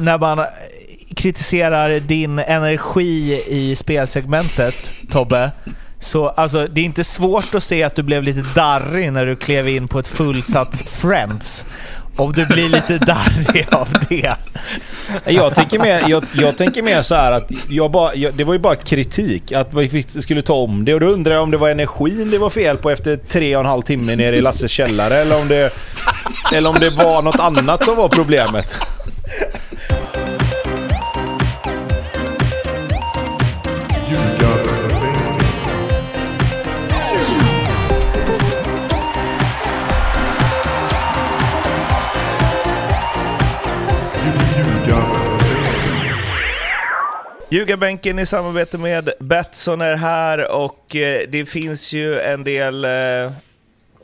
när man kritiserar din energi i spelsegmentet, Tobbe, så alltså, det är inte svårt att se att du blev lite darrig när du klev in på ett fullsatt Friends. Om du blir lite darrig av det. Jag tänker mer, jag, jag tänker mer så här att jag bara, jag, det var ju bara kritik. Att vi skulle ta om det. Och då undrar jag om det var energin det var fel på efter tre och en halv timme nere i Lasses källare. Eller om det, eller om det var något annat som var problemet. Ljugarbänken i samarbete med Betsson är här och eh, det finns ju en del eh,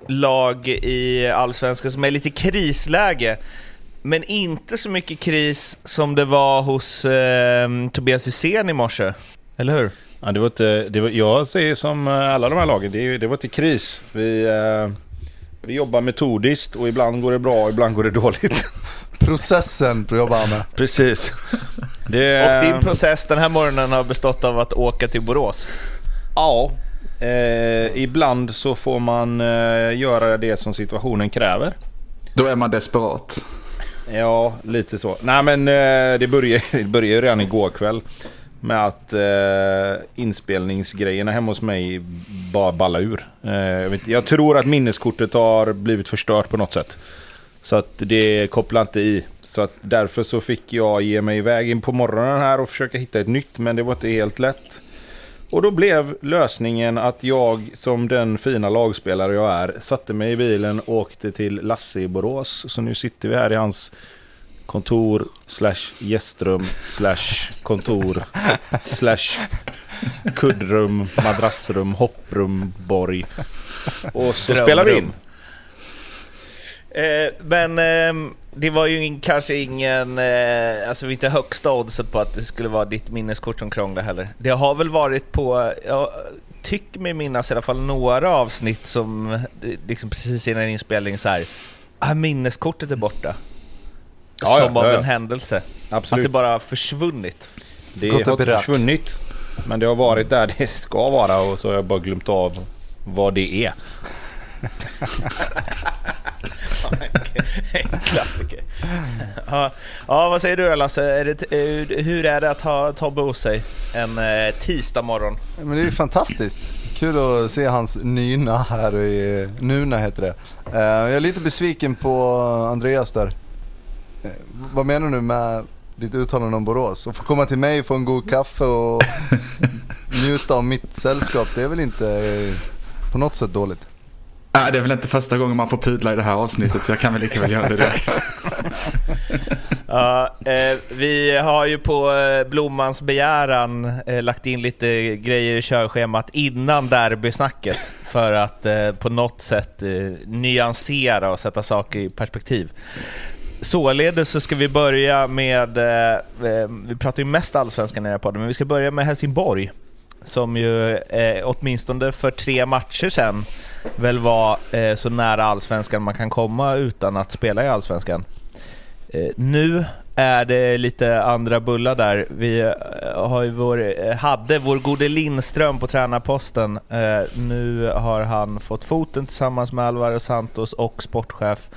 lag i Allsvenskan som är lite krisläge. Men inte så mycket kris som det var hos eh, Tobias Hysén i morse, eller hur? Ja, det var inte, det var, jag säger som eh, alla de här lagen, det, det var inte kris. Vi, eh, vi jobbar metodiskt och ibland går det bra och ibland går det dåligt. Processen jobbar han med. Precis. Det... Och din process den här morgonen har bestått av att åka till Borås? Ja, eh, ibland så får man eh, göra det som situationen kräver. Då är man desperat. Ja, lite så. Nej men eh, det började, det började redan igår kväll med att eh, inspelningsgrejerna hemma hos mig bara balla ur. Eh, jag, vet, jag tror att minneskortet har blivit förstört på något sätt. Så att det kopplar inte i. Så att därför så fick jag ge mig iväg in på morgonen här och försöka hitta ett nytt, men det var inte helt lätt. Och då blev lösningen att jag, som den fina lagspelare jag är, satte mig i bilen och åkte till Lasse i Borås. Så nu sitter vi här i hans kontor slash gästrum slash kontor slash kuddrum, madrassrum, hopprum, borg. Och så Drömrum. spelar vi in. Eh, men eh, det var ju kanske ingen, eh, alltså inte högsta oddset på att det skulle vara ditt minneskort som krånglade heller. Det har väl varit på, jag tycker mig minnas i alla fall några avsnitt som eh, liksom precis innan inspelning så här, ah, minneskortet är borta. Ja, som ja, av ja, en händelse. Absolut. Att det bara försvunnit. Det har inte försvunnit, men det har varit där det ska vara och så har jag bara glömt av vad det är. En klassiker. Ja, ja, vad säger du då Lasse? Är det, hur är det att ha Tobbe hos sig en eh, tisdag morgon? Men det är fantastiskt. Kul att se hans nyna här i Nuna heter det. Eh, jag är lite besviken på Andreas där. Eh, vad menar du med ditt uttalande om Borås? Att få komma till mig, få en god kaffe och njuta av mitt sällskap, det är väl inte på något sätt dåligt? Äh, det är väl inte första gången man får pudla i det här avsnittet så jag kan väl lika väl göra det direkt. ja, eh, vi har ju på eh, Blommans begäran eh, lagt in lite grejer i körschemat innan derbysnacket för att eh, på något sätt eh, nyansera och sätta saker i perspektiv. Således så ska vi börja med, eh, eh vi pratar ju mest allsvenskan i den här podden, men vi ska börja med Helsingborg som ju eh, åtminstone för tre matcher sedan väl vara eh, så nära allsvenskan man kan komma utan att spela i allsvenskan. Eh, nu är det lite andra bullar där. Vi eh, har ju vår, eh, hade vår gode Lindström på tränarposten. Eh, nu har han fått foten tillsammans med Alvaro Santos och sportchef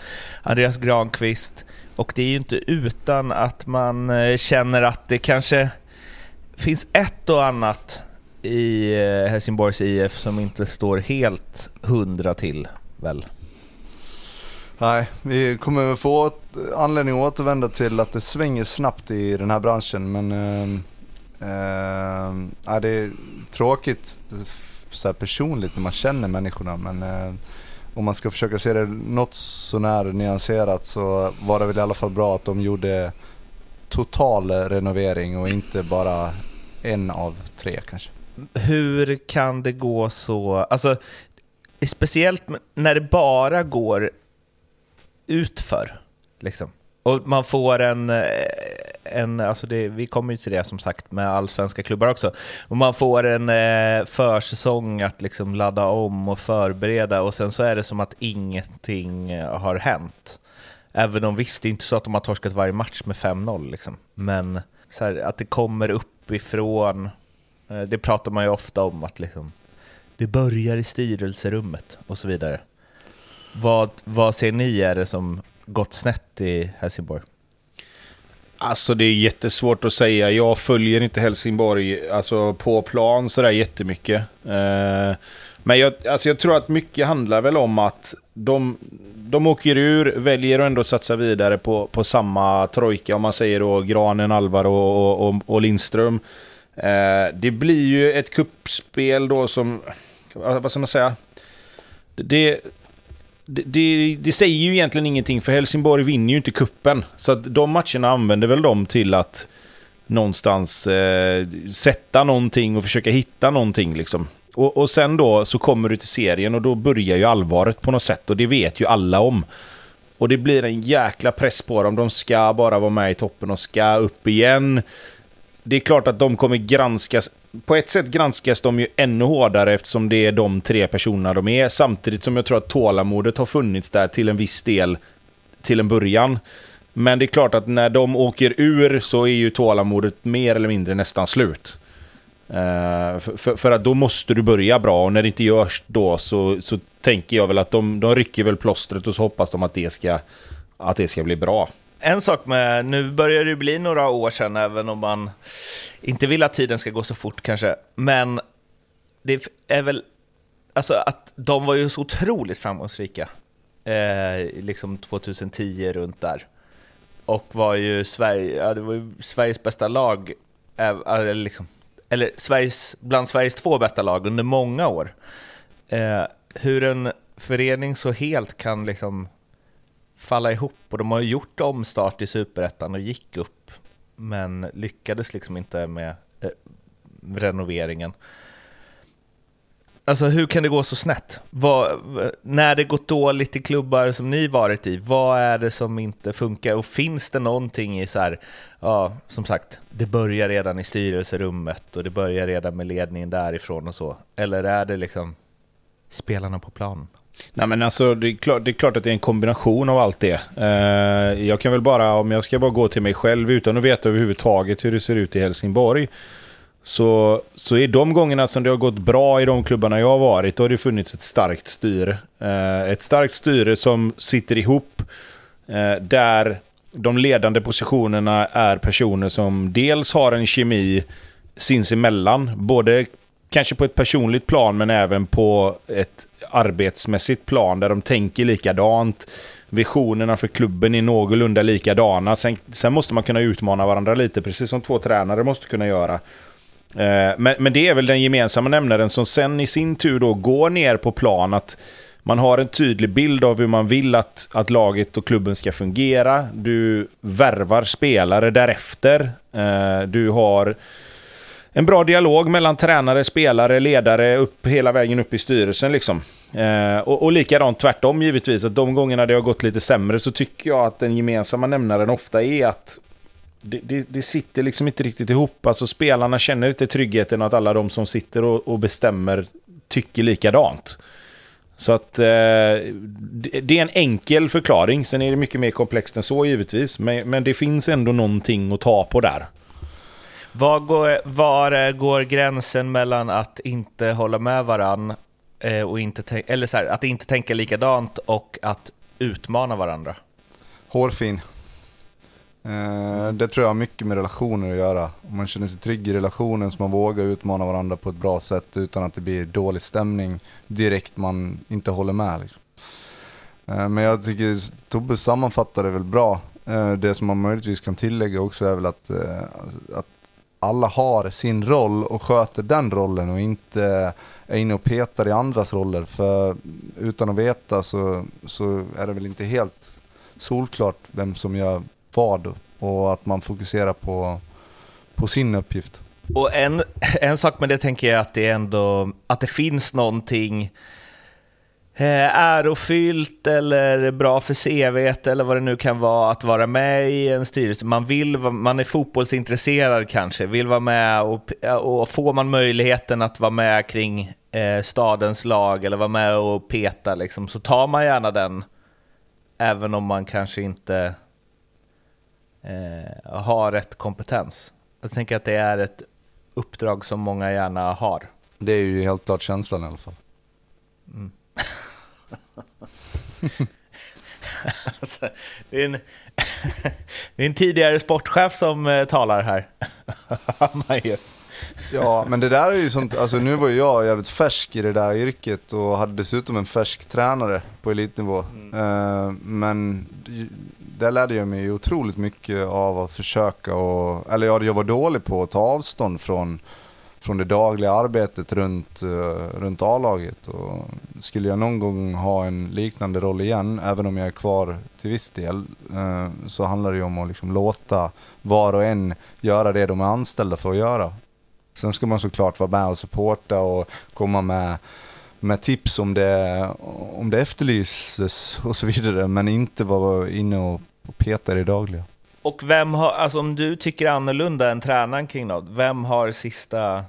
Andreas Granqvist. Och det är ju inte utan att man eh, känner att det kanske finns ett och annat i eh, Helsingborgs IF som inte står helt hundra till väl? Nej, vi kommer få anledning att återvända till att det svänger snabbt i den här branschen men äh, äh, det är tråkigt så här personligt när man känner människorna men äh, om man ska försöka se det något sånär nyanserat så var det väl i alla fall bra att de gjorde total renovering och inte bara en av tre kanske hur kan det gå så? Alltså, speciellt när det bara går utför. Liksom. Och man får en, eh, en alltså det, vi kommer ju till det som sagt med allsvenska klubbar också, och man får en eh, försäsong att liksom ladda om och förbereda och sen så är det som att ingenting eh, har hänt. Även om visst, det är inte så att de har torskat varje match med 5-0 liksom. Men så här, att det kommer uppifrån, eh, Eh, det pratar man ju ofta om att liksom, det börjar i styrelserummet och så vidare. Vad, vad ser ni är det som gått snett i Helsingborg? Alltså det är jättesvårt att säga. Jag följer inte Helsingborg alltså, på plan sådär jättemycket. Eh, men jag, alltså jag tror att mycket handlar väl om att de, de åker ur, väljer att ändå satsa vidare på, på samma trojka, om man säger då Granen, Alvaro och, och, och Lindström. Eh, det blir ju ett kuppspel då som, vad ska man säga? Det, det, det, det, säger ju egentligen ingenting, för Helsingborg vinner ju inte kuppen. Så att de matcherna använder väl de till att någonstans eh, sätta någonting och försöka hitta någonting liksom. Och, och sen då så kommer du till serien och då börjar ju allvaret på något sätt och det vet ju alla om. Och det blir en jäkla press på dem. De ska bara vara med i toppen och ska upp igen. Det är klart att de kommer granskas. På ett sätt granskas de ju ännu hårdare eftersom det är de tre personerna de är. Samtidigt som jag tror att tålamodet har funnits där till en viss del till en början. Men det är klart att när de åker ur så är ju tålamodet mer eller mindre nästan slut. Eh, uh, för, för, att då måste du börja bra och när det inte görs då så, så tänker jag väl att de, de rycker väl plåstret och så hoppas de att det ska, att det ska bli bra. En sak med, nu börjar det bli några år sedan, även om man inte vill att tiden ska gå så fort kanske, men det är väl, alltså att de var ju så otroligt framgångsrika, eh, liksom 2010 runt där, och var ju Sverige, ja, det var ju Sveriges bästa lag, eh, eller, liksom, eller Sveriges, bland Sveriges två bästa lag under många år. Eh, hur en förening så helt kan liksom falla ihop och de har ju gjort omstart i superettan och gick upp men lyckades liksom inte med eh, renoveringen. Alltså hur kan det gå så snett? Vad, när det gått dåligt i klubbar som ni varit i, vad är det som inte funkar? Och finns det någonting i så här, ja, som sagt, det börjar redan i styrelserummet och det börjar redan med ledningen därifrån och så? Eller är det liksom spelarna på planen? Nej men alltså det är, klart, det är klart att det är en kombination av allt det. Eh, jag kan väl bara, om jag ska bara gå till mig själv utan att veta överhuvudtaget hur det ser ut i Helsingborg. Så, så är de gångerna som det har gått bra i de klubbarna jag har varit, då har det funnits ett starkt styre. Eh, ett starkt styre som sitter ihop, eh, där de ledande positionerna är personer som dels har en kemi sinsemellan, både kanske på ett personligt plan men även på ett arbetsmässigt plan där de tänker likadant. Visionerna för klubben är någorlunda likadana. Sen, sen måste man kunna utmana varandra lite, precis som två tränare måste kunna göra. Eh, men, men det är väl den gemensamma nämnaren som sen i sin tur då går ner på plan. att man har en tydlig bild av hur man vill att, att laget och klubben ska fungera. Du värvar spelare därefter. Eh, du har en bra dialog mellan tränare, spelare, ledare, upp, hela vägen upp i styrelsen. Liksom. Eh, och, och likadant tvärtom givetvis, att de gångerna det har gått lite sämre så tycker jag att den gemensamma nämnaren ofta är att det, det, det, sitter liksom inte riktigt ihop. Alltså spelarna känner inte tryggheten att alla de som sitter och, och bestämmer tycker likadant. Så att eh, det är en enkel förklaring. Sen är det mycket mer komplext än så givetvis. Men, men det finns ändå någonting att ta på där. Var går, var går gränsen mellan att inte hålla med varann eh, och inte eller så här, att inte tänka likadant och att utmana varandra? Hårfin. Eh, det tror jag har mycket med relationer att göra. Om man känner sig trygg i relationen så man vågar utmana varandra på ett bra sätt utan att det blir dålig stämning direkt man inte håller med. Liksom. Eh, men jag tycker Tobbe sammanfattar det väl bra. Det som man möjligtvis kan tillägga också är väl att, att alla har sin roll och sköter den rollen och inte är inne och petar i andras roller. För utan att veta så, så är det väl inte helt solklart vem som gör vad och att man fokuserar på, på sin uppgift. Och en, en sak med det tänker jag att det är ändå att det finns någonting Eh, ärofyllt eller bra för CV eller vad det nu kan vara att vara med i en styrelse. Man, vill, man är fotbollsintresserad kanske, vill vara med och, och får man möjligheten att vara med kring eh, stadens lag eller vara med och peta liksom, så tar man gärna den även om man kanske inte eh, har rätt kompetens. Jag tänker att det är ett uppdrag som många gärna har. Det är ju helt klart känslan i alla fall. Alltså, det, är en, det är en tidigare sportchef som eh, talar här. Ja, men det där är ju sånt, alltså nu var ju jag jävligt färsk i det där yrket och hade dessutom en färsk tränare på elitnivå. Eh, men där lärde jag mig otroligt mycket av att försöka och, eller ja, jag var dålig på att ta avstånd från, från det dagliga arbetet runt, eh, runt A-laget. Och skulle jag någon gång ha en liknande roll igen, även om jag är kvar till viss del, eh, så handlar det ju om att liksom låta var och en göra det de är anställda för att göra. Sen ska man såklart vara med och supporta och komma med, med tips om det, om det efterlyses och så vidare, men inte vara inne och peta i det dagliga. Och vem har, alltså om du tycker annorlunda än tränaren kring något, vem har sista...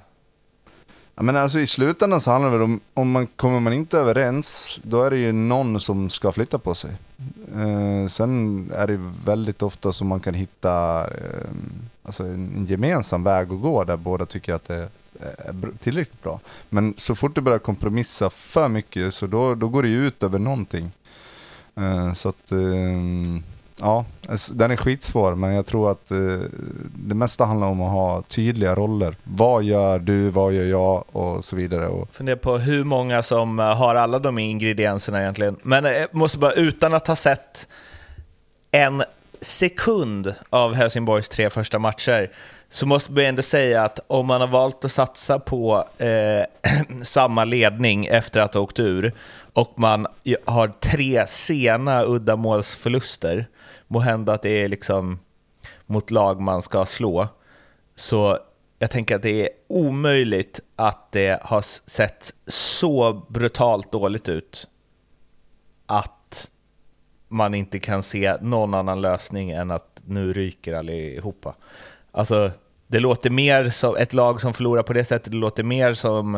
Ja, men alltså i slutändan så handlar det väl om, om man kommer man inte överens, då är det ju någon som ska flytta på sig. Eh, sen är det väldigt ofta som man kan hitta eh, alltså en, en gemensam väg att gå där båda tycker att det är tillräckligt bra. Men så fort du börjar kompromissa för mycket så då, då går det ju ut över någonting. Eh, så att, eh, ja, den är skitsvår men jag tror att eh, det mesta handlar om att ha tydliga roller. Vad gör du, vad gör jag och så vidare. Och, Funderar på hur många som eh, har alla de ingredienserna egentligen. Men jag måste bara, utan att ha sett en sekund av Helsingborgs tre första matcher, så måste man ändå säga att om man har valt att satsa på eh, samma ledning efter att ha åkt ur och man har tre sena uddamålsförluster, må hända att det är liksom mot lag man ska slå, så jag tänker att det är omöjligt att det har sett så brutalt dåligt ut att man inte kan se någon annan lösning än att nu ryker allihopa. Alltså, det låter mer som ett lag som förlorar på det sättet, det låter mer som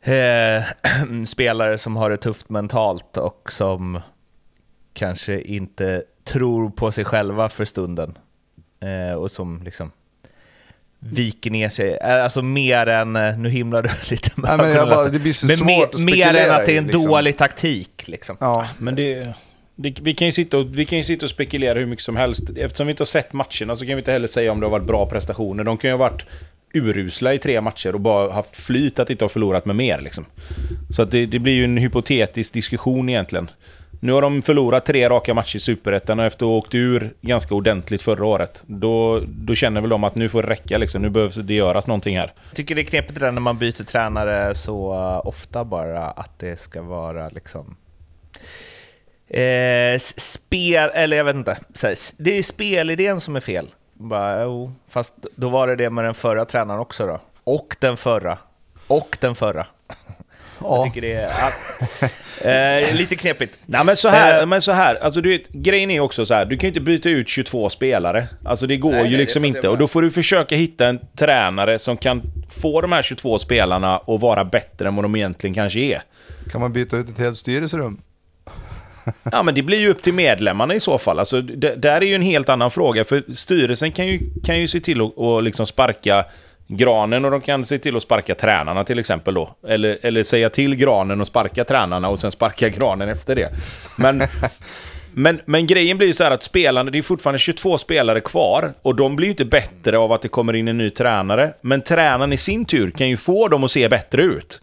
eh, spelare som har det tufft mentalt och som kanske inte tror på sig själva för stunden. Eh, och som liksom viker ner sig, Eh, alltså mer än, eh, nu himlar du lite med Nej, men bara, alltså. det blir så men svårt mer, att mer än att det är en liksom. dålig taktik. Liksom. ja. Men det, det, vi, kan ju sitta och, vi kan ju sitta och spekulera hur mycket som helst. Eftersom vi inte har sett matcherna så kan vi inte heller säga om det har varit bra prestationer. De kan ju ha varit urusla i tre matcher och bara haft flyt att inte ha förlorat med mer. Liksom. Så att det, det blir ju en hypotetisk diskussion egentligen. Nu har de förlorat tre raka matcher i Superettan och efter att ha åkt ur ganska ordentligt förra året, då, då känner väl de att nu får det räcka liksom. Nu behövs det göras någonting här. Jag tycker det är knepigt det där när man byter tränare så uh, ofta bara att det ska vara liksom eh, spel, eller jag vet inte, det är spelidén som är fel. Bara, oh, fast då var det det med den förra tränaren också då. Och den förra. Och den förra. Jag tycker det är ja, eh, lite knepigt. Nej men så här, Eh. men så här alltså du vet, grejen är också så här, du kan ju inte byta ut 22 spelare. Alltså det går Nej, ju nej, liksom inte. Och då får du försöka hitta en tränare som kan få de här 22 spelarna att vara bättre än vad de egentligen kanske är. Kan man byta ut ett helt styrelserum? Ja men det blir ju upp till medlemmarna i så fall. Alltså, det, där är ju en helt annan fråga. För styrelsen kan ju, kan ju se till att att liksom sparka Granen och de kan se till att sparka tränarna till exempel då. Eller, eller säga till Granen och sparka tränarna och sen sparka Granen efter det. Men, men, men grejen blir ju så här att spelarna, det är fortfarande 22 spelare kvar och de blir ju inte bättre av att det kommer in en ny tränare. Men tränaren i sin tur kan ju få dem att se bättre ut.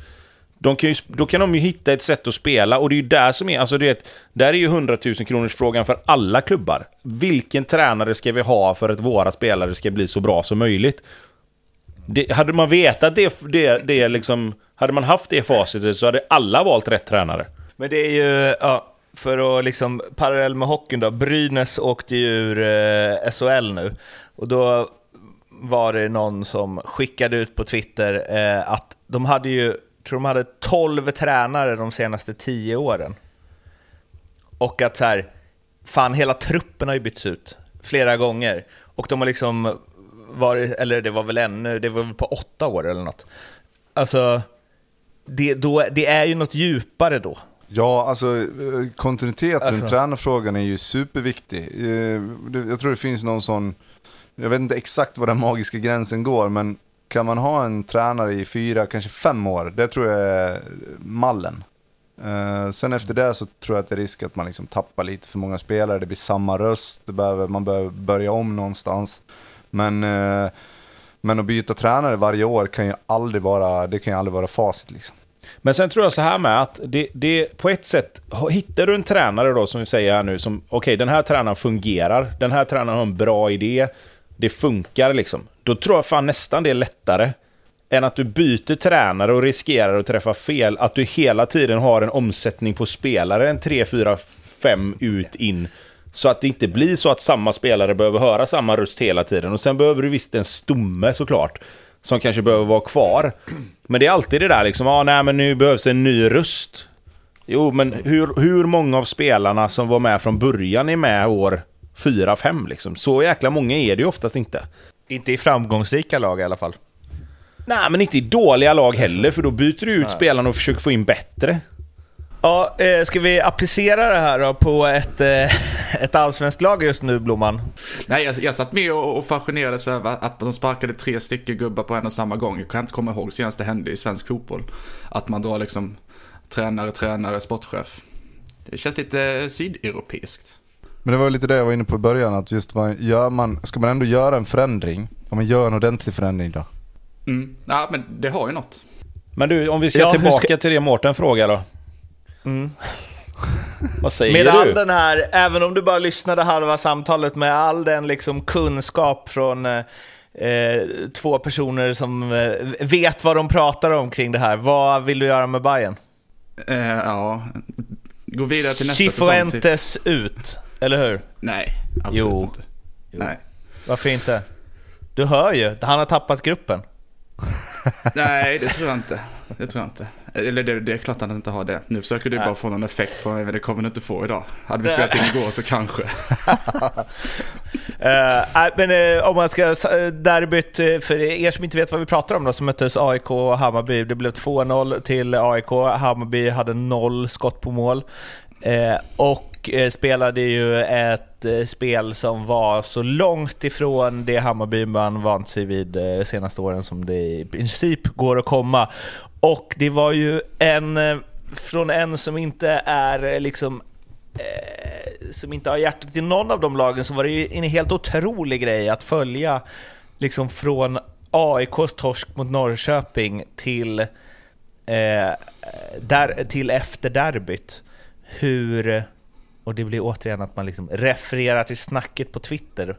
De kan ju, då kan de ju hitta ett sätt att spela och det är ju där som är, alltså det, är ett- där är ju 100 000 kronors frågan för alla klubbar. Vilken tränare ska vi ha för att våra spelare ska bli så bra som möjligt? Det, hade man vetat det, det, det liksom, hade man haft det facitet så hade alla valt rätt tränare. Men det är ju, ja, för att liksom parallell med hockeyn då, Brynäs åkte ju ur eh, SHL nu och då var det någon som skickade ut på Twitter eh, att de hade ju, tror de hade 12 tränare de senaste 10 åren. Och att så här, fan hela truppen har ju bytts ut flera gånger och de har liksom varit, eller det var väl ännu, det var väl på åtta år eller något. Alltså, det, då, det är ju något djupare då. Ja, alltså eh, kontinuiteten Alltså. i tränarfrågan är ju superviktig. Eh, det- Jag tror det finns någon sån, jag vet inte exakt var den magiska gränsen går, men kan man ha en tränare i fyra, kanske fem år, det tror jag är mallen. Eh, sen efter det så tror jag att det är risk att man liksom tappar lite för många spelare, det blir samma röst, det behöver, man behöver börja om någonstans. Men, eh, men att byta tränare varje år kan ju aldrig vara, det kan ju aldrig vara facit liksom. Men sen tror jag så här med att det, det på ett sätt, hittar du en tränare då som vi säger här nu som, okej den här tränaren fungerar, den här tränaren har en bra idé, det funkar liksom. Då tror jag fan nästan det är lättare än att du byter tränare och riskerar att träffa fel, att du hela tiden har en omsättning på spelare, en 3, 4, 5 ut, in. Så att det inte blir så att samma spelare behöver höra samma röst hela tiden. Och sen behöver du visst en stomme såklart, som kanske behöver vara kvar. Men det är alltid det där liksom, ah, nej men nu behövs en ny röst. Jo, men hur, hur många av spelarna som var med från början är med år 4-5 liksom? Så jäkla många är det ju oftast inte. Inte i framgångsrika lag i alla fall. Nej, men inte i dåliga lag heller, för då byter du ut spelarna och försöker få in bättre. Ja, eh, ska vi applicera det här då på ett, eh, ett allsvenskt lag just nu, Blomman? Nej, jag, jag satt med och, och fascinerades över att de sparkade tre stycken gubbar på en och samma gång. Jag kan inte komma ihåg senast det hände i svensk fotboll. Att man drar liksom tränare, tränare, sportchef. Det känns lite sydeuropeiskt. Men det var lite det jag var inne på i början, att just vad gör man, ska man ändå göra en förändring, om man gör en ordentlig förändring då? Mm. Ja, men det har ju något. Men du, om vi ska Ja, tillbaka ska- till det Mårten frågar då. Vad säger Med all du? den här, även om du bara lyssnade halva samtalet, med all den liksom kunskap från eh, eh, två personer som eh, vet vad de pratar om kring det här. Vad vill du göra med Bayern? Eh, ja, gå vidare till nästa. Typ. Cifuentes ut, eller hur? Nej, absolut Jo. inte. Nej. Varför inte? Du hör ju, han har tappat gruppen. Nej, det tror jag inte. Det tror jag inte. Eller det, det är klart att han inte har det. Nu försöker du bara få någon effekt på mig, men det kommer du inte få idag. Hade vi spelat in igår så kanske. Eh, nej, men eh, om man ska, uh, derbyt, eh, för er som inte vet vad vi pratar om då, så möttes AIK och Hammarby. Det blev 2-0 till AIK. Hammarby hade noll skott på mål. Eh, och eh, spelade ju ett eh, spel som var så långt ifrån det Hammarby man vant sig vid de senaste åren som det i princip går att komma. Och det var ju en, eh, från en som inte är eh, liksom eh, som inte har hjärtat i någon av de lagen så var det ju en helt otrolig grej att följa liksom från AIKs torsk mot Norrköping till, eh, där, till efter derbyt. Hur, och det blir återigen att man liksom refererar till snacket på Twitter,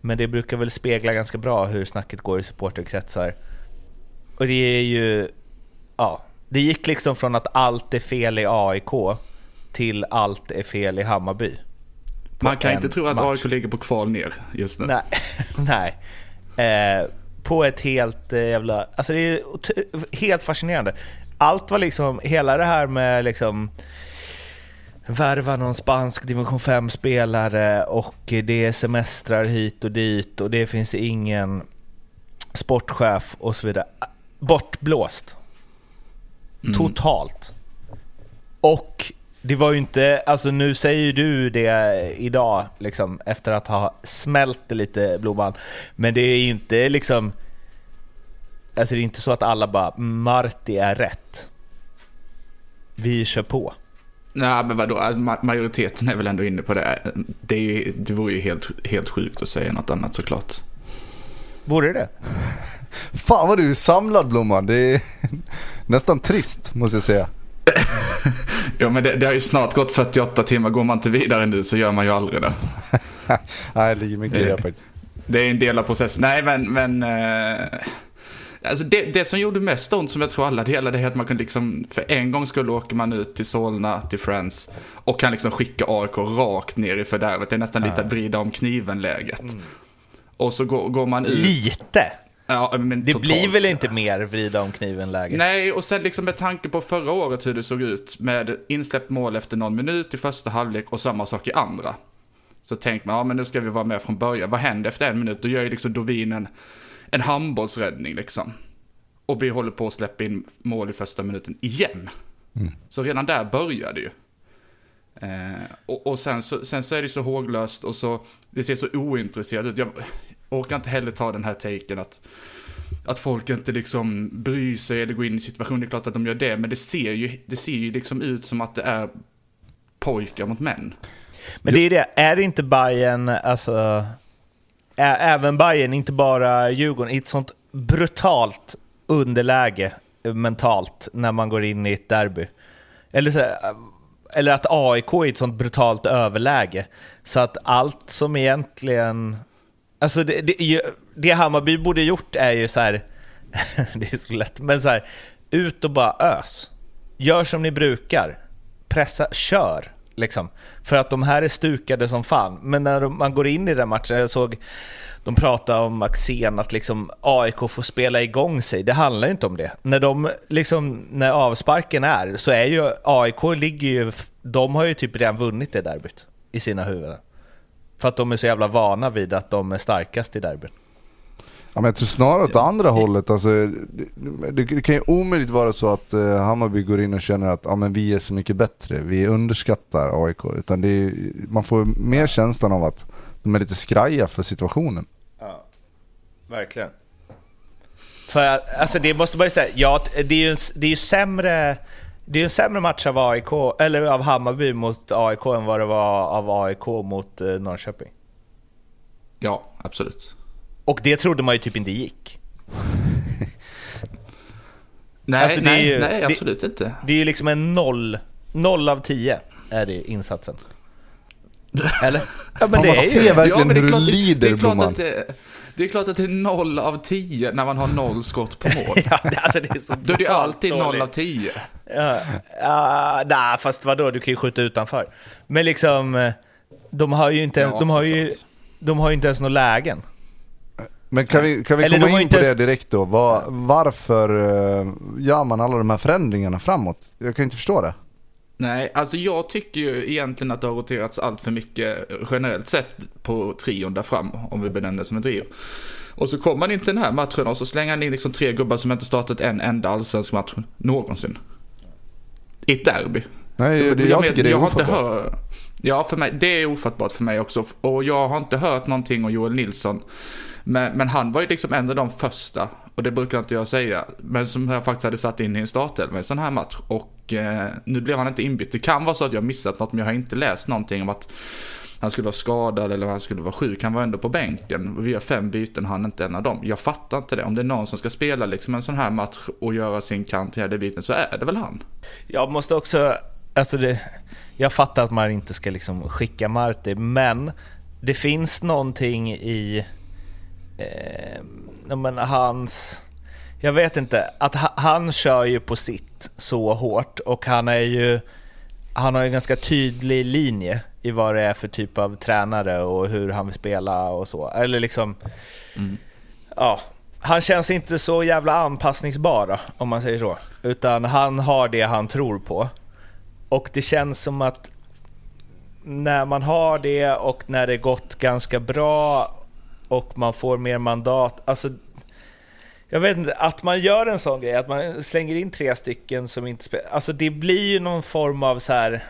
men det brukar väl spegla ganska bra hur snacket går i supporterkretsar. Och det är ju, ja, det gick liksom från att allt är fel i AIK till allt är fel i Hammarby. Man kan inte tro att match. AIK ligger på kval ner just nu. Nej, nej. Eh, på ett helt eh, jävla... Alltså det är helt fascinerande. Allt var liksom, hela det här med liksom värva någon spansk division 5-spelare och det är semestrar hit och dit och det finns ingen sportchef och så vidare. Bortblåst. Totalt. Och det var ju inte, alltså nu säger du det idag, liksom, efter att ha smält det lite, Blomman. Men det är ju inte liksom, alltså det är inte så att alla bara, Marti är rätt. Vi kör på. Nej, men vadå, Ma- majoriteten är väl ändå inne på det. Det, är ju, det vore ju helt, helt sjukt att säga något annat såklart. Vore det Fan vad du är samlad Blomman, det är nästan trist måste jag säga. Ja, men det, det har ju snart gått 48 timmar. Går man inte vidare nu så gör man ju aldrig det. Nej, det ligger mycket i det faktiskt. Det är en del av processen. Nej, men... men eh, alltså det, det som gjorde mest ont, som jag tror alla delade, är att man kunde liksom... För en gång skulle åker man ut till Solna, till Friends och kan liksom skicka AIK rakt ner i fördärvet. Det är nästan lite att vrida om kniven-läget. Och så går, går man ut... Lite! Ja, men Det totalt. blir väl inte mer vrida om kniven-läge? Nej, och sen liksom med tanke på förra året hur det såg ut med insläppt mål efter någon minut i första halvlek och samma sak i andra. Så tänkte man, ja men nu ska vi vara med från början. Vad händer efter en minut? Då gör ju liksom Dovin en, en handbollsräddning liksom. Och vi håller på att släppa in mål i första minuten igen. Så redan där börjar det ju. Eh, och, och sen, så, sen så är det så håglöst och så, det ser så ointresserat ut. Jag orkar inte heller ta den här taken att, att folk inte liksom bryr sig eller går in i situationen. Det är klart att de gör det, men det ser ju, det ser ju liksom ut som att det är pojkar mot män. Men det är det, är det inte Bayern, alltså, är, även Bayern, inte bara Djurgården, i ett sånt brutalt underläge mentalt när man går in i ett derby? Eller, så, eller att AIK är i ett sånt brutalt överläge, så att allt som egentligen... Alltså det, det, ju- det Hammarby borde gjort är ju så här, det är så lätt, men så här, ut och bara ös. Gör som ni brukar. Pressa, kör. Liksom. För att de här är stukade som fan. Men när de- man går in i den matchen, jag såg de prata om Axén, att liksom AIK får spela igång sig. Det handlar ju inte om det. När, de, liksom, när avsparken är, så är ju AIK ligger ju, de har ju typ redan vunnit det derbyt i sina huvuden. För att de är så jävla vana vid att de är starkast i derbyn. Ja, men jag tror snarare åt andra hållet. Alltså, det, kan ju omöjligt vara så att uh, Hammarby går in och känner att ja, men vi är så mycket bättre. Vi underskattar AIK. Utan det är, man får mer känslan av att de är lite skraja för situationen. Ja, verkligen. För alltså det måste man ju säga, ja, det är ju, en- det är ju sämre, det är en sämre match av AIK, eller av Hammarby mot AIK än vad det var av AIK mot eh, Norrköping. Ja, absolut. Och det trodde man ju typ inte gick. Nej, Alltså, det nej, ju- nej det- absolut inte. Det är ju liksom en noll, noll av tio är det insatsen. Eller? Ja men Fan, det man är ser ju... verkligen men det är hur du lider det är klart Blomman. Det, är klart att det är noll av tio när man har noll skott på mål. Ja, det- alltså det är så Då är det alltid noll dåligt. av tio. Ja, ja, nej, fast vadå, du kan ju skjuta utanför. Men liksom, eh, de har ju inte ens, Ja, de har ju, de har ju inte ens några lägen. Men kan vi, kan vi Eller komma in inte på det direkt då? Var, varför eh, gör man alla de här förändringarna framåt? Jag kan inte förstå det. Nej, alltså jag tycker ju egentligen att det har roterats allt för mycket generellt sett på trion där fram, om vi benämner det som en trio. Och så kommer man in till den här matchen och så slänger han in liksom tre gubbar som inte startat en enda allsvensk match någonsin. I ett derby. Nej, det, jag, tycker det är jag har inte ofattbart. hört, Ja, för mig, det är ofattbart för mig också. Och jag har inte hört någonting om Joel Nilsson. Men, men han var ju liksom en av de första, och det brukar inte jag säga, men som jag faktiskt hade satt in i en startelva i en sån här match. Och eh, nu blev han inte inbytt. Det kan vara så att jag missat något, men jag har inte läst någonting om att han skulle vara skadad eller han skulle vara sjuk. Han var ändå på bänken. Vi har fem byten, han är inte en av dem. Jag fattar inte det. Om det är någon som ska spela liksom en sån här match och göra sin kant hela biten så är det väl han. Jag måste också, alltså det, jag fattar att man inte ska liksom skicka Marti, men det finns någonting i eh, men hans, jag vet inte, att ha, han kör ju på sitt så hårt och han är ju, han har ju en ganska tydlig linje i vad det är för typ av tränare och hur han vill spela och så. Eller liksom, ja, han känns inte så jävla anpassningsbar om man säger så. Utan han har det han tror på. Och det känns som att när man har det och när det gått ganska bra och man får mer mandat, alltså jag vet inte, att man gör en sån grej, att man slänger in tre stycken som inte spelar, alltså det blir ju någon form av så här.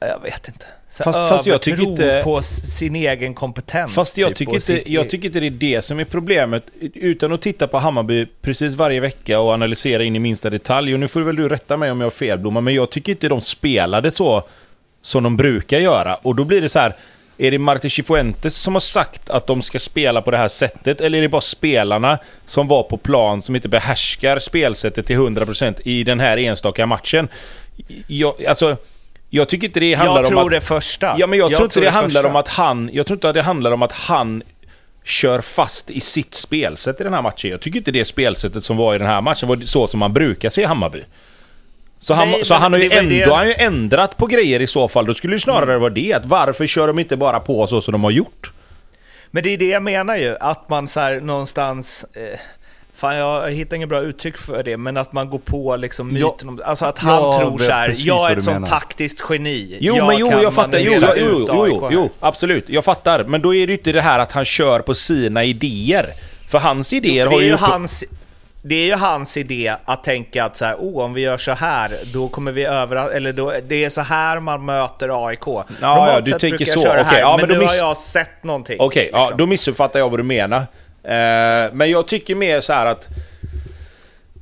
Jag vet inte. Så Fast- fast jag tycker inte- på sin egen kompetens. Fast jag typ, tycker, inte, sitt- jag tycker inte det är det som är problemet. Utan att titta på Hammarby precis varje vecka och analysera in i minsta detalj. Och nu får väl du rätta mig om jag har fel Blomma, men jag tycker inte de spelade så som de brukar göra. Och då blir det så här. Är det Martin Cifuentes som har sagt att de ska spela på det här sättet? Eller är det bara spelarna som var på plan som inte behärskar spelsättet till 100% i den här enstaka matchen? Jag, alltså, jag tycker inte det handlar Jag tror om att... det första. Ja, men jag, tror inte det, handlar första. om att han... Jag tror inte att det handlar om att han kör fast i sitt spelsätt i den här matchen. Jag tycker inte det spelsättet som var i den här matchen var så som man brukar se Hammarby. Så, han, Nej, så han har ju ändå han ju ändrat på grejer i så fall. Då skulle det snarare vara det. Att varför kör de inte bara på så som de har gjort? Men det är det jag menar ju, att man så här någonstans... Eh, fan, jag hittar inget bra uttryck för det, men att man går på liksom Ja, myten om... Alltså att han jag tror så här, jag är ett sånt taktiskt geni. Jo, men jo, jag fattar. Jo, jo, jo, jo, jo, jo, absolut. Jag fattar. Men då är det ju inte det här att han kör på sina idéer. För hans idéer För har det är ju... ju hans... det är ju hans idé att tänka att så här, oh, om vi gör så här, då kommer vi över... Eller då, det är så här man möter AIK. Ja, ja, du tänker så. Okej, okay, ja, men, men nu har jag sett någonting. Okej, okay, liksom. ja, då missuppfattar jag vad du menar. Eh, men jag tycker mer så här att...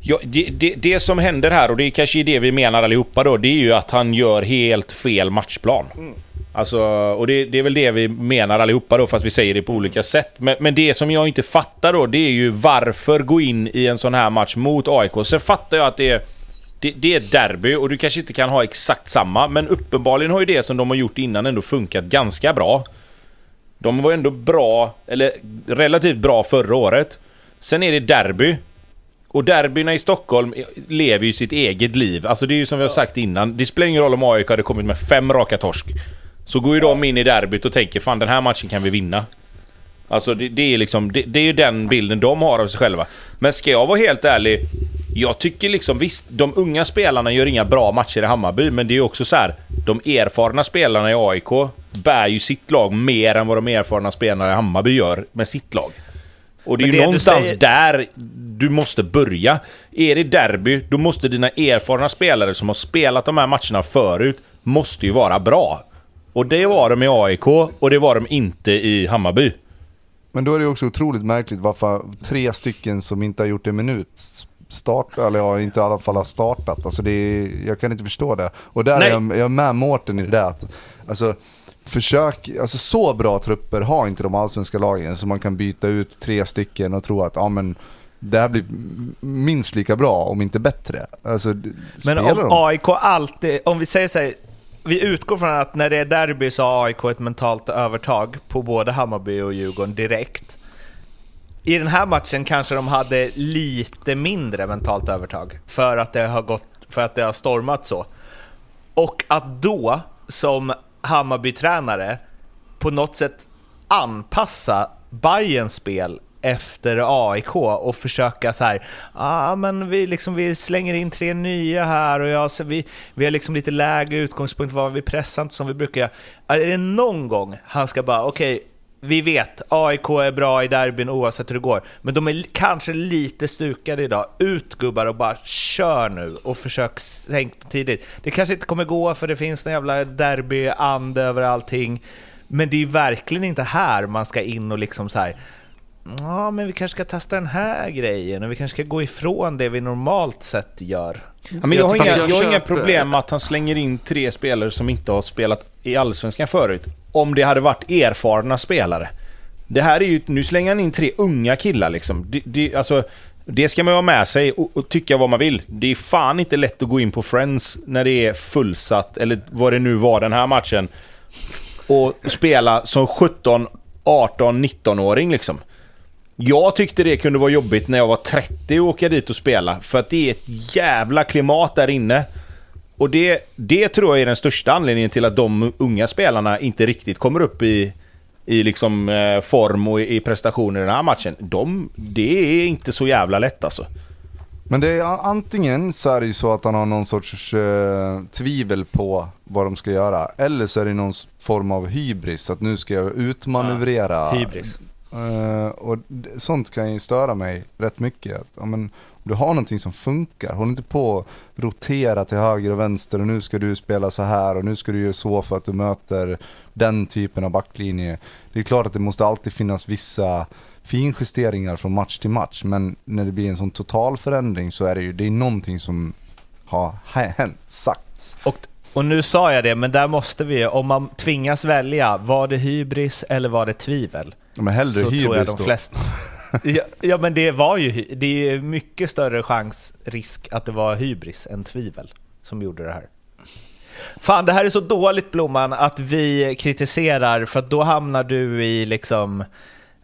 Ja, det, det, det, som händer här, och det är kanske det vi menar allihopa då, det är ju att han gör helt fel matchplan. Mm. Alltså, och det, det, är väl det vi menar allihopa då, fast vi säger det på olika sätt. Men, men, det som jag inte fattar då, det är ju varför gå in i en sån här match mot AIK. Sen fattar jag att det är, det, det är derby och du kanske inte kan ha exakt samma, men uppenbarligen har ju det som de har gjort innan ändå funkat ganska bra. De var ändå bra, eller relativt bra förra året. Sen är det derby. Och derbyna i Stockholm lever ju sitt eget liv. Alltså det är ju som vi har sagt innan. Det spelar ingen roll om AIK hade kommit med fem raka torsk. Så går ju de in i derbyt och tänker fan den här matchen kan vi vinna. Alltså det, det är liksom, det, det, är ju den bilden de har av sig själva. Men ska jag vara helt ärlig, jag tycker liksom visst, de unga spelarna gör inga bra matcher i Hammarby, men det är ju också så här, de erfarna spelarna i AIK bär ju sitt lag mer än vad de erfarna spelarna i Hammarby gör med sitt lag. Och det är ju det någonstans säger... där du måste börja. Är det derby, då måste dina erfarna spelare som har spelat de här matcherna förut, måste ju vara bra. Och det var de i AIK och det var de inte i Hammarby. Men då är det också otroligt märkligt varför tre stycken som inte har gjort en minut start, eller ja, inte i alla fall har startat. Alltså det är, jag kan inte förstå det. Och där Nej. är jag, jag är med Mårten i det att, alltså försök, alltså så bra trupper har inte de allsvenska lagen så man kan byta ut tre stycken och tro att ja men det här blir minst lika bra, om inte bättre. Alltså, men om de? AIK alltid, om vi säger så här, vi utgår från att när det är derby så har AIK ett mentalt övertag på både Hammarby och Djurgården direkt. I den här matchen kanske de hade lite mindre mentalt övertag för att det har, gått, för att det har stormat så. Och att då, som Hammarby-tränare, på något sätt anpassa Bayerns spel efter AIK och försöka så här, ah, men vi, liksom, vi slänger in tre nya här och jag, vi, vi har liksom lite lägre utgångspunkt, vad vi pressar inte som vi brukar göra. Är det någon gång han ska bara, okej, okay, vi vet, AIK är bra i derbyn oavsett hur det går, men de är kanske lite stukade idag. Ut gubbar och bara kör nu och försök sänka tidigt. Det kanske inte kommer gå för det finns en jävla derbyande över allting, men det är verkligen inte här man ska in och liksom så här ja, men vi kanske ska testa den här grejen och vi kanske ska gå ifrån det vi normalt sett gör. Ja, men jag, har inga, jag har inga problem med att han slänger in tre spelare som inte har spelat i Allsvenskan förut. Om det hade varit erfarna spelare. Det här är ju, nu slänger han in tre unga killar liksom. Det, det, alltså, det ska man ha med sig och, och, tycka vad man vill. Det är fan inte lätt att gå in på Friends när det är fullsatt, eller vad det nu var den här matchen. Och spela som 17, 18, 19-åring liksom. Jag tyckte det kunde vara jobbigt när jag var 30 och åka dit och spela. För att det är ett jävla klimat där inne. Och det, det tror jag är den största anledningen till att de unga spelarna inte riktigt kommer upp i, i liksom, eh, form och i prestationer i den här matchen. De, det är inte så jävla lätt alltså. Men det är antingen så är det ju så att han har någon sorts eh, tvivel på vad de ska göra. Eller så är det någon form av hybris, att nu ska jag utmanövrera. Ja, hybris. Uh, och sånt kan ju störa mig rätt mycket. Att, ja, men, om du har någonting som funkar, håll inte på att rotera till höger och vänster och nu ska du spela så här och nu ska du göra så för att du möter den typen av backlinje. Det är klart att det måste alltid finnas vissa finjusteringar från match till match men när det blir en sån total förändring så är det ju det är någonting som har hänt, sagts. Och och nu sa jag det, men där måste vi, om man tvingas välja, var det hybris eller var det tvivel? Men hellre så hybris tror jag de flesta... ja, ja, men det var ju, det är mycket större chans, risk att det var hybris än tvivel som gjorde det här. Fan, det här är så dåligt Blomman att vi kritiserar för då hamnar du i liksom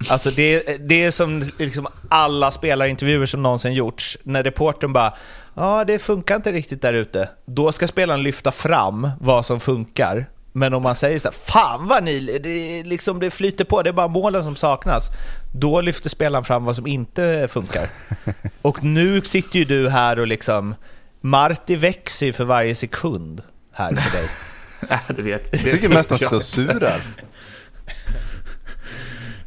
Alltså det, det är som liksom alla spelarintervjuer som någonsin gjorts. När reportern bara ja, det funkar inte riktigt där ute. Då ska spelaren lyfta fram vad som funkar. Men om man säger så här, fan vad ni, det, liksom, det flyter på, det är bara målen som saknas. Då lyfter spelaren fram vad som inte funkar. Och nu sitter ju du här och liksom, Marti växer ju för varje sekund här för dig. vet. Jag tycker mest han står surar.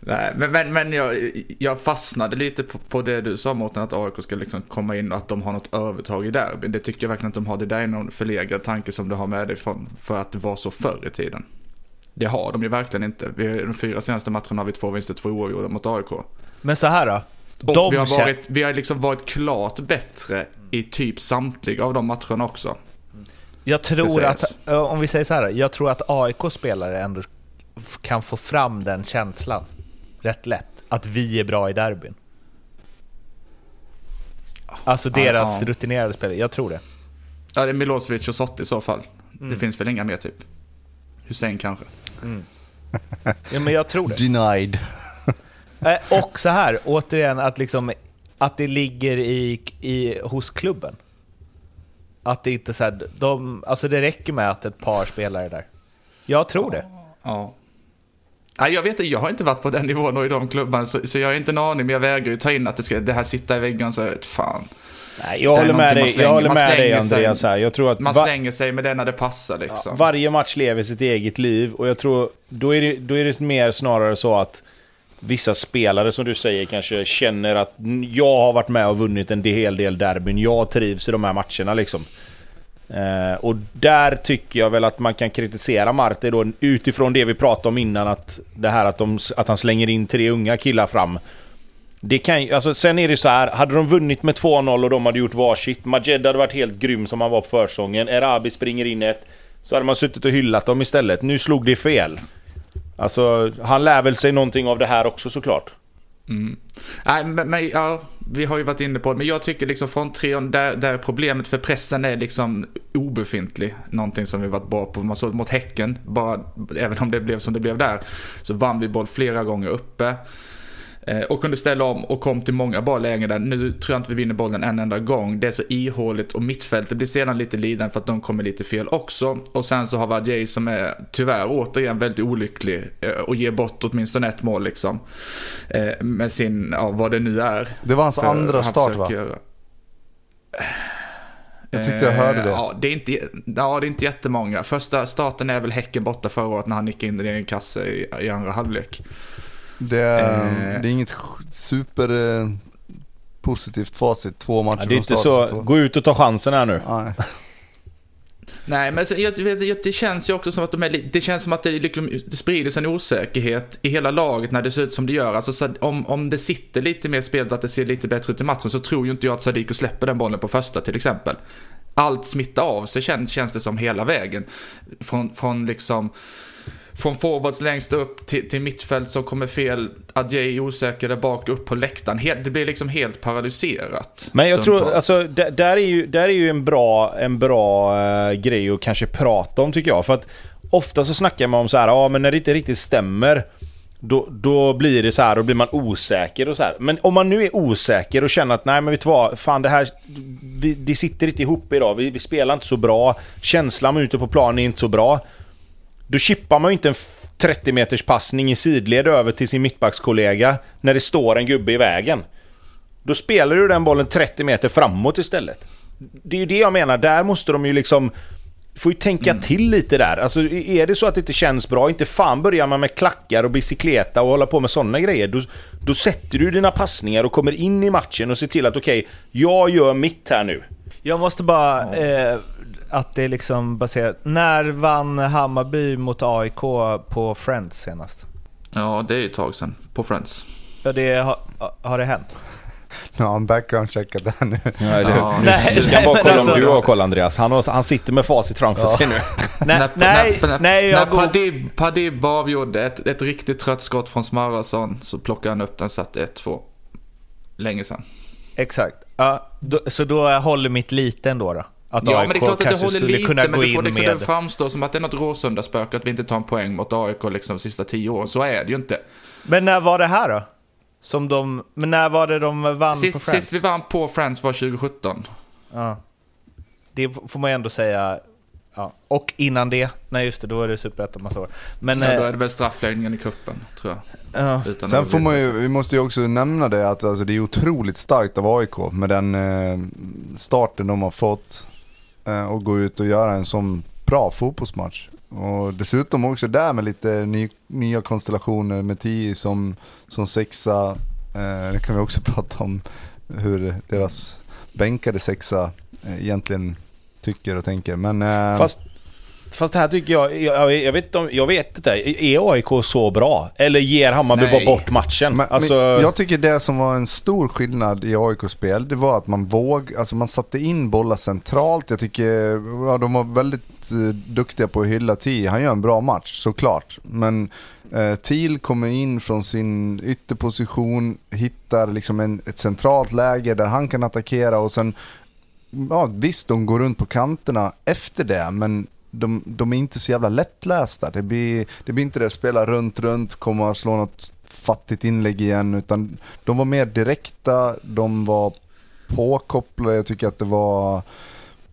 Nej, men, men, men jag, jag fastnade lite på, på det du sa Mårten, att AIK ska liksom komma in och att de har något övertag i derbyn. Det tycker jag verkligen att de har. Det där är någon förlegad tanke som du har med dig från, för att det var så förr i tiden. Det har de ju verkligen inte. Vi, de fyra senaste matcherna har vi två vinster, två oavgjorda mot AIK. Men så här då. Och De vi, har varit, vi har liksom varit klart bättre i typ samtliga av de matcherna också. Jag tror att, eh, om vi säger så här, jag tror att AIK-spelare ändå kan få fram den känslan rätt lätt. Att vi är bra i derbyn. Alltså deras ja. rutinerade spelare, jag tror det. Ja, det är Milosevic och Sotti i så fall. Mm. Det finns väl inga mer typ. Hussein kanske. Ja, men jag tror det. Denied. Eh, Och så här, återigen, att, liksom, att det ligger i, i, hos klubben. Att det inte så här, de, alltså det räcker med att ett par spelare är där. Jag tror det. Ja. Nej, jag vet inte, jag har inte varit på den nivån och i de klubbarna så, så jag har inte en aning, men jag vägrar ju ta in att det ska det här sitta i väggen så att fan. Nej, jag håller med dig, jag håller med dig slänger sig- Andreas här. Jag tror att Man slänger sig med det när det passar liksom. varje match lever sitt eget liv och jag tror då är, det, då är det mer snarare så att vissa spelare som du säger kanske känner att jag har varit med och vunnit en hel del derbyn, jag trivs i de här matcherna liksom. Eh, och där tycker jag väl att man kan kritisera Marte då utifrån det vi pratade om innan att det här att, de, att han slänger in tre unga killar fram. Det kan alltså sen är det så här, hade de vunnit med 2-0 och de hade gjort varsitt, Majed hade varit helt grym som han var på försäsongen, Erabi springer in ett, så hade man suttit och hyllat dem istället. Nu slog det fel. Alltså, han lär väl sig någonting av det här också såklart. Mm. Nej, men, men ja, vi har ju varit inne på det, men jag tycker liksom från där, där problemet för pressen är liksom obefintlig. Någonting som vi varit bra på. Man såg mot Häcken, bara, även om det blev som det blev där, så vann vi boll flera gånger uppe. Eh, och kunde ställa om och kom till många bra lägen där. Nu tror jag inte vi vinner bollen en enda gång. Det är så ihåligt och mittfältet blir sedan lite lidande för att de kommer lite fel också. Och sen så har vi Adjei som är tyvärr återigen väldigt olycklig eh, och ger bort åtminstone ett mål liksom. Eh, med sin, ja vad det nu är. Det var hans För andra han start va? göra. Jag tyckte jag hörde det. Ja det, är inte, ja, det är inte jättemånga. Första starten är väl Häcken borta förra året när han nickade in den i en kasse i, i andra halvlek. Det, är- Eh. det är inget super eh, positivt facit. Två matcher Ja, det är inte så, gå ut och ta chansen här nu. Nej. Nej, men jag, jag, det känns ju också som att de är, det känns som att det, liksom, det sprider sig en osäkerhet i hela laget när det ser ut som det gör. Alltså, så, om, om det sitter lite mer spelat, att det ser lite bättre ut i matchen, så tror ju inte jag att Sadiko släpper den bollen på första till exempel. Allt smittar av sig känns, känns det som hela vägen. Från, från liksom från forwards längst upp till, till mittfält som kommer fel, Adjei osäker där bak, upp på läktaren. Helt, det blir liksom helt paralyserat. Men jag tror, stundtals. alltså, där, är ju, där är ju en bra, en bra eh, grej att kanske prata om tycker jag. För att ofta så snackar man om så här, ja men när det inte riktigt stämmer då, då blir det så här, då blir man osäker och så här. Men om man nu är osäker och känner att nej men vet du vad, fan det här, vi, det sitter inte ihop idag, vi, vi spelar inte så bra, känslan ute på planen är inte så bra. Då chippar man ju inte en f- 30 meters passning i sidled över till sin mittbackskollega när det står en gubbe i vägen. Då spelar du den bollen 30 meter framåt istället. Det är ju det jag menar, där måste de ju liksom... Får ju tänka till lite där. Alltså är det så att det inte känns bra, inte fan börjar man med klackar och bicykleta och hålla på med sådana grejer. Då, då sätter du dina passningar och kommer in i matchen och ser till att okej, jag gör mitt här nu. Jag måste bara, eh, att det är liksom baserat... När vann Hammarby mot AIK på Friends senast? Ja, det är ju ett tag sedan. På Friends. Ja, det har, har det hänt? Nu har han background-checkat det här nu. Ja, eller Ja. hur? Nej, Du ska nej, bara kolla alltså- om du har koll Andreas. Han, har, han sitter med facit framför sig nu. Nej, nej, när, nej, jag när går... Padib, Padib avgjorde ett, ett riktigt trött skott från Smarason så plockade han upp den och satte 1-2. Länge sedan. Exakt. Ja, då, så då håller mitt lite ändå då? Att Ja, AIK men det är klart att det håller lite, men in får liksom med... det framstå som att det är något råsöndagsspöke att vi inte tar en poäng mot AIK liksom de sista tio åren. Så är det ju inte. Men när var det här då? Som de... Men när var det de vann på Sist, Friends? sist vi vann på Friends var 2017. Ja. Det får man ju ändå säga. Ja. Och innan det, nej just det, då var det superettan massa år. Men... Ja, då eh, är det väl straffläggningen i kuppen tror jag. ja. Utan Sen får man ju, vi måste ju också nämna det att alltså, det är otroligt starkt av AIK med den eh, starten de har fått. Eh, och gå ut och göra en sån bra fotbollsmatch. Och dessutom också där med lite ny, nya konstellationer med Tio som, som sexa. Eh, det kan vi också prata om hur deras bänkade sexa eh, egentligen tycker och tänker. Men, eh, Fast, fast här tycker jag, jag, jag, vet, jag vet inte, är AIK så bra? Eller ger Hammarby Nej. bara bort matchen? Men, alltså, men jag tycker det som var en stor skillnad i AIKs spel, det var att man våg, alltså man satte in bollar centralt. Jag tycker, ja, de var väldigt eh, duktiga på att hylla Thiel. Han gör en bra match, såklart. Men eh, Thiel kommer in från sin ytterposition, hittar liksom en, ett centralt läge där han kan attackera och sen, ja visst de går runt på kanterna efter det, men de, de är inte så jävla lättlästa. Det blir, det blir inte det att spela runt, runt, komma och slå något fattigt inlägg igen, utan de var mer direkta, de var påkopplade, jag tycker att det var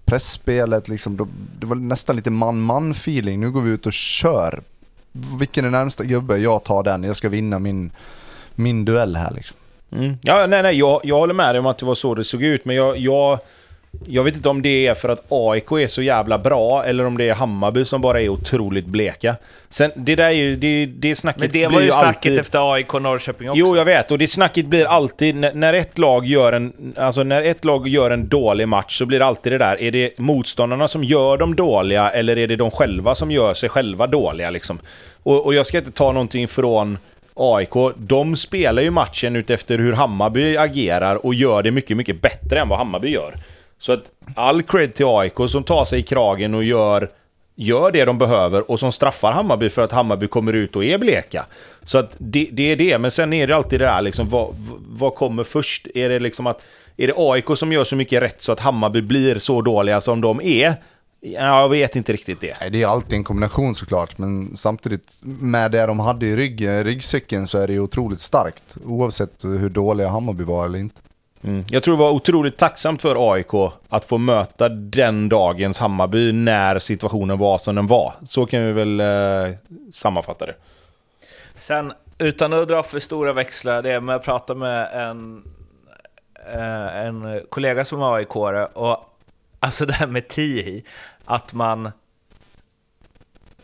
pressspelet, liksom, de- det var nästan lite man-man feeling. Nu går vi ut och kör. Vilken är närmsta gubbe? Jag tar den, jag ska vinna min, min duell här liksom. Mm. Ja, nej, nej, jag, jag håller med dig om att det var så det såg ut, men jag, jag, jag vet inte om det är för att AIK är så jävla bra, eller om det är Hammarby som bara är otroligt bleka. Sen, det där är ju, det, det snacket Men det var ju snacket alltid... efter AIK Norrköping också. Jo, jag vet. Och det snacket blir alltid, när, när ett lag gör en, alltså när ett lag gör en dålig match så blir det alltid det där, är det motståndarna som gör dem dåliga eller är det de själva som gör sig själva dåliga liksom? Och, och jag ska inte ta någonting från AIK, de spelar ju matchen utefter hur Hammarby agerar och gör det mycket, mycket bättre än vad Hammarby gör. Så att all cred till AIK som tar sig i kragen och gör gör det de behöver och som straffar Hammarby för att Hammarby kommer ut och är bleka. Så att det, det är det, men sen är det alltid det där liksom, vad, vad kommer först? Är det liksom att, är det AIK som gör så mycket rätt så att Hammarby blir så dåliga som de är? Ja, jag vet inte riktigt det. Nej, det är alltid en kombination såklart, men samtidigt med det de hade i ryggen, ryggsäcken så är det ju otroligt starkt. Oavsett hur dåliga Hammarby var eller inte. Mm. Jag tror det var otroligt tacksamt för AIK att få möta den dagens Hammarby när situationen var som den var. Så kan vi väl eh, sammanfatta det. Sen, utan att dra för stora växlar, det är med att prata med en, eh, en kollega som var aik och alltså det här med Tihi, att man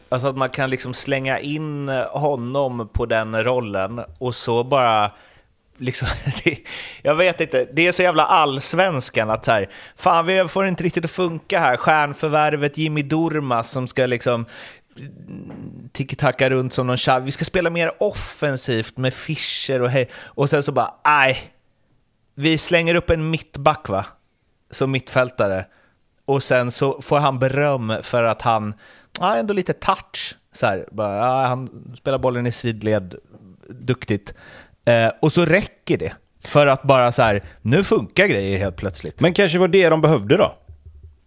Alltså att man kan liksom slänga in honom på den rollen och så bara liksom, det, jag vet inte, det är så jävla allsvenskan att så här, fan vi får inte riktigt att funka här, stjärnförvärvet Jimmy Durmaz som ska liksom mm, tiki-taka runt som någon tjav. Vi ska spela mer offensivt med Fischer och hej. Och sen så bara, nej. Vi slänger upp en mittback va? Som mittfältare. Och sen så får han beröm för att han, ja ändå lite touch. Så här, bara, ja, han spelar bollen i sidled, duktigt. Eh, och så räcker det. För att bara så här, nu funkar grejer helt plötsligt. Men kanske var det de behövde då?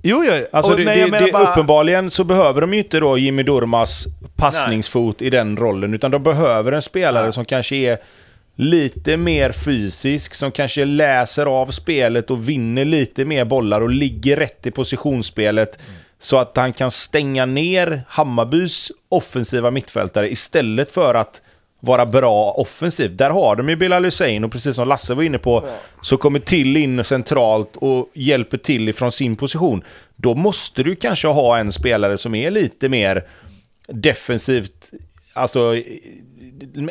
Jo, jo. Alltså och, det, men det, det, bara- uppenbarligen så behöver de ju inte då Jimmy Durmas passningsfot i den rollen, utan de behöver en spelare Nej. som kanske är lite mer fysisk, som kanske läser av spelet och vinner lite mer bollar och ligger rätt i positionsspelet. Så att han kan stänga ner Hammarbys offensiva mittfältare istället för att vara bra offensivt. Där har de ju Bilal Hussein och precis som Lasse var inne på så kommer till in centralt och hjälper till ifrån sin position. Då måste du kanske ha en spelare som är lite mer defensivt, alltså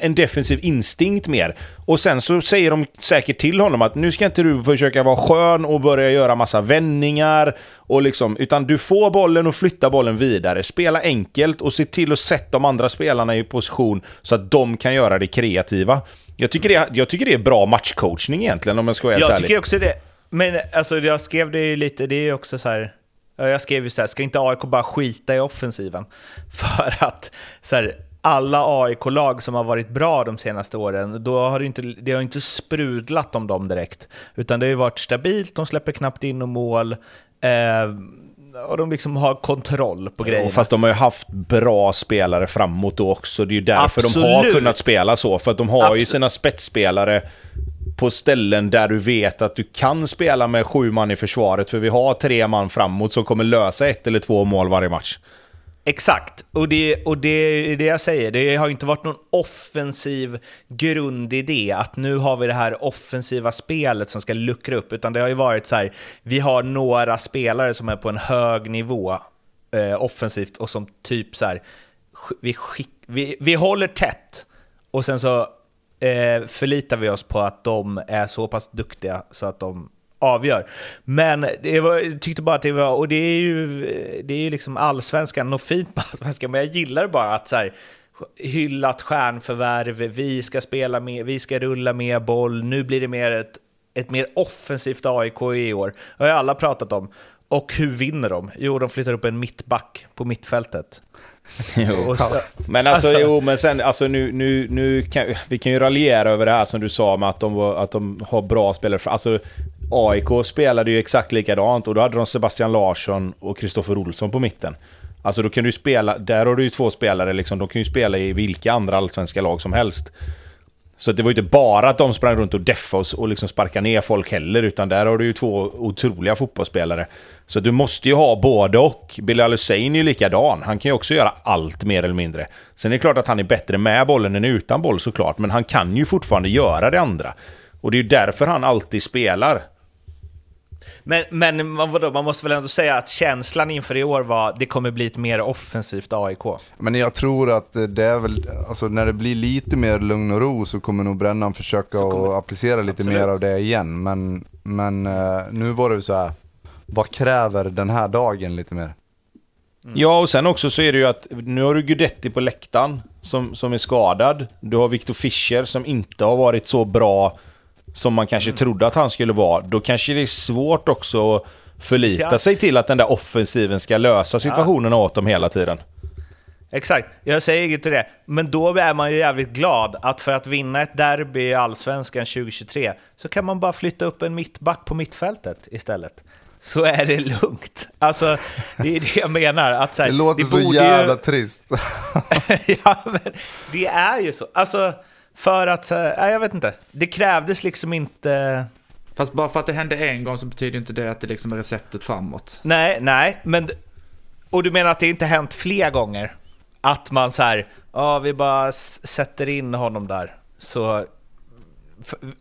en defensiv instinkt mer. Och sen så säger de säkert till honom att nu ska inte du försöka vara skön och börja göra massa vändningar och liksom, utan du får bollen och flytta bollen vidare. Spela enkelt och se till att sätta de andra spelarna i position så att de kan göra det kreativa. Jag tycker det, jag tycker det är bra matchcoachning egentligen om jag ska vara helt Jag ärlig. tycker också det. Men alltså, jag skrev det ju lite, det är ju också så här. ja, Jag skrev ju så här, ska inte AIK bara skita i offensiven? För att så här, alla AIK-lag som har varit bra de senaste åren, då har det inte, det har inte sprudlat om dem direkt. Utan det har ju varit stabilt, de släpper knappt in och mål. Eh, och de liksom har kontroll på grejerna. Fast de har ju haft bra spelare framåt då också. Det är ju därför de har Absolut. kunnat spela så. För att de har ju Absolut. sina spetsspelare på ställen där du vet att du kan spela med sju man i försvaret. För vi har tre man framåt som kommer lösa ett eller två mål varje match. Exakt, och det, och det är det jag säger. Det har inte varit någon offensiv grundidé att nu har vi det här offensiva spelet som ska luckra upp, utan det har ju varit så här, vi har några spelare som är på en hög nivå eh, offensivt och som typ så här, vi, skick, vi, vi håller tätt och sen så eh, förlitar vi oss på att de är så pass duktiga så att de avgör. Men det var, jag tyckte bara att det var, och det är ju, det är ju liksom allsvenskan, något fint med allsvenskan, men jag gillar bara att så här, hyllat stjärnförvärv, vi ska spela med, vi ska rulla mer boll, nu blir det mer ett, ett mer offensivt AIK i år. Det har ju alla pratat om. Och hur vinner de? Jo, de flyttar upp en mittback på mittfältet. Jo. Så, Men alltså, Alltså- jo, men sen, alltså nu, nu, nu kan, vi kan ju raljera över det här som du sa med att de, att de har bra spelare. Alltså, AIK spelade ju exakt likadant och då hade de Sebastian Larsson och Kristoffer Olsson på mitten. Alltså då kan du spela, där har du ju två spelare liksom, de kan ju spela i vilka andra allsvenska lag som helst. Så det var ju inte bara att de sprang runt och deffade oss och liksom sparkade ner folk heller, utan där har du ju två otroliga fotbollsspelare. Så du måste ju ha både och. Bilal Hussein är ju likadan, han kan ju också göra allt mer eller mindre. Sen är det klart att han är bättre med bollen än utan boll såklart, men han kan ju fortfarande göra det andra. Och det är ju därför han alltid spelar men, men man, vadå, man måste väl ändå säga att känslan inför i år var det kommer bli ett mer offensivt AIK. Men jag tror att det är väl, alltså när det blir lite mer lugn och ro så kommer nog Brännan försöka kommer- att applicera lite Absolut. mer av det igen. Men, men eh, nu var det ju så här, vad kräver den här dagen lite mer? Ja, och sen också så är det ju att nu har du Gudetti på läktaren som, som är skadad. Du har Victor Fischer som inte har varit så bra som man kanske trodde att han skulle vara. Då kanske det är svårt också att förlita Ja. sig till att den där offensiven ska lösa situationerna åt dem hela tiden. Exakt, jag säger inte det. Men då är man ju jävligt glad att för att vinna ett derby i Allsvenskan 2023 så kan man bara flytta upp en mittback på mittfältet istället. Så är det lugnt. Alltså, det är det jag menar. Att så här, Det låter så borde jävla Ju... trist. ja, men det är ju så. Alltså, för att... här, Nej, jag vet inte. Det krävdes liksom inte... Fast bara för att det hände en gång så betyder inte det att det liksom är receptet framåt. Nej, nej, men... Och du menar att det inte hänt fler gånger? Att man så här, ja, vi bara sätter in honom där. Så...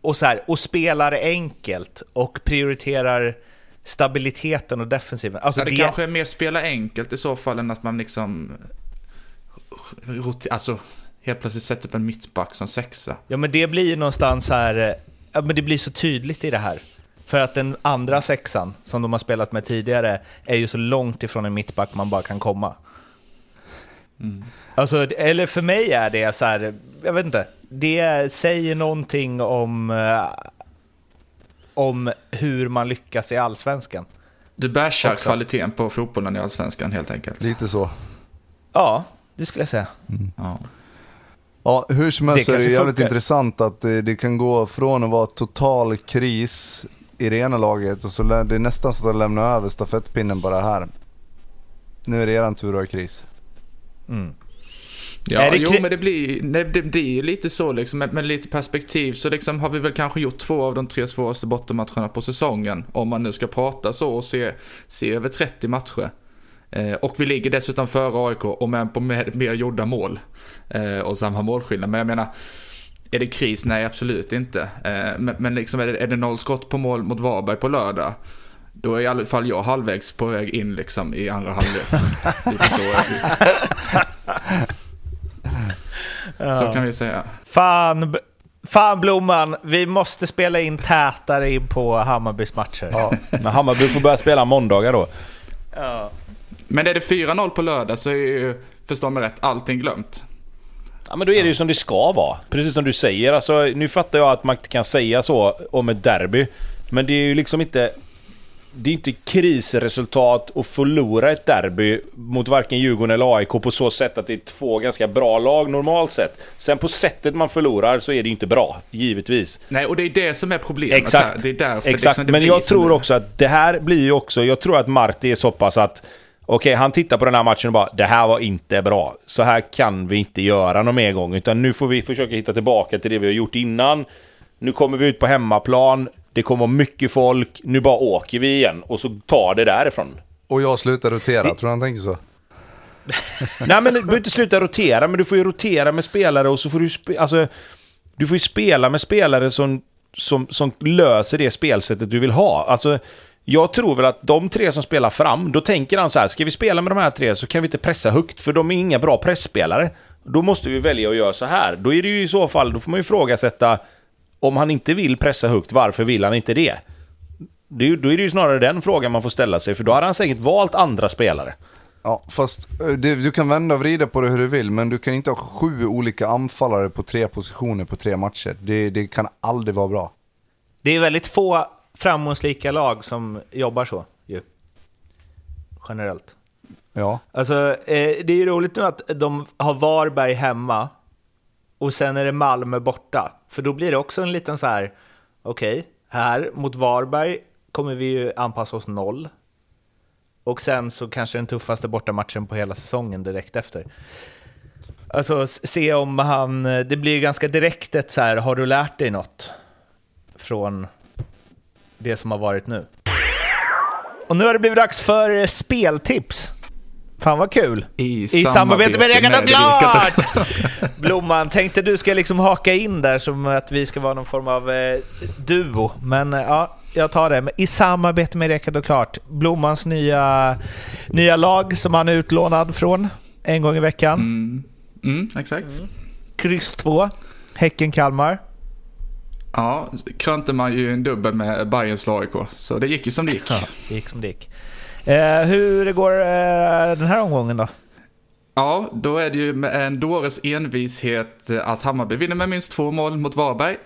Och så här, och spelar enkelt och prioriterar stabiliteten och defensiven. Alltså Ja, det, det, kanske är mer spela enkelt i så fall än att man liksom... Alltså, helt plötsligt sätter upp en mittback som sexa. Ja, men det blir ju någonstans så här... eh, Ja, men det blir så tydligt i det här. För att den andra sexan, som de har spelat med tidigare, är ju så långt ifrån en mittback man bara kan komma. Alltså, eller för mig är det så här, jag vet inte, det säger någonting om, eh, om hur man lyckas i allsvenskan. Du bashar Också. kvaliteten på fotbollen i Allsvenskan helt enkelt. lite så. Ja, det skulle jag säga. Ja. Ja, hur som helst Det är det jävligt funkar. intressant att det, det kan gå från att vara total kris i det ena laget och så lä- det är nästan så att de lämnar över stafettpinnen bara här. Nu är det eran tur att ha kris. Mm. Ja, Är det jo men det blir, det, det blir ju lite så liksom, med, med lite perspektiv så liksom har vi väl kanske gjort två av de tre svåraste bottenmatcherna på säsongen. Om man nu ska prata så och se, se över 30 matcher. Eh, och vi ligger dessutom före AIK och med på mer, mer gjorda mål. Eh, och samma målskillnad. Men jag menar, är det kris? Nej, absolut inte. Eh, men, men liksom är det, är det noll skott på mål mot Varberg på lördag? Då är i alla fall jag halvvägs på väg in liksom i andra halvlek. Så. Så kan vi säga. Fan, fan Blomman, vi måste spela in tätare in på Hammarbys matcher. Ja, Men Hammarby får börja spela måndagar då. Ja. Men är det 4-0 på lördag så är ju, förstå mig rätt, allting glömt. Ja men då är det ju som det ska vara. Precis som du säger. Alltså, nu fattar jag att man kan säga så om ett derby. Men det är ju liksom inte... Det är inte krisresultat att förlora ett derby mot varken Djurgården eller AIK på så sätt att det är två ganska bra lag normalt sett. Sen på sättet man förlorar så är det ju inte bra, givetvis. Nej, och det är det som är problemet Exakt. här. Det är därför Exakt, liksom det men jag tror det- också att det här blir ju också... Jag tror att Marti är så pass att... Okej, han tittar på den här matchen och bara det här var inte bra. Så här kan vi inte göra någon mer gång. Utan nu får vi försöka hitta tillbaka till det vi har gjort innan. Nu kommer vi ut på hemmaplan. Det kommer mycket folk. Nu bara åker vi igen och så tar det därifrån. och jag slutar rotera, tror du han tänker så? Nej men du behöver inte sluta rotera, men du får ju rotera med spelare och så får du... Spe alltså, du får ju spela med spelare som, som, som löser det spelsättet du vill ha. Alltså, Jag tror väl att de tre som spelar fram, då tänker han så här, ska vi spela med de här tre så kan vi inte pressa högt, för de är inga bra pressspelare. Då måste vi välja att göra så här. Då är det ju i så fall, då får man ju ifrågasätta, om han inte vill pressa högt, varför vill han inte det? det då är det ju snarare den frågan man får ställa sig, för då hade han säkert valt andra spelare. Ja, fast eh, det, du kan vända och vrida på det hur du vill, men du kan inte ha sju olika anfallare på tre positioner på tre matcher. Det, det kan aldrig vara bra. Det är väldigt få framgångsrika lag som jobbar så, ju. Generellt. Ja, Alltså, eh, det är ju roligt nu att de har Varberg hemma och sen är det Malmö borta. För då blir det också en liten så här, okej, här mot Varberg kommer vi ju anpassa oss noll. Och sen så kanske den tuffaste bortamatchen på hela säsongen direkt efter. Alltså se om han, det blir ganska direkt ett så här, har du lärt dig något från det som har varit nu? Och nu har det blivit dags för eh, speltips. Fan vad kul! I, I samarbete med Rekat och Klart! Blomman, tänkte du ska liksom haka in där som att vi ska vara någon form av eh, duo. Men eh, ja, jag tar det. Men I samarbete med Rekat och Klart. Blommans nya, nya lag som han är utlånad från en gång i veckan. Mm, mm, exakt. Kryss 2. Häcken-Kalmar. Ja, krönte man ju en dubbel med Bayerns AIK, så det gick ju som det gick. Det gick som det gick. Eh, hur går eh, den här omgången då? Ja, då är det ju med en dåres envishet att Hammarby vinner med minst två mål mot Varberg.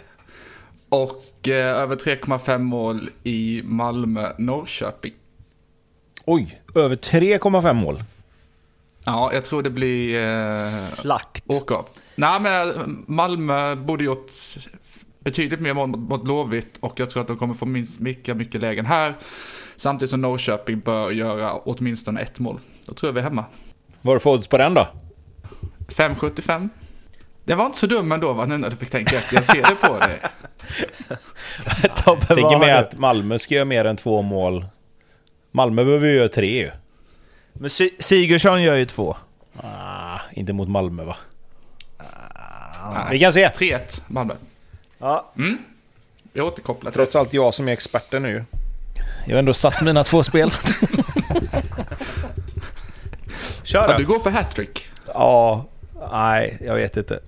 Och eh, över 3,5 mål i Malmö-Norrköping. Oj, över 3,5 mål. Ja, jag tror det blir eh, Slakt. åka. Nej, men eh, Malmö borde gjort betydligt mer mål mot, mot Blåvitt och jag tror att de kommer få minst lika mycket lägen här. Samtidigt som Norrköping bör göra åtminstone ett mål. Då tror jag vi är hemma. Vad har du för odds på den då? 5,75. Det var inte så dum ändå va, nu när du fick tänka efter. Jag ser det på dig. Tobbe, Tänker med att Malmö ska göra mer än två mål. Malmö behöver ju göra tre ju. Men Si- Sigurdsson gör ju två. Ah, inte mot Malmö va? Nej. Vi kan se. 3-1 Malmö. Ja. Jag återkopplar Trots allt jag som är experten nu. Jag har ändå satt mina två spel. Kör Ja, då. du går för hattrick. ja, nej, jag vet inte.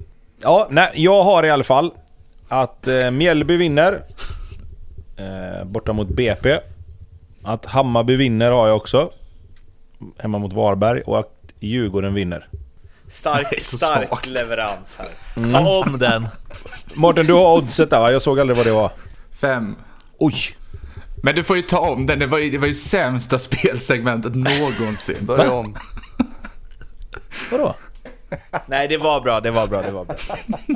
Ja, nej, jag har i alla fall att eh, Mjällby vinner. Eh, borta mot BP. Att Hammarby vinner har jag också. Hemma mot Varberg. Och att Djurgården vinner. Stark, stark svagt. leverans här. Ta om den. Mårten, du har oddset där va? Jag såg aldrig vad det var. Fem. Oj! Men du får ju ta om den, det var ju, det var ju sämsta spelsegmentet någonsin. börja om. Vadå? Nej, det var bra, det var bra, det var bra.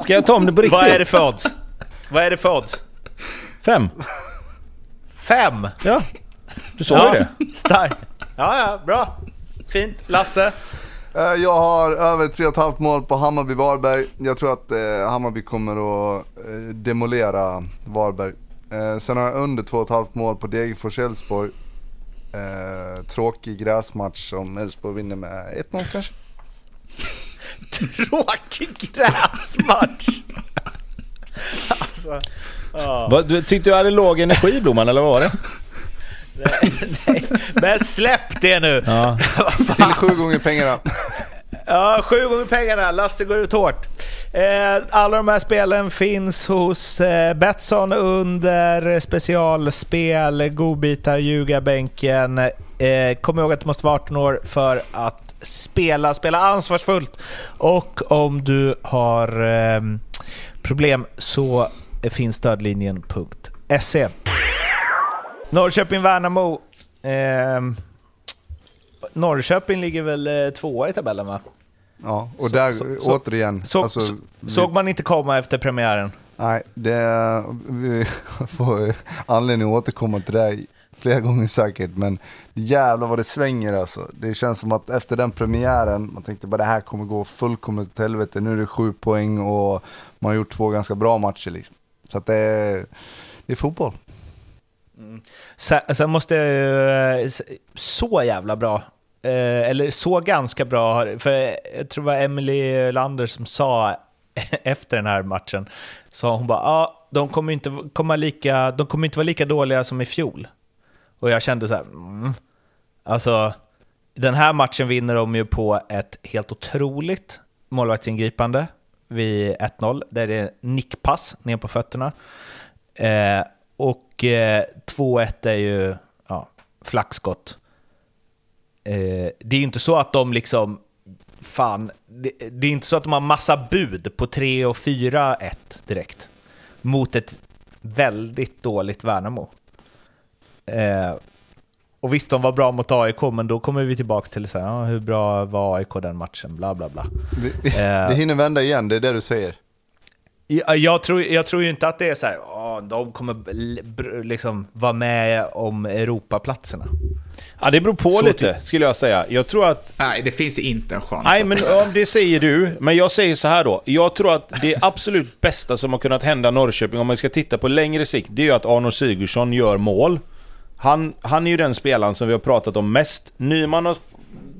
Ska jag ta om det på riktigt? Vad är det för odds? Vad är det för odds? Fem? Fem! Ja. Du såg ju det. Stark. Ja, ja, bra. Fint. Lasse? Eh, Jag har över 3,5 mål på Hammarby-Varberg. Jag tror att eh, Hammarby kommer att eh, demolera Varberg. Eh, sen har jag under 2,5 mål på Degerfors-Elfsborg. Eh, tråkig gräsmatch som Elfsborg vinner med 1-0 kanske. Tråkig gräsmatch. alltså, ja. Vad, du, tyckte du hade låg energi Blomman, eller vad var det? Men släpp det nu! Ja. Till sju gånger pengarna. Ja, sju gånger pengarna. Lasse går ut hårt. Eh, alla de här spelen finns hos eh, Betsson under specialspel, godbitar, ljugarbänken. Eh, kom ihåg att du måste vara 18 år för att spela. Spela ansvarsfullt. Och om du har problem så finns stödlinjen.se. Norrköping-Värnamo. Eh, Norrköping ligger väl eh, tvåa i tabellen va? Ja, och där så- så- återigen. Så, alltså, så, vi- såg man inte komma efter premiären? Nej, det, vi får anledning att återkomma till det flera gånger säkert. Men jävlar vad det svänger alltså. Det känns som att efter den premiären, man tänkte bara det här kommer gå fullkomligt åt helvete. Nu är det sju poäng och man har gjort två ganska bra matcher liksom. Så att det är, det är fotboll. Sen, sen måste jag ju, eh, så jävla bra, eh, eller så ganska bra, för jag tror det var Emily Lander som sa efter den här matchen, sa hon bara ja, de kommer inte komma lika, de kommer inte vara lika dåliga som i fjol. Och jag kände så här, mm. alltså den här matchen vinner de ju på ett helt otroligt målvaktsingripande vid 1-0, där det är nickpass ner på fötterna. Eh, och eh, 2-1 är ju ja, flackskott. Eh, det är ju inte så att de liksom, fan, det, det, är inte så att de har massa bud på 3 och 4-1 direkt mot ett väldigt dåligt Värnamo. Eh, och visst, de var bra mot AIK, men då kommer vi tillbaka till så här, ja, hur bra var AIK den matchen, bla bla bla. Vi, vi, eh, det hinner vända igen, det är det du säger. Jag, jag, tror, jag tror ju inte att det är så här, åh, de kommer liksom vara med om Europaplatserna. Ja, det beror på så lite, typ. skulle jag säga. Jag tror att... Nej, det finns inte en chans. Nej, men om det säger du. Men jag säger så här då. Jag tror att det absolut bästa som har kunnat hända Norrköping, om man ska titta på längre sikt, det är ju att Arno Sigurdsson gör mål. Han, han är ju den spelaren som vi har pratat om mest. Nyman har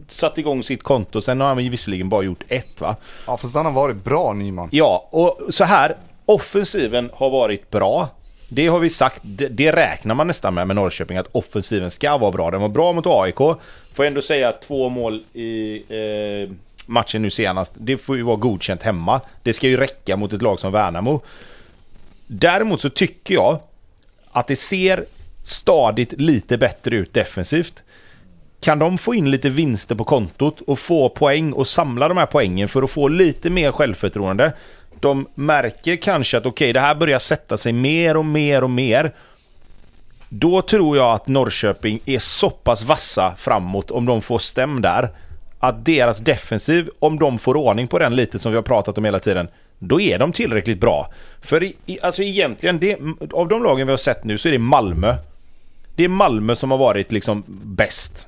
satt igång sitt konto, sen har han visserligen bara gjort ett va? Ja, fast han har varit bra Nyman. Ja, och så här. Offensiven har varit bra. Det har vi sagt, det, det, räknar man nästan med med Norrköping, att offensiven ska vara bra. Den var bra mot AIK. Får ändå säga att två mål i eh, matchen nu senast, det får ju vara godkänt hemma. Det ska ju räcka mot ett lag som Värnamo. Däremot så tycker jag att det ser stadigt lite bättre ut defensivt. Kan de få in lite vinster på kontot och få poäng och samla de här poängen för att få lite mer självförtroende. De märker kanske att okej, okay, det här börjar sätta sig mer och mer och mer. Då tror jag att Norrköping är så pass vassa framåt om de får stäm där. Att deras defensiv, om de får ordning på den lite som vi har pratat om hela tiden, då är de tillräckligt bra. För i, alltså egentligen, det, av de lagen vi har sett nu så är det Malmö det är Malmö som har varit liksom bäst.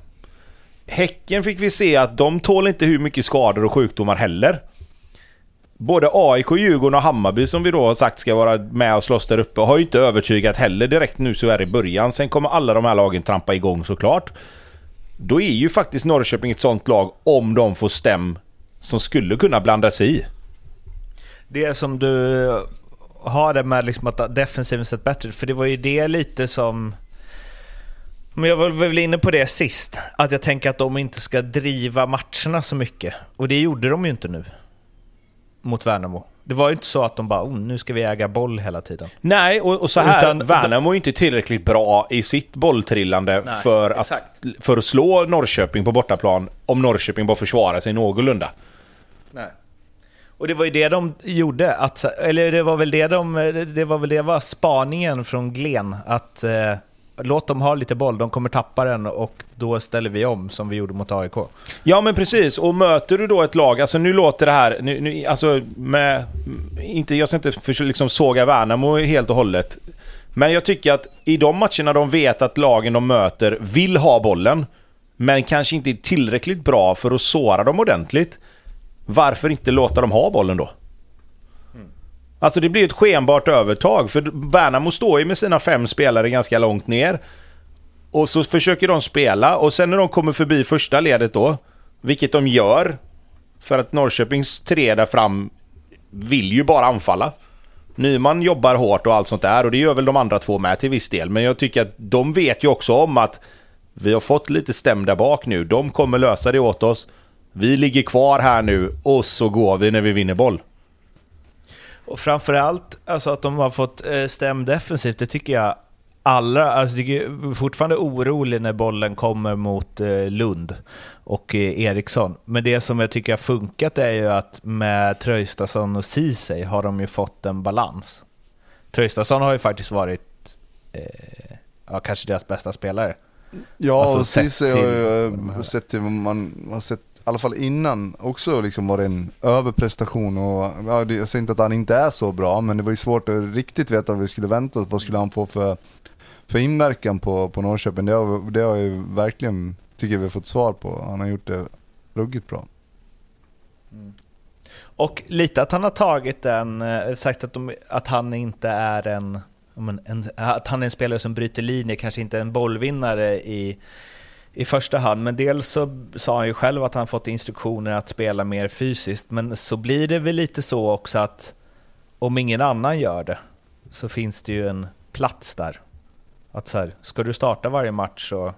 Häcken fick vi se att de tål inte hur mycket skador och sjukdomar heller. Både AIK, Djurgården och Hammarby som vi då har sagt ska vara med och slåss där uppe har ju inte övertygat heller direkt nu så här i början. Sen kommer alla de här lagen trampa igång såklart. Då är ju faktiskt Norrköping ett sånt lag om de får stäm som skulle kunna blanda sig i. Det som du har det med liksom att defensiven sett bättre för det var ju det lite som men jag var väl inne på det sist, att jag tänker att de inte ska driva matcherna så mycket. Och det gjorde de ju inte nu. Mot Värnamo. Det var ju inte så att de bara oh, nu ska vi äga boll hela tiden. Nej, och, och så här, Utan, Värnamo är inte tillräckligt bra i sitt bolltrillande nej, för, att, för att slå Norrköping på bortaplan om Norrköping bara försvarar sig någorlunda. Nej. Och det var ju det de gjorde, att, eller det var väl det de, det var väl det var spaningen från Glen, att eh, låt dem ha lite boll, de kommer tappa den och då ställer vi om som vi gjorde mot AIK. Ja men precis, och möter du då ett lag, alltså nu låter det här, nu, nu, alltså med, inte, jag ska inte för, liksom såga Värnamo helt och hållet. Men jag tycker att i de matcherna de vet att lagen de möter vill ha bollen, men kanske inte är tillräckligt bra för att såra dem ordentligt. Varför inte låta dem ha bollen då? Alltså det blir ett skenbart övertag för Värnamo står ju med sina fem spelare ganska långt ner. Och så försöker de spela och sen när de kommer förbi första ledet då, vilket de gör, för att Norrköpings tre där fram vill ju bara anfalla. Nyman jobbar hårt och allt sånt där och det gör väl de andra två med till viss del. Men jag tycker att de vet ju också om att vi har fått lite stäm där bak nu. De kommer lösa det åt oss. Vi ligger kvar här nu och så går vi när vi vinner boll. Och framförallt alltså att de har fått eh, stäm defensivt, det tycker jag allra, alltså jag är fortfarande orolig när bollen kommer mot eh, Lund och eh, Eriksson. Men det som jag tycker har funkat är ju att med Tröjstason och Ceesay har de ju fått en balans. Tröjstason har ju faktiskt varit eh, ja, kanske deras bästa spelare. Ja, alltså, och Ceesay har ju sett till vad man har sett i alla fall innan också liksom var det en överprestation och ja, jag säger inte att han inte är så bra men det var ju svårt att riktigt veta vad vi skulle vänta oss. Vad skulle han få för, för inverkan på, på Norrköping? Det har, det har jag ju verkligen, tycker jag vi har fått svar på. Han har gjort det ruggigt bra. Mm. Och lite att han har tagit den, eh, sagt att, de, att han inte är en, en, att han är en spelare som bryter linjer, kanske inte en bollvinnare i i första hand, men dels så sa han ju själv att han fått instruktioner att spela mer fysiskt, men så blir det väl lite så också att om ingen annan gör det så finns det ju en plats där. Att så här, ska du starta varje match så är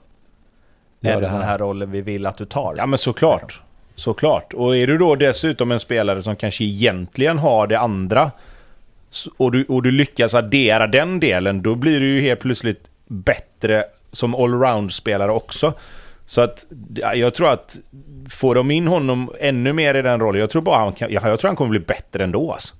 det det den här rollen vi vill att du tar. Ja men såklart. Såklart. Och är du då dessutom en spelare som kanske egentligen har det andra och du, och du lyckas addera den delen, då blir du ju helt plötsligt bättre som allround-spelare också. Så att ja, jag tror att får de in honom ännu mer i den rollen, jag tror bara han kan, jag, jag tror han kommer bli bättre ändå alltså.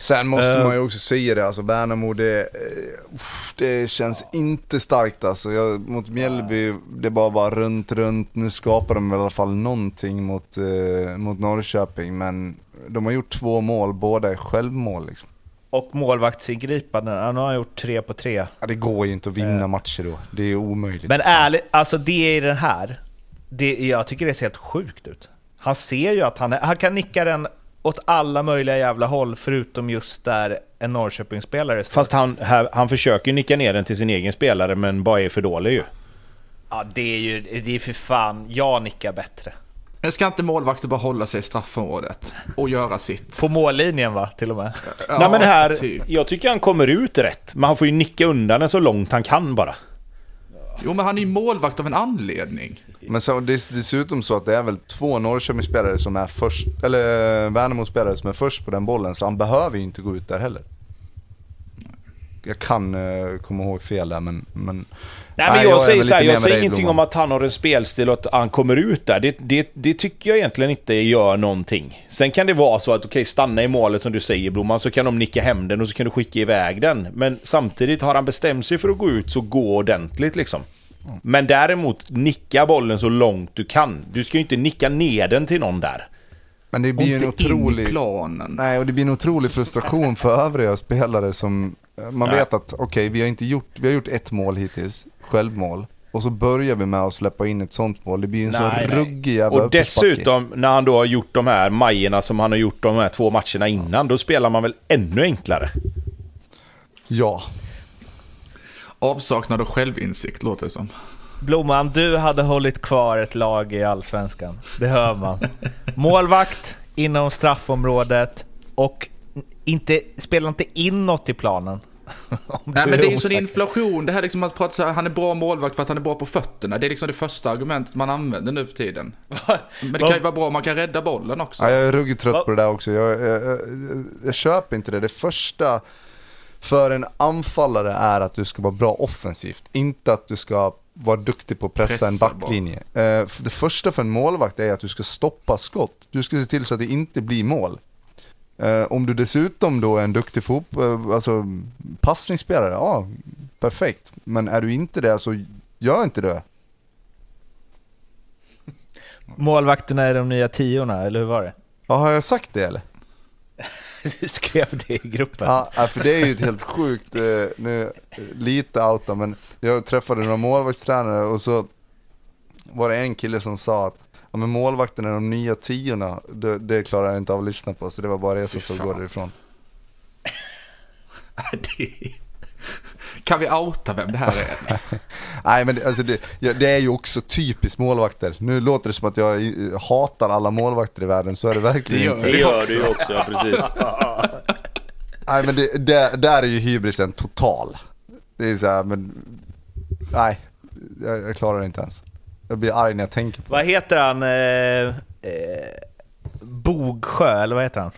Sen måste Eh. man ju också säga det, alltså Värnamo det, eh, uff, det känns inte starkt alltså. Jag, mot Mjällby, det bara var runt, runt. Nu skapar de i alla fall någonting mot, eh, mot Norrköping, men de har gjort två mål, båda är självmål liksom. Och målvaktsingripanden, ja, nu har han gjort tre på tre. Ja, det går ju inte att vinna Eh. matcher då, det är omöjligt. Men ärligt, alltså det i den här, det, jag tycker det ser helt sjukt ut. Han ser ju att han, är, han kan nicka den åt alla möjliga jävla håll förutom just där en Norrköpingsspelare står. Fast han, här, han försöker nicka ner den till sin egen spelare men bara är för dålig ju. Ja, det är ju, det är för fan, jag nickar bättre. Men ska inte målvakter bara hålla sig i straffområdet och göra sitt? På mållinjen va, till och med. Ja, Nej men här, typ. jag tycker han kommer ut rätt. Men han får ju nicka undan den så långt han kan bara. Jo, men han är ju målvakt av en anledning. Men så, det är dessutom så att det är väl två Norrköpingsspelare som är först, eller eh, Värnamo-spelare som är först på den bollen, så han behöver ju inte gå ut där heller. Jag kan eh, komma ihåg fel där men... men Nej, men jag säger så här, jag säger ingenting om att han har en spelstil och att han kommer ut där. Det, det, det tycker jag egentligen inte gör någonting. Sen kan det vara så att okej, stanna i målet som du säger Blomman, så kan de nicka hem den och så kan du skicka iväg den. Men samtidigt har han bestämt sig för att gå ut så gå ordentligt liksom. Men däremot, nicka bollen så långt du kan. Du ska ju inte nicka ner den till någon där. Men det blir ju en inte in i otrolig... planen. Nej, och det blir en otrolig frustration för övriga spelare som... eh, Man Nej. vet att okej, vi har inte gjort... Vi har gjort ett mål hittills, självmål. Och så börjar vi med att släppa in ett sånt mål. Det blir ju en Nej, så nej. ruggig jävla Och dessutom, när han då har gjort de här majerna som han har gjort de här två matcherna innan, då spelar man väl ännu enklare. Ja. Avsaknad av självinsikt låter det som. Blomman, du hade hållit kvar ett lag i Allsvenskan. Det hör man. Målvakt inom straffområdet och inte, spelar inte in något i planen. Nej men det är ju sån inflation. Det här liksom att prata så här, han är bra målvakt för att han är bra på fötterna. Det är liksom det första argumentet man använder nu för tiden. Men det kan ju vara bra om man kan rädda bollen också. ja, jag är ruggigt trött på det där också. Jag, jag, jag, jag köper inte det. Det första för en anfallare är att du ska vara bra offensivt. Inte att du ska vara duktig på att pressa, en Pressa backlinje. Eh, det första för en målvakt är att du ska stoppa skott. Du ska se till så att det inte blir mål. Eh, om du dessutom då är en duktig fot, eh, alltså passningsspelare, ja perfekt. Men är du inte det så gör inte det. Målvakterna är de nya tiorna, eller hur var det? Ja, har jag sagt det eller? Du skrev det i gruppen. Ja, för det är ju ett helt sjukt, eh, nu eh, lite outa men jag träffade några målvaktstränare och så var det en kille som sa att ja, men målvakten är de nya tiorna, det, det klarar jag inte av att lyssna på så det var bara resa så går därifrån. Det- Kan vi outa vem det här är? Nej men det, alltså det, det är ju också typiskt målvakter. Nu låter det som att jag hatar alla målvakter i världen, så är det verkligen Det gör inte. Det gör du ju också, ja, precis. Nej men det, det, där är ju hybrisen total. Det är så här, men nej, jag, jag klarar det inte ens. Jag blir arg när jag tänker på det. Vad heter han? Eh, eh, Bogsjö, eller vad heter han?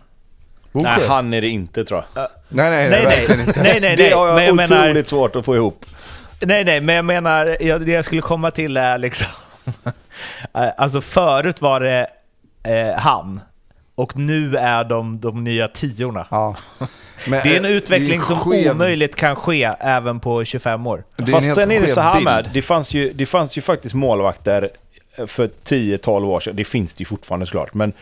Nej, han är det inte tror jag. Nej, nej, nej, Nej, verkligen nej, inte. nej, nej, det har nej. jag Men jag otroligt menar, svårt att få ihop. nej, nej, men jag menar, jag, det jag skulle komma till är liksom, alltså förut var det eh, han, och nu är de de nya tiorna. Ja. Men, Det är en eh, utveckling är som skev- omöjligt kan ske även på 25 år. det Fast sen är det så här med, det fanns, ju, det fanns ju faktiskt målvakter för 10-12 år sedan, det finns det ju fortfarande såklart, men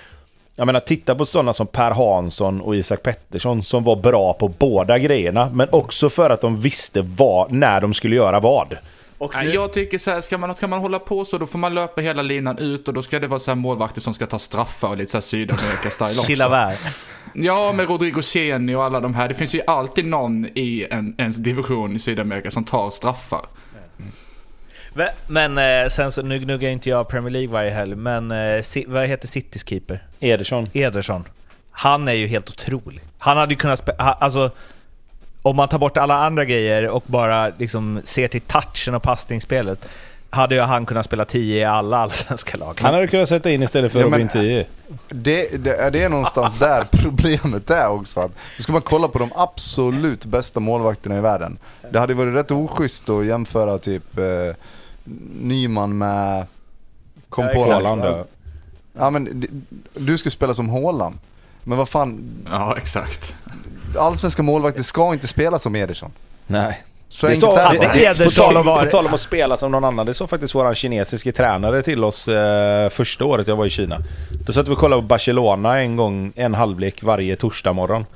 jag menar titta på sådana som Per Hansson och Isak Pettersson som var bra på båda grejerna, men också för att de visste vad, när de skulle göra vad. Och Nej, Jag tycker så här, ska man, ska man hålla på så då får man löpa hela linan ut och då ska det vara så här målvakter som ska ta straffar och lite så här Sydamerika-style också. Chilavär. Ja, med Rodrigo Ceni och alla de här. Det finns ju alltid någon i en, en division i Sydamerika som tar straffar. Men- eh, sen så, nu gnuggar inte jag Premier League varje helg, men eh, vad heter Citys keeper? Ederson. Ederson. Han är ju helt otrolig. Han hade ju kunnat spela, alltså om man tar bort alla andra grejer och bara liksom ser till touchen och passningsspelet, hade ju han kunnat spela 10 i alla allsvenska lag. Han hade kunnat sätta in istället för Ja, Robin 10. Det, det, det är någonstans där problemet är också. Att, ska man kolla på de absolut bästa målvakterna i världen. Det hade varit rätt oschysst att jämföra typ eh, Nyman med... Kom Ja, på. Haaland, ja. Men du ska spela som Haaland. Men vad fan, Ja, exakt. allsvenska målvakter ska inte spela som Ederson. Nej. Så Det enkelt är det- det. på, tal, var- på tal om att spela som någon annan, det sa faktiskt våran kinesiske tränare till oss eh, första året jag var i Kina. Då satt vi och kollade på Barcelona en gång, en halvlek varje torsdag morgon.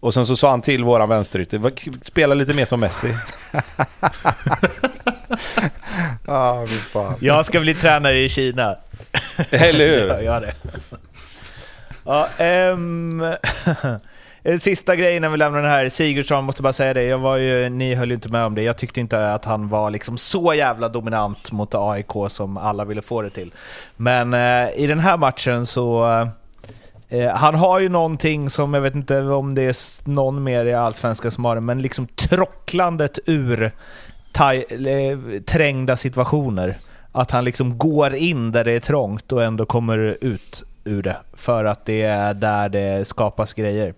Och sen så sa han till våran vänsterytter, "Va- spela lite mer som Messi. Ah, fan. Jag ska bli tränare i Kina. Eller hur? Jag gör det. Ja, en Sista grejen när vi lämnar den här. Sigurdsson, måste bara säga det. Jag var ju, ni höll ju inte med om det. Jag tyckte inte att han var liksom så jävla dominant mot AIK som alla ville få det till. Men eh, i den här matchen så... Eh, han har ju någonting som, jag vet inte om det är någon mer i Allsvenskan som har det, men liksom trocklandet ur trängda situationer. Att han liksom går in där det är trångt och ändå kommer ut ur det. För att det är där det skapas grejer.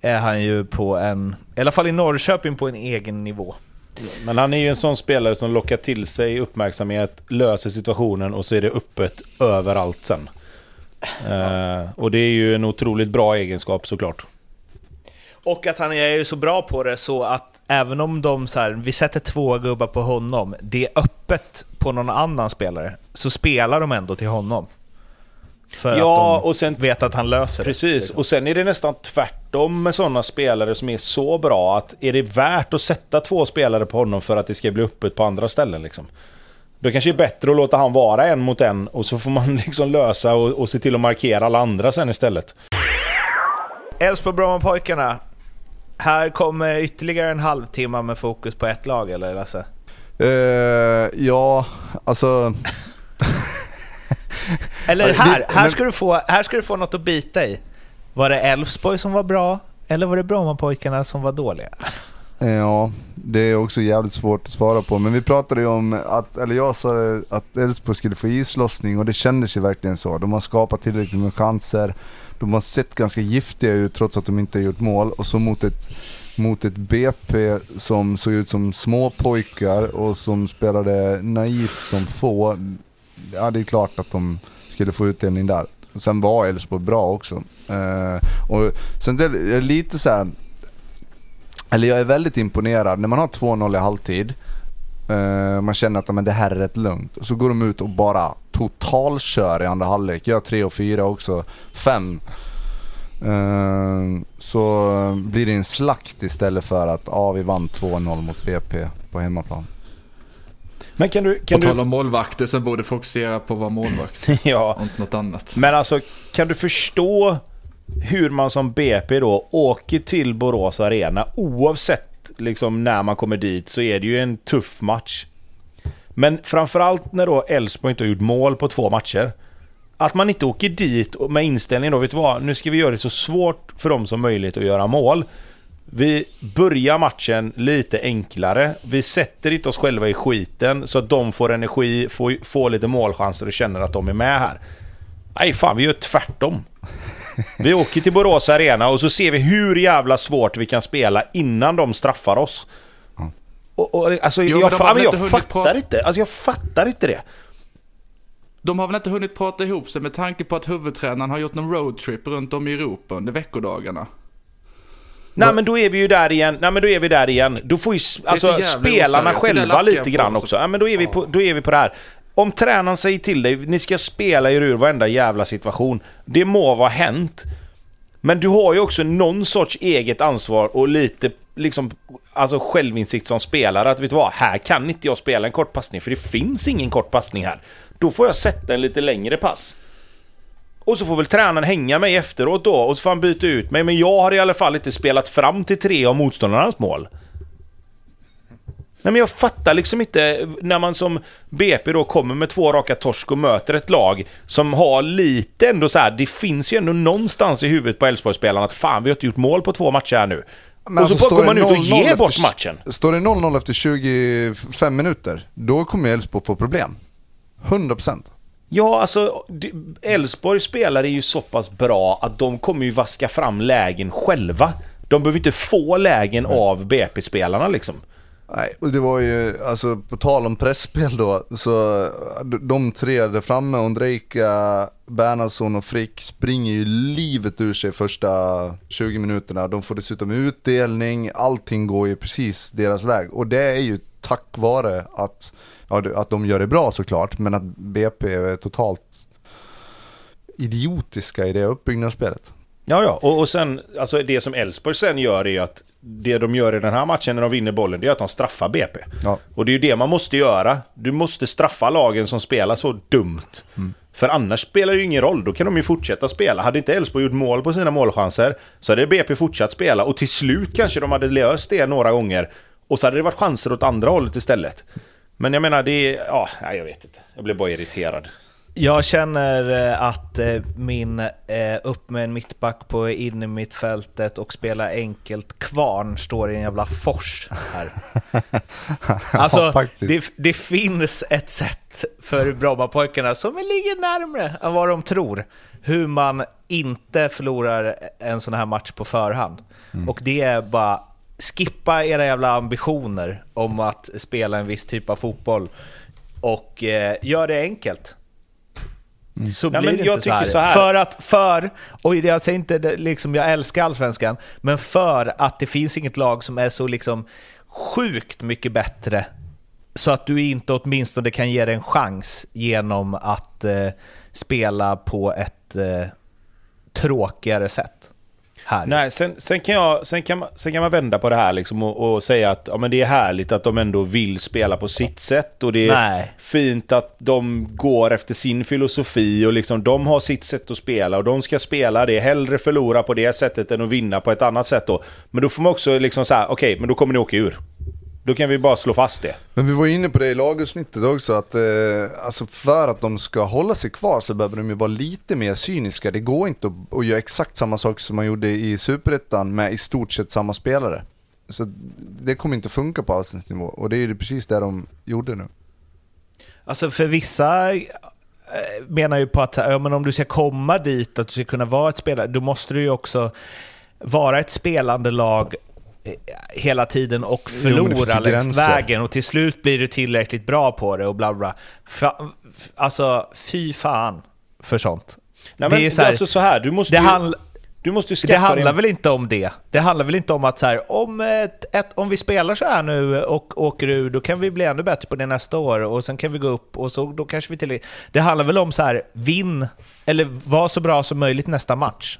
Är han ju på en, i alla fall i Norrköping, på en egen nivå. Men han är ju en sån spelare som lockar till sig uppmärksamhet, löser situationen och så är det öppet överallt sen. Eh, och det är ju en otroligt bra egenskap såklart. Och att han är ju så bra på det så att även om de så här, vi sätter två gubbar på honom, det är öppet på någon annan spelare, så spelar de ändå till honom. För Ja, att de och sen vet att han löser det. Precis, och sen är det nästan tvärtom med sådana spelare som är så bra att är det värt att sätta två spelare på honom för att det ska bli öppet på andra ställen liksom? Då kanske det är bättre att låta han vara en mot en och så får man liksom lösa och, och se till att markera alla andra sen istället. Elfsborg-Brommapojkarna. Här kommer ytterligare en halvtimme med fokus på ett lag, eller Lasse? Eh, ja, alltså... Eller här, här, ska du få, här ska du få något att bita i. Var det Elfsborg som var bra, eller var det Brommapojkarna som var dåliga? Eh, Ja, det är också jävligt svårt att svara på. Men vi pratade ju om att, eller jag sa att Elfsborg skulle få islossning och det kändes ju verkligen så. De har skapat tillräckligt med chanser. De har sett ganska giftiga ut trots att de inte har gjort mål. Och så mot ett, mot ett BP som såg ut som små pojkar och som spelade naivt som få. Ja, det är klart att de skulle få utdelning där. Sen var Elfsborg bra också. Eh, och sen det är lite så här. Eller jag är väldigt imponerad när man har 2-0 i halvtid eh, man känner att men, det här är rätt lugnt. Så går de ut och bara totalkör i andra halvlek. Gör 3 och 4 också. 5. så blir det en slakt istället för att ja, vi vann 2-0 mot BP på hemmaplan. Men kan du... På Kan tal du om målvakter så borde fokusera på att vara målvakt ja, och inte något annat. men alltså kan du förstå hur man som BP då åker till Borås Arena oavsett liksom när man kommer dit så är det ju en tuff match. Men framförallt när då Elfsborg inte har gjort mål på två matcher. Att man inte åker dit med inställningen då, vet du vad? Nu ska vi göra det så svårt för dem som möjligt att göra mål. Vi börjar matchen lite enklare. Vi sätter inte oss själva i skiten så att de får energi, får, får lite målchanser och känner att de är med här. Nej fan, vi gör tvärtom. Vi åker till Borås Arena och så ser vi hur jävla svårt vi kan spela innan de straffar oss. Och, och, alltså, Jo, jag, jag inte hunnit fattar inte. Alltså jag fattar inte det. De har väl inte hunnit prata ihop sig med tanke på att huvudtränaren har gjort någon roadtrip runt om i Europa under veckodagarna. Nej men då är vi ju där igen. Nej men då är vi där igen. Då får ju alltså, spelarna oseriöst. Själva jag lite grann också. också. Ja, men då är, vi på, då är vi på det här. Om tränaren säger till dig, ni ska spela er ur varenda jävla situation. Det må vara hänt. Men du har ju också någon sorts eget ansvar och lite liksom, alltså självinsikt som spelare. Att vet du vad, här kan inte jag spela en kort passning för det finns ingen kort passning här. Då får jag sätta en lite längre pass. Och så får väl tränaren hänga mig efteråt då och så får han byta ut mig. Men jag har i alla fall inte spelat fram till tre av motståndarnas mål. Nej men jag fattar liksom inte när man som BP då kommer med två raka torsk och möter ett lag som har lite ändå så här. det finns ju ändå någonstans i huvudet på Elfsborgsspelarna att fan vi har inte gjort mål på två matcher här nu. Men och så alltså, bara står kommer man ut och 0-0 ger bort matchen. Står det 0-0 efter 25 minuter, då kommer Elfsborg få problem. 100%. Ja, alltså det- Elfsborg spelare är ju så pass bra att de kommer ju vaska fram lägen själva. De behöver inte få lägen av BP-spelarna liksom. Nej, och det var ju, alltså på tal om pressspel då, så de- tre där framme, Ondrejka, Bernhardsson och Frick springer ju livet ur sig första 20 minuterna. De får dessutom utdelning, allting går ju precis deras väg. Och det är ju tack vare att, ja, att de gör det bra såklart, men att BP är totalt idiotiska i det uppbyggnadsspelet. Ja, ja. Och, och sen, alltså det som Elfsborg sen gör är ju att det de gör i den här matchen när de vinner bollen, det är att de straffar BP. Ja. Och det är ju det man måste göra. Du måste straffa lagen som spelar så dumt. För annars spelar det ju ingen roll, då kan de ju fortsätta spela. Hade inte Elfsborg gjort mål på sina målchanser så hade BP fortsatt spela och till slut kanske de hade löst det några gånger. Och så hade det varit chanser åt andra hållet istället. Men jag menar, det är... Ja, jag vet inte. Jag blir bara irriterad. Jag känner eh, att eh, min eh, upp med en mittback på innermittfältet och spela enkelt kvarn står i en jävla fors här. Alltså, Ja, det, det finns ett sätt för Brommapojkarna som ligger närmre än vad de tror. Hur man inte förlorar en sån här match på förhand. Och det är bara skippa era jävla ambitioner om att spela en viss typ av fotboll och eh, gör det enkelt. Så Nej, blir men det jag inte så här. så här. För att, för, och jag säger inte det, liksom, jag älskar allsvenskan, men för att det finns inget lag som är så liksom sjukt mycket bättre så att du inte åtminstone kan ge det en chans genom att eh, spela på ett eh, tråkigare sätt. Här. Nej, sen, sen, kan jag, sen, kan man, sen kan man vända på det här liksom och, och säga att ja, men det är härligt att de ändå vill spela på sitt sätt och det är Nej. fint att de går efter sin filosofi och liksom de har sitt sätt att spela och de ska spela det, hellre förlora på det sättet än att vinna på ett annat sätt då. Men då får man också liksom säga, okej, men då kommer ni åka ur. Då kan vi bara slå fast det. Men vi var inne på det i lagavsnittet också, att eh, alltså för att de ska hålla sig kvar så behöver de ju vara lite mer cyniska. Det går inte att, att göra exakt samma sak som man gjorde i Superettan med i stort sett samma spelare. Så det kommer inte funka på allsvensk nivå och det är ju precis det de gjorde nu. Alltså för vissa eh, menar ju på att ja, men om du ska komma dit, att du ska kunna vara ett spelare, då måste du ju också vara ett spelande lag hela tiden och Jo, men det finns förlora ju längs vägen och till slut blir du tillräckligt bra på det och bla bla. Fa, alltså fy fan för sånt. Nej, Det men är så här- alltså så här, du måste Det, ju, handl, du måste skaffa det handlar dig... väl inte om det? Det handlar väl inte om att så här, om, ett, ett, om vi spelar så här nu och åker ur, då kan vi bli ännu bättre på det nästa år och sen kan vi gå upp och så då kanske vi till... Det handlar väl om så här, vinn, eller var så bra som möjligt nästa match.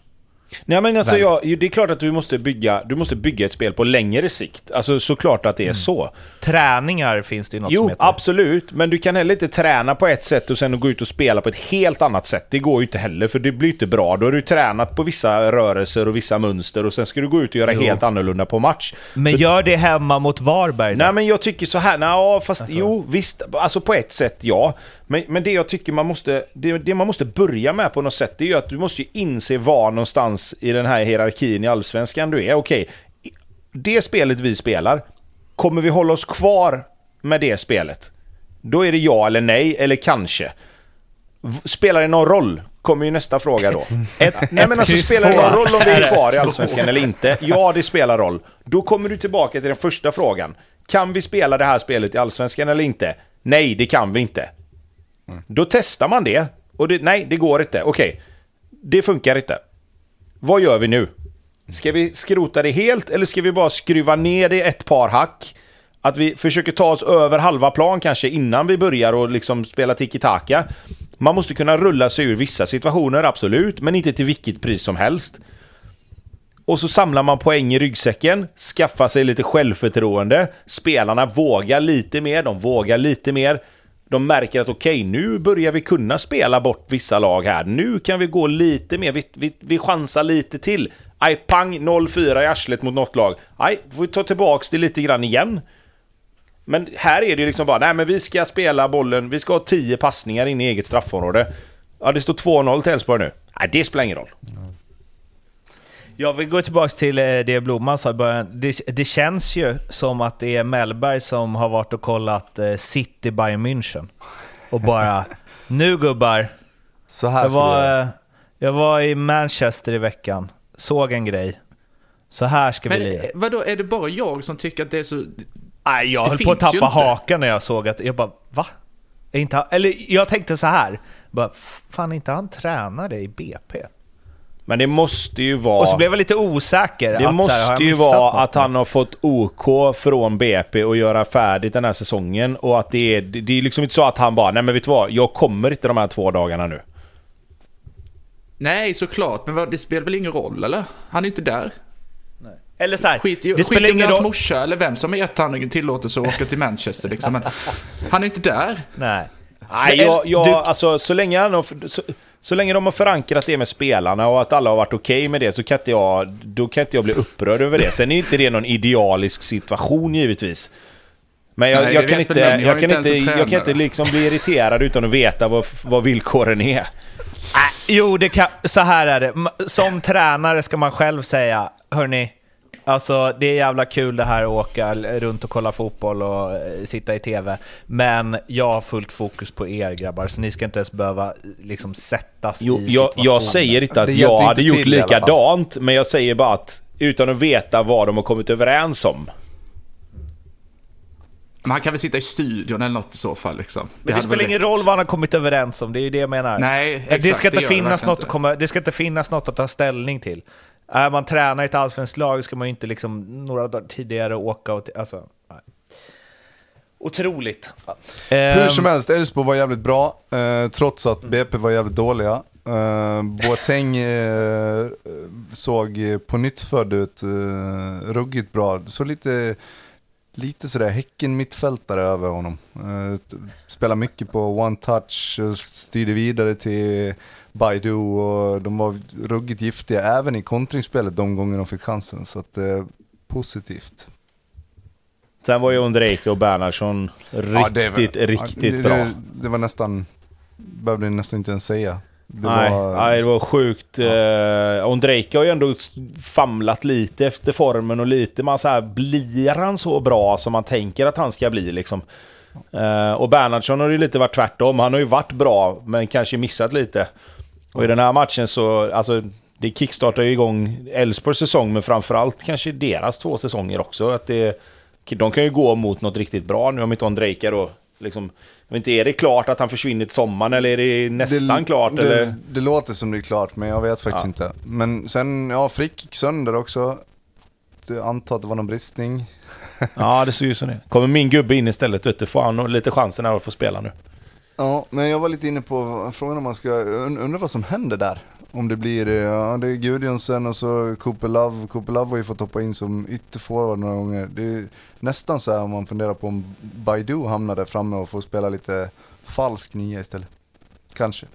Nej men alltså jag, det är klart att du måste, bygga, du måste bygga ett spel på längre sikt. Alltså såklart att det Mm. är så. Träningar finns det ju något som Jo, heter. absolut. Men du kan heller inte träna på ett sätt och sen gå ut och spela på ett helt annat sätt. Det går ju inte heller, för det blir inte bra. Då har du tränat på vissa rörelser och vissa mönster och sen ska du gå ut och göra Jo. helt annorlunda på match. Men gör det hemma mot Varberg då? Nej men jag tycker så här, nej, fast Alltså. jo visst, alltså på ett sätt ja. Men, men det jag tycker man måste, det, det man måste börja med på något sätt, det är ju att du måste ju inse var någonstans i den här hierarkin i Allsvenskan du är. Okej, det spelet vi spelar, kommer vi hålla oss kvar med det spelet? Då är det ja eller nej, eller kanske. Spelar det någon roll? Kommer ju nästa fråga då. Ett, Nej men alltså spelar det någon roll om vi är kvar i Allsvenskan eller inte? Ja, det spelar roll. Då kommer du tillbaka till den första frågan. Kan vi spela det här spelet i Allsvenskan eller inte? Nej, det kan vi inte. Då testar man det. Och det, nej, det går inte. Okej, det funkar inte. Vad gör vi nu? Ska vi skrota det helt eller ska vi bara skruva ner det ett par hack? Att vi försöker ta oss över halva plan kanske innan vi börjar och liksom spela tiki-taka. Man måste kunna rulla sig ur vissa situationer, absolut, men inte till vilket pris som helst. Och så samlar man poäng i ryggsäcken, skaffar sig lite självförtroende. Spelarna vågar lite mer, de vågar lite mer. De märker att okej, nu börjar vi kunna spela bort vissa lag här. Nu kan vi gå lite mer, vi, vi, vi chansar lite till. Aj, pang, 0-4 i arslet mot något lag. Aj, får vi ta tillbaks det lite grann igen. Men här är det ju liksom bara, nej men vi ska spela bollen, vi ska ha 10 passningar in i eget straffområde. Ja, det står 2-0 till Elfsborg nu. Nej, det spelar ingen roll. Jag vill gå tillbaka till eh, det Blomman sa i början. Det, det känns ju som att det är Mellberg som har varit och kollat eh, City Bayern München. Och bara, nu gubbar. Så här Jag vi var, eh, jag var i Manchester i veckan, såg en grej. Så här ska vi Men lira. eh, vadå, är det bara jag som tycker att det är så... Nej, jag det höll på att tappa hakan när jag såg att, jag bara va? Är inte eller jag tänkte så här, bara, fan är inte han tränare i BP? Men det måste ju vara... Och så blev jag lite osäker. Det att, här, måste jag ju vara något att han har fått OK från BP och göra färdigt den här säsongen och att det är, det är liksom inte så att han bara, nej men vet du vad, jag kommer inte de här två dagarna nu. Nej, såklart, men vad, det spelar väl ingen roll, eller? Han är ju inte där. Eller så här, Skit, i- det skit spelar i ingen hans roll. morsa eller vem som gett han tillåtelse att åka till Manchester liksom. Men han är inte där. Nej. Nej, jag, jag, du- alltså så länge, han har, så, så länge de har förankrat det med spelarna och att alla har varit okej med det så kan inte jag, då kan inte jag bli upprörd över det. Sen är inte det någon idealisk situation givetvis. Men jag, Nej, jag, kan inte, jag, kan inte jag kan inte liksom bli irriterad utan att veta vad, vad villkoren är. Äh, jo, det kan, så här är det. Som tränare ska man själv säga, hörni, alltså det är jävla kul det här att åka runt och kolla fotboll och eh, sitta i TV. Men jag har fullt fokus på er grabbar, så ni ska inte ens behöva liksom sättas Jo, i jag, situationen. jag säger inte att Det jag hade gjort likadant, men jag säger bara att utan att veta vad de har kommit överens om. Men han kan väl sitta i studion eller något i så fall liksom. Men det spelar ingen roll vad han har kommit överens om, det är ju det jag menar. Nej, det, exakt, ska inte det det finnas något inte. att komma, det ska inte finnas något att ta ställning till. Är man tränar i ett allsvenskt lag ska man ju inte liksom några dagar tidigare åka och... Alltså, nej. Otroligt. Hur Ehm, som helst, Elfsborg var jävligt bra, eh, trots att BP var jävligt dåliga. Eh, Boateng eh, såg på nytt född ut, eh, ruggigt bra. Så lite, lite sådär Häcken mittfältare över honom. Eh, spelar mycket på one touch, eh, styrde vidare till Baidu och de var ruggigt giftiga även i kontringsspelet de gånger de fick chansen. Så att eh, positivt. Sen var ju Ondrejka och Bernhardsson Ja, det var- riktigt, riktigt det, bra. Det, det var nästan, behövde nästan inte ens säga. Det nej, var, nej, det var sjukt. Ja. Ondrejka har ju ändå famlat lite efter formen och lite, man så här, blir han så bra som man tänker att han ska bli liksom? Eh, och Bernhardsson har ju lite varit tvärtom. Han har ju varit bra, men kanske missat lite. Och i den här matchen så, alltså, det kickstartar ju igång Elfsborgs säsong, men framförallt kanske deras två säsonger också. Att det, de kan ju gå mot något riktigt bra nu om inte Ondrejka då, liksom, jag vet inte, är det klart att han försvinner till sommaren eller är det nästan klart? Det, eller? det låter som det är klart, men jag vet faktiskt Ja. inte. Men sen, ja, Frick gick sönder också. Jag antar att det var någon bristning. Ja, det ser ju så det Kommer min gubbe in istället, vet du, får han lite chansen här att få spela nu. Ja, men jag var lite inne på frågan om man ska, undra undrar vad som händer där. Om det blir, eh, ja det är Gudjonsen och så Cooper Love. Cooper Love har ju fått hoppa in som ytterforward några gånger. Det är nästan så här om man funderar på om Baidu hamnar där framme och får spela lite falsk nia istället. Kanske.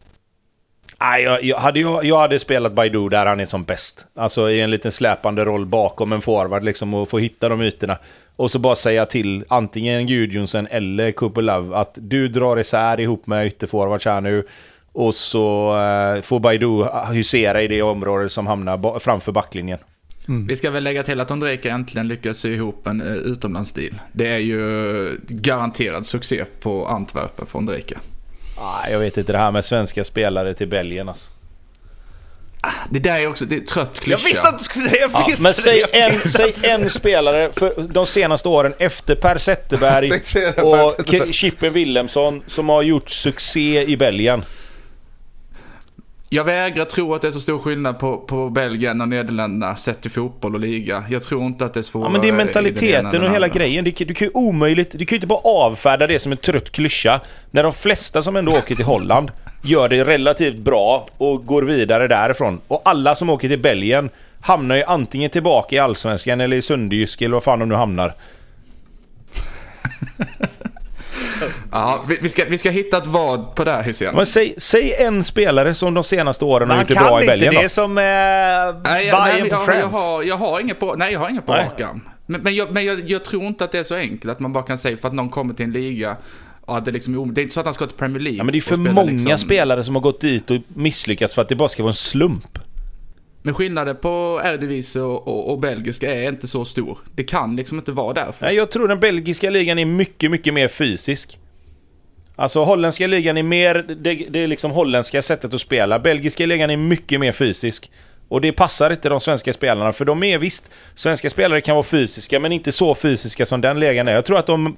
Nej, jag, jag, hade, jag, jag hade spelat Baidu där han är som bäst. Alltså i en liten släpande roll bakom en forward liksom och få hitta de ytorna. Och så bara säga till antingen Gudjonsen eller Love att du drar isär ihop med ytterforwards här nu. Och så eh, får Baidu husera i det område som hamnar ba- framför backlinjen. Vi ska väl lägga till att Ondrejka äntligen lyckas sy ihop en uh, utomlandsdeal. Det är ju garanterad succé på Antwerpen på Ondrejka. Ah, jag vet inte, det här med svenska spelare till Belgien alltså. Det där är också, det är trött jag klyscha. visste att du skulle säga, jag Ja, visste men det, säg jag en, säg en spelare för de senaste åren efter Per Zetterberg Per och Chippen Wilhelmsson som har gjort succé i Belgien. Jag vägrar tro att det är så stor skillnad på, på Belgien och Nederländerna sett till fotboll och liga. Jag tror inte att det är svårare Ja, men det är mentaliteten och hela andra. grejen. Det, kan- du kan ju omöjligt, du kan ju inte bara avfärda det som en trött klyscha. När de flesta som ändå åker till Holland gör det relativt bra och går vidare därifrån. Och alla som åker till Belgien hamnar ju antingen tillbaka i Allsvenskan eller i Sundjysk eller vad fan de nu hamnar. Ja, vi, vi, ska, vi ska hitta ett vad på det här Hysén. Men säg, säg en spelare som de senaste åren har Man gjort det kan bra i inte, Belgien det är då. som eh, Nej, jag, nej, Bayern men på jag, har, jag har inget på, nej, jag har inget på Nej. rak arm. Men, men, jag, men jag, jag tror inte att det är så enkelt att man bara kan säga för att någon kommer till en liga att det, liksom, är om- det är inte så att han ska till Premier League. Ja, men det är för spela många liksom- spelare som har gått dit och misslyckats för att det bara ska vara en slump. Men skillnaden på Eredivisie och, och, och belgiska är inte så stor. Det kan liksom inte vara därför. Nej, jag tror den belgiska ligan är mycket, mycket mer fysisk. Alltså holländska ligan är mer, det, det är liksom holländska sättet att spela. Belgiska ligan är mycket mer fysisk. Och det passar inte de svenska spelarna, för de är visst... Svenska spelare kan vara fysiska, men inte så fysiska som den ligan är. Jag tror att de,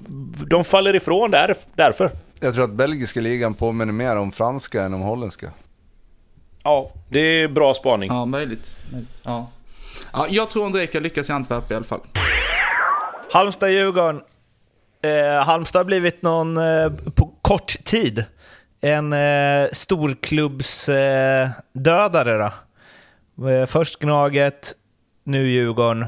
de faller ifrån där, därför. Jag tror att belgiska ligan påminner mer om franska än om holländska. Ja, det är bra spaning. Ja, möjligt. möjligt. Ja. ja, jag tror André kan lyckas i Antwerpen i alla fall. Halmstad-Djurgården. Eh, Halmstad har blivit någon, eh, på kort tid, en eh, storklubbsdödare. Eh, då. Eh, först Gnaget, nu Djurgården.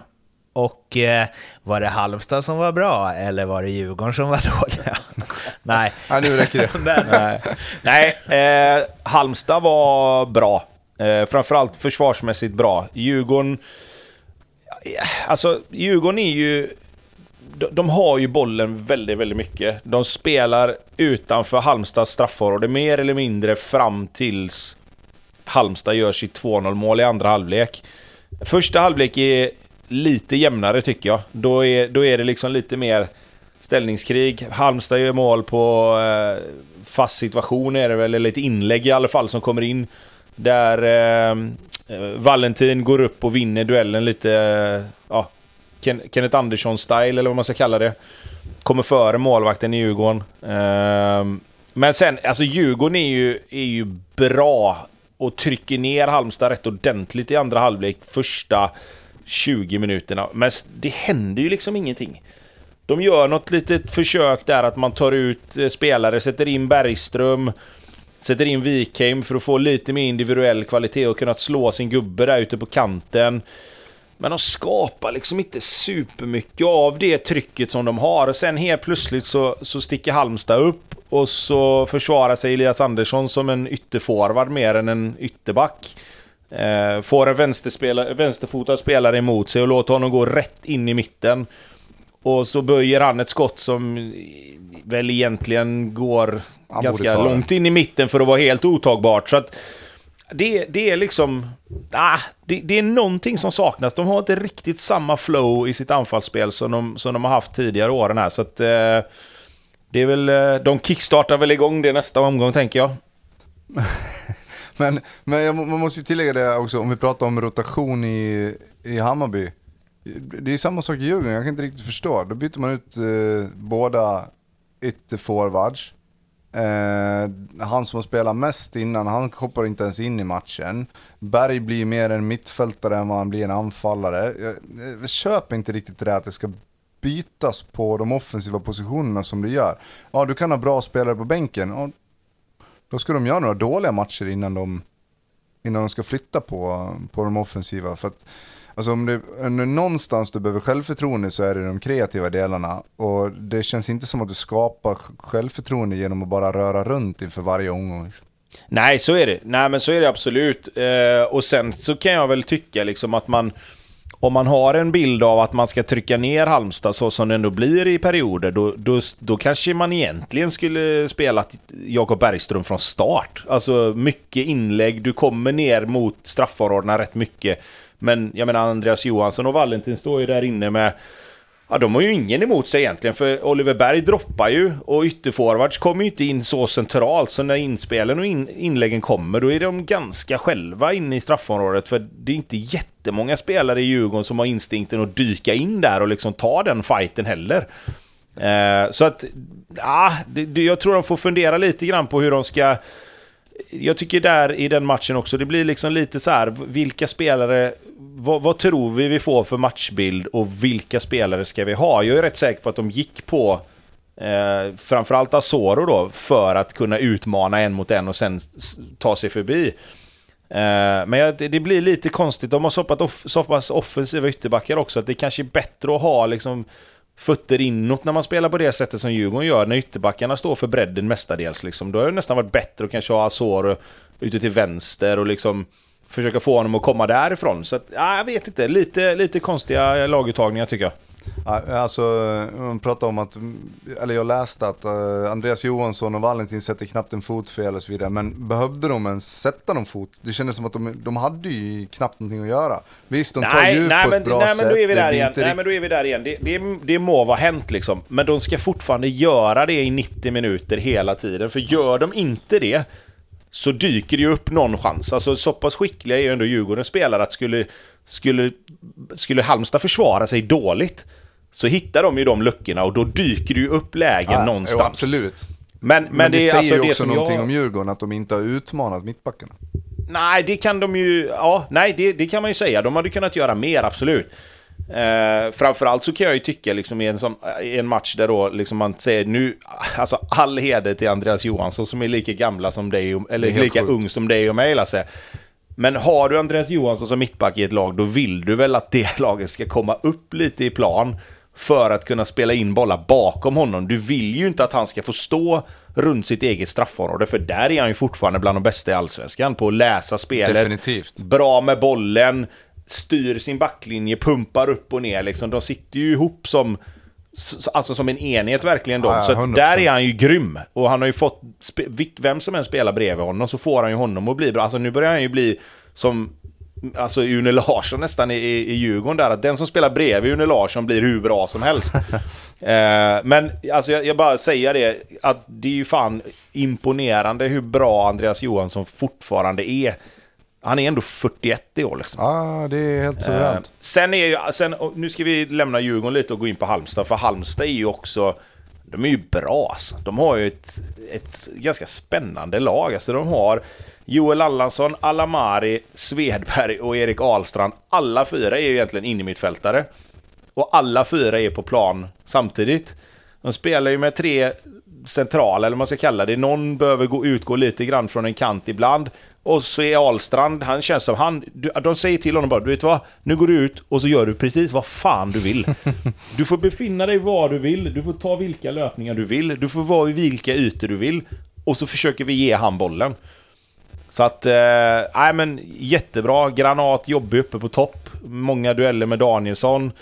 Och eh, var det Halmstad som var bra eller var det Djurgården som var dåliga? Nej. Nej, nu räcker det. Nej, Nej eh, Halmstad var bra. Eh, framförallt försvarsmässigt bra. Djurgården... Alltså, Djurgården är ju... De, de har ju bollen väldigt, väldigt mycket. De spelar utanför Halmstads straffområde mer eller mindre fram tills Halmstad gör sitt 2-0 mål i andra halvlek. Första halvlek är lite jämnare tycker jag. Då är, då är det liksom lite mer ställningskrig. Halmstad gör mål på eh, fast situation är det väl, eller ett inlägg i alla fall som kommer in. Där eh, eh, Valentin går upp och vinner duellen lite, eh, ja, Ken Kenneth Andersson-style eller vad man ska kalla det. Kommer före målvakten i Djurgården. Eh, men sen, alltså Djurgården är ju, är ju bra och trycker ner Halmstad rätt ordentligt i andra halvlek första 20 minuterna. Men det händer ju liksom ingenting. De gör något litet försök där att man tar ut eh, spelare, sätter in Bergström, sätter in Wikheim för att få lite mer individuell kvalitet och kunna slå sin gubbe där ute på kanten. Men de skapar liksom inte supermycket av det trycket som de har. Och sen helt plötsligt så, så sticker Halmstad upp och så försvarar sig Elias Andersson som en ytterforward mer än en ytterback. Eh, får en vänsterfotad spelare emot sig och låter honom gå rätt in i mitten. Och så böjer han ett skott som väl egentligen går han ganska långt in i mitten för att vara helt otagbart. Så att det, det är liksom... Ah, det, det, är någonting som saknas. De har inte riktigt samma flow i sitt anfallsspel som de, som de har haft tidigare åren här. Så att... Eh, det är väl... Eh, de kickstartar väl igång det nästa omgång, tänker jag. men men jag, man måste ju tillägga det också, om vi pratar om rotation i, i Hammarby. Det är samma sak i Djurgården, jag kan inte riktigt förstå. Då byter man ut eh, båda ytterforwards. Eh, han som har spelat mest innan, han hoppar inte ens in i matchen. Berg blir mer en mittfältare än vad han blir en anfallare. Jag, jag köper inte riktigt det där att det ska bytas på de offensiva positionerna som det gör. Ja, du kan ha bra spelare på bänken. Ja, då ska de göra några dåliga matcher innan de, innan de ska flytta på, på de offensiva. För att Alltså om det är någonstans du behöver självförtroende så är det de kreativa delarna. Och det känns inte som att du skapar självförtroende genom att bara röra runt inför varje omgång. Liksom. Nej, så är det. Nej, men så är det absolut. Eh, och sen så kan jag väl tycka liksom att man... Om man har en bild av att man ska trycka ner Halmstad så som det ändå blir i perioder, då, då, då kanske man egentligen skulle spela Jakob Bergström från start. Alltså mycket inlägg, du kommer ner mot straffområdena rätt mycket. Men jag menar Andreas Johansson och Valentin står ju där inne med Ja, de har ju ingen emot sig egentligen, för Oliver Berg droppar ju och ytterforwards kommer ju inte in så centralt, så när inspelen och in, inläggen kommer, då är de ganska själva inne i straffområdet, för det är inte jättemånga spelare i Djurgården som har instinkten att dyka in där och liksom ta den fighten heller. Eh, så att, ja, det, jag tror de får fundera lite grann på hur de ska jag tycker där i den matchen också, det blir liksom lite så här, vilka spelare, vad, vad, tror vi vi får för matchbild och vilka spelare ska vi ha? Jag är rätt säker på att de gick på eh, framförallt Asoro då, för att kunna utmana en mot en och sen ta sig förbi. Eh, men jag, det, det, blir lite konstigt, de har så pass, off, så pass offensiva ytterbackar också, att det kanske är bättre att ha liksom fötter inåt när man spelar på det sättet som Djurgården gör, när ytterbackarna står för bredden mestadels. Liksom. Då har det nästan varit bättre att kanske ha Azor ute till vänster och liksom försöka få honom att komma därifrån. Så att, ja, jag vet inte, lite, lite konstiga laguttagningar tycker jag. Alltså, man pratar om att, eller jag läste att eh, Andreas Johansson och Valentin sätter knappt en fot fel och så vidare. Men behövde de ens sätta någon fot? Det kändes som att de, de hade ju knappt någonting att göra. Visst, de tar ju ut på ett bra nej, sätt. men då är vi det där igen. Nej, men då är vi där igen. Det, det, det må vara hänt liksom. Men de ska fortfarande göra det i 90 minuter hela tiden. För gör de inte det så dyker det ju upp någon chans. Alltså så pass skickliga är ju ändå Djurgårdens spelare att skulle, skulle, skulle Halmstad försvara sig dåligt så hittar de ju de luckorna och då dyker det ju upp lägen Ja, någonstans. Jo, absolut. Men, men, Men, det, det, säger alltså ju det också som någonting jag... om Djurgården, att de inte har utmanat mittbackarna. Nej, det kan de ju... Ja, nej, det, det kan man ju säga. De hade kunnat göra mer, absolut. Eh, framförallt så kan jag ju tycka liksom i en, som, i en match där då liksom man säger nu, alltså all heder till Andreas Johansson som är lika gamla som dig, eller Det lika sjukt. ung som dig och mig Lasse. Men har du Andreas Johansson som mittback i ett lag, då vill du väl att det laget ska komma upp lite i plan för att kunna spela in bollar bakom honom. Du vill ju inte att han ska få stå runt sitt eget straffområde, för där är han ju fortfarande bland de bästa i Allsvenskan på att läsa spelet. Definitivt. Bra med bollen, styr sin backlinje, pumpar upp och ner liksom. De sitter ju ihop som, alltså som en enhet verkligen de. Ja, så att 100%. där är han ju grym. Och han har ju fått, vem som än spelar bredvid honom så får han ju honom att bli bra. Alltså nu börjar han ju bli som Alltså Une Larsson nästan i, i Djurgården där, att den som spelar bredvid Une Larsson blir hur bra som helst. eh, men alltså jag, jag bara säger det, att det är ju fan imponerande hur bra Andreas Johansson fortfarande är. Han är ändå 41 i år liksom. Ja, det är helt Eh, suveränt. sen är ju, sen, nu ska vi lämna Djurgården lite och gå in på Halmstad, för Halmstad är ju också, de är ju bra alltså. De har ju ett, ett ganska spännande lag. Alltså de har Joel Allansson, Alamari, Svedberg och Erik Ahlstrand. Alla fyra är ju egentligen innermittfältare. Och alla fyra är på plan samtidigt. De spelar ju med tre centrala, eller vad man ska kalla det. Någon behöver gå, utgå lite grann från en kant ibland. Och så är Ahlstrand, han känns som han... De säger till honom bara, du vet vad? Nu går du ut och så gör du precis vad fan du vill. Du får befinna dig var du vill, du får ta vilka löpningar du vill, du får vara i vilka ytor du vill. Och så försöker vi ge han bollen. Så att, eh, nej men jättebra. Granat, jobbig uppe på topp. Många dueller med Danielsson.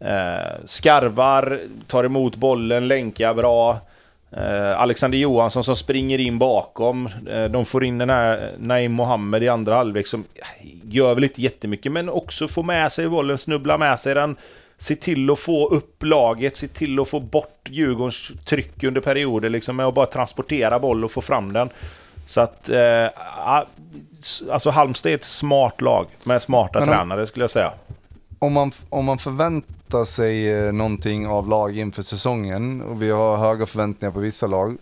Eh, skarvar, tar emot bollen, länkar bra. Eh, Alexander Johansson som springer in bakom. Eh, de får in den här Naim Mohammed i andra halvlek som gör väl inte jättemycket men också får med sig bollen, snubblar med sig den. Se till att få upp laget, se till att få bort Djurgårdens tryck under perioder liksom med att bara transportera boll och få fram den. Så att, eh, alltså Halmstad är ett smart lag med smarta Men tränare skulle jag säga. Om man, om man förväntar sig eh, någonting av lag inför säsongen och vi har höga förväntningar på vissa lag.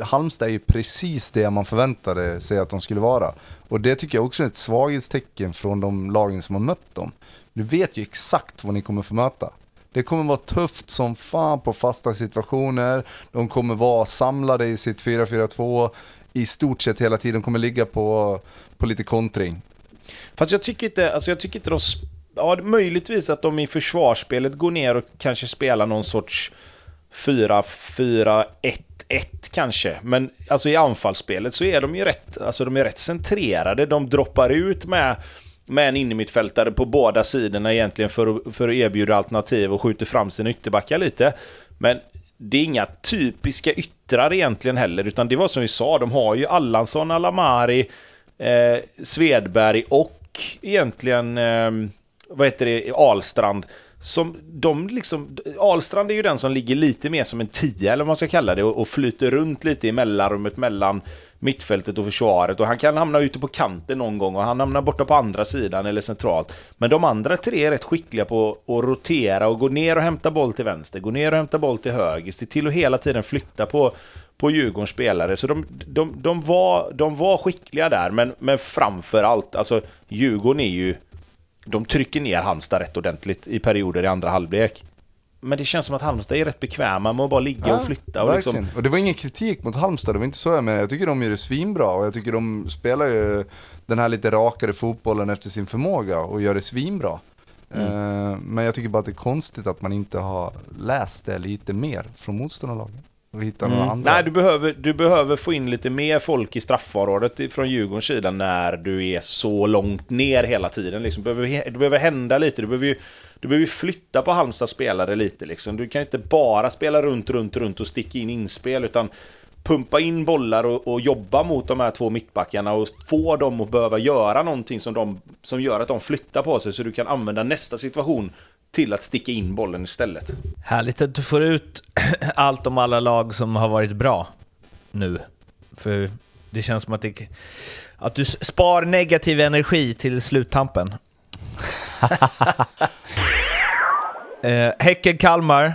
Halmstad är ju precis det man förväntade sig att de skulle vara. Och det tycker jag också är ett svaghetstecken från de lagen som har mött dem. Du vet ju exakt vad ni kommer få möta. Det kommer vara tufft som fan på fasta situationer. De kommer vara samlade i sitt 4-4-2 i stort sett hela tiden. De kommer ligga på, på lite kontring. Fast jag tycker inte, alltså jag tycker inte de... Ja, möjligtvis att de i försvarsspelet går ner och kanske spelar någon sorts 4-4-1-1 kanske. Men alltså i anfallsspelet så är de ju rätt, alltså de är rätt centrerade. De droppar ut med, med en innermittfältare på båda sidorna egentligen för att, för att erbjuda alternativ och skjuter fram sina ytterbackar lite. Men det är inga typiska yttrar egentligen heller, utan det var som vi sa, de har ju Allansson, Alamari, eh, Svedberg och egentligen, eh, vad heter det, Alstrand. Som de liksom, Alstrand är ju den som ligger lite mer som en tia eller vad man ska kalla det och, och flyter runt lite i mellanrummet mellan mittfältet och försvaret och han kan hamna ute på kanten någon gång och han hamnar borta på andra sidan eller centralt. Men de andra tre är rätt skickliga på att rotera och gå ner och hämta boll till vänster, gå ner och hämta boll till höger, se till att hela tiden flytta på på Djurgårdens spelare. Så de, de, de, var, de var skickliga där, men, men framför allt, alltså Djurgården är ju... De trycker ner Halmstad rätt ordentligt i perioder i andra halvlek. Men det känns som att Halmstad är rätt bekväma med att bara ligga och flytta. Och verkligen. liksom, Och det var ingen kritik mot Halmstad, det var inte så jag menar. Jag tycker de gör det svinbra och jag tycker de spelar ju den här lite rakare fotbollen efter sin förmåga och gör det svinbra. Mm. Eh, Men jag tycker bara att det är konstigt att man inte har läst det lite mer från motståndarlagen. Och några Mm. andra. Nej, du behöver, du behöver få in lite mer folk i straffområdet från Djurgårdens sida när du är så långt ner hela tiden. Liksom. Du behöver, det behöver hända lite. Du behöver, ju, du behöver flytta på Halmstads spelare lite liksom. Du kan inte bara spela runt, runt, runt och sticka in inspel, utan pumpa in bollar och, och, jobba mot de här två mittbackarna och få dem att behöva göra någonting som, de, som gör att de flyttar på sig så du kan använda nästa situation till att sticka in bollen istället. Härligt att du får ut allt om alla lag som har varit bra nu. För det känns som att, det, att du spar negativ energi till sluttampen. eh, Häcken-Kalmar.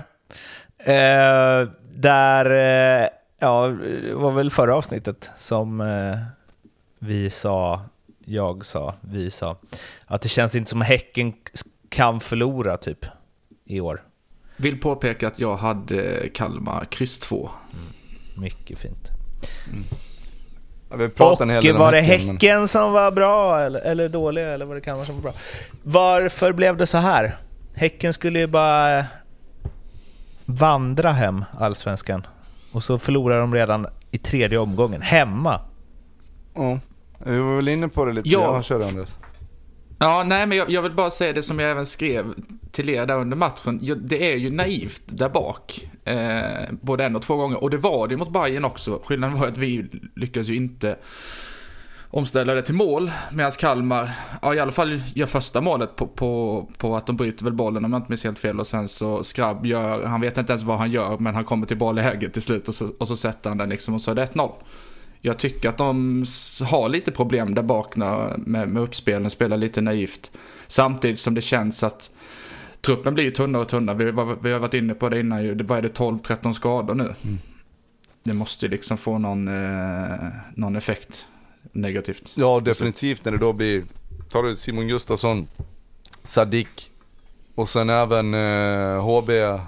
Eh, där, eh, ja, det var väl förra avsnittet som eh, vi sa, jag sa, vi sa, att det känns inte som Häcken kan förlora typ i år. Vill påpeka att jag hade Kalmar kryss 2. Mm. Mycket fint. Mm. Ja, och var det Häcken, men... som var bra eller, eller dålig eller vad det kan vara som var bra? Varför blev det så här? Häcken skulle ju bara vandra hem allsvenskan och så förlorar de redan i tredje omgången, hemma. Ja, vi var väl inne på det lite. Ja, jag kör Anders. Ja, nej men jag, jag, vill bara säga det som jag även skrev till er där under matchen. Det är ju naivt där bak. Eh, både en och två gånger. Och det var det mot Bayern också. Skillnaden var att vi lyckades ju inte omställa det till mål. Medan Kalmar, ja i alla fall gör första målet på, på, på att de bryter väl bollen om jag inte minns helt fel. Och sen så Skrabb gör, han vet inte ens vad han gör men han kommer till bolläget till slut och så, och så sätter han den liksom och så är det 1-0 jag tycker att de har lite problem där bak med, med uppspelen, spelar lite naivt. Samtidigt som det känns att truppen blir tunnare och tunnare. Vi, vi har varit inne på det innan ju. Vad är det 12-13 skador nu? Mm. Det måste ju liksom få någon, eh, någon effekt negativt. Ja, definitivt när det då blir, tar du Simon Gustafsson, Sadik och sen även eh, HB, eh,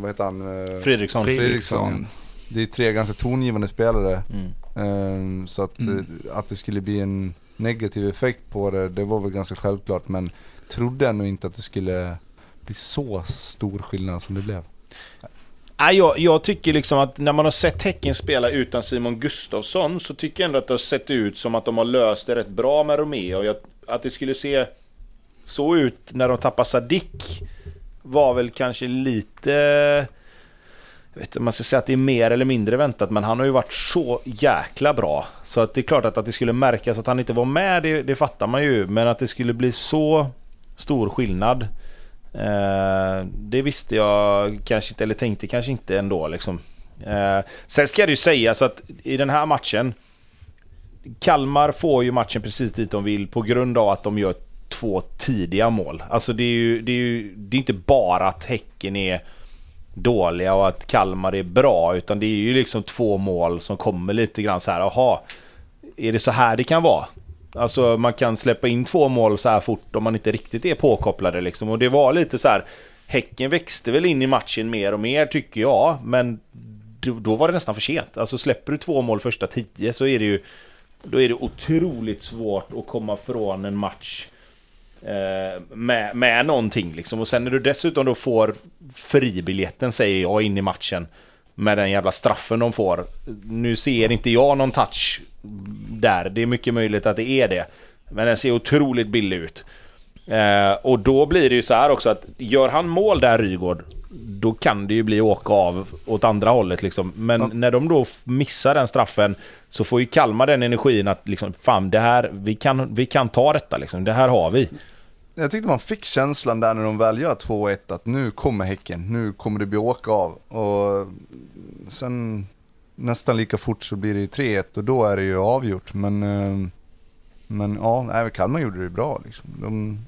vad heter han? Eh, Fredriksson. Fredriksson. Det är tre ganska tongivande spelare. Mm. Um, så att, mm. Eh, att det skulle bli en negativ effekt på det, det var väl ganska självklart. Men trodde ändå inte att det skulle bli så stor skillnad som det blev. Jag, jag tycker liksom att när man har sett Häcken spela utan Simon Gustafsson så tycker jag ändå att det har sett ut som att de har löst det rätt bra med Romeo. Jag, att det skulle se så ut när de tappar Sadik var väl kanske lite jag vet inte om man ska säga att det är mer eller mindre väntat, men han har ju varit så jäkla bra. Så att det är klart att, att det skulle märkas att han inte var med, det, det fattar man ju. Men att det skulle bli så stor skillnad, eh, det visste jag kanske inte, eller tänkte kanske inte ändå. Liksom. Eh, sen ska det ju sägas att i den här matchen, Kalmar får ju matchen precis dit de vill på grund av att de gör två tidiga mål. Alltså det är ju, det är ju det är inte bara att Häcken är dåliga och att Kalmar är bra. Utan det är ju liksom två mål som kommer lite grann så här, jaha, är det så här det kan vara? Alltså man kan släppa in två mål så här fort om man inte riktigt är påkopplade liksom. Och det var lite så här, Häcken växte väl in i matchen mer och mer tycker jag, men då var det nästan för sent. Alltså släpper du två mål första tio så är det ju då är det otroligt svårt att komma från en match med, med någonting liksom. Och sen när du dessutom då får fribiljetten, säger jag, in i matchen med den jävla straffen de får. Nu ser inte jag någon touch där. Det är mycket möjligt att det är det. Men den ser otroligt billig ut. Eh, och då blir det ju så här också att gör han mål där Rygård, då kan det ju bli åka av åt andra hållet liksom. Men ja. när de då missar den straffen så får ju Kalmar den energin att liksom, fan det här, vi kan, vi kan ta detta liksom. Det här har vi jag tyckte man fick känslan där när de väl gör 2-1 att nu kommer Häcken, nu kommer det bli åka av. Och sen nästan lika fort så blir det 3-1 och då är det ju avgjort. Men, eh, men ja, Kalmar gjorde det bra liksom. De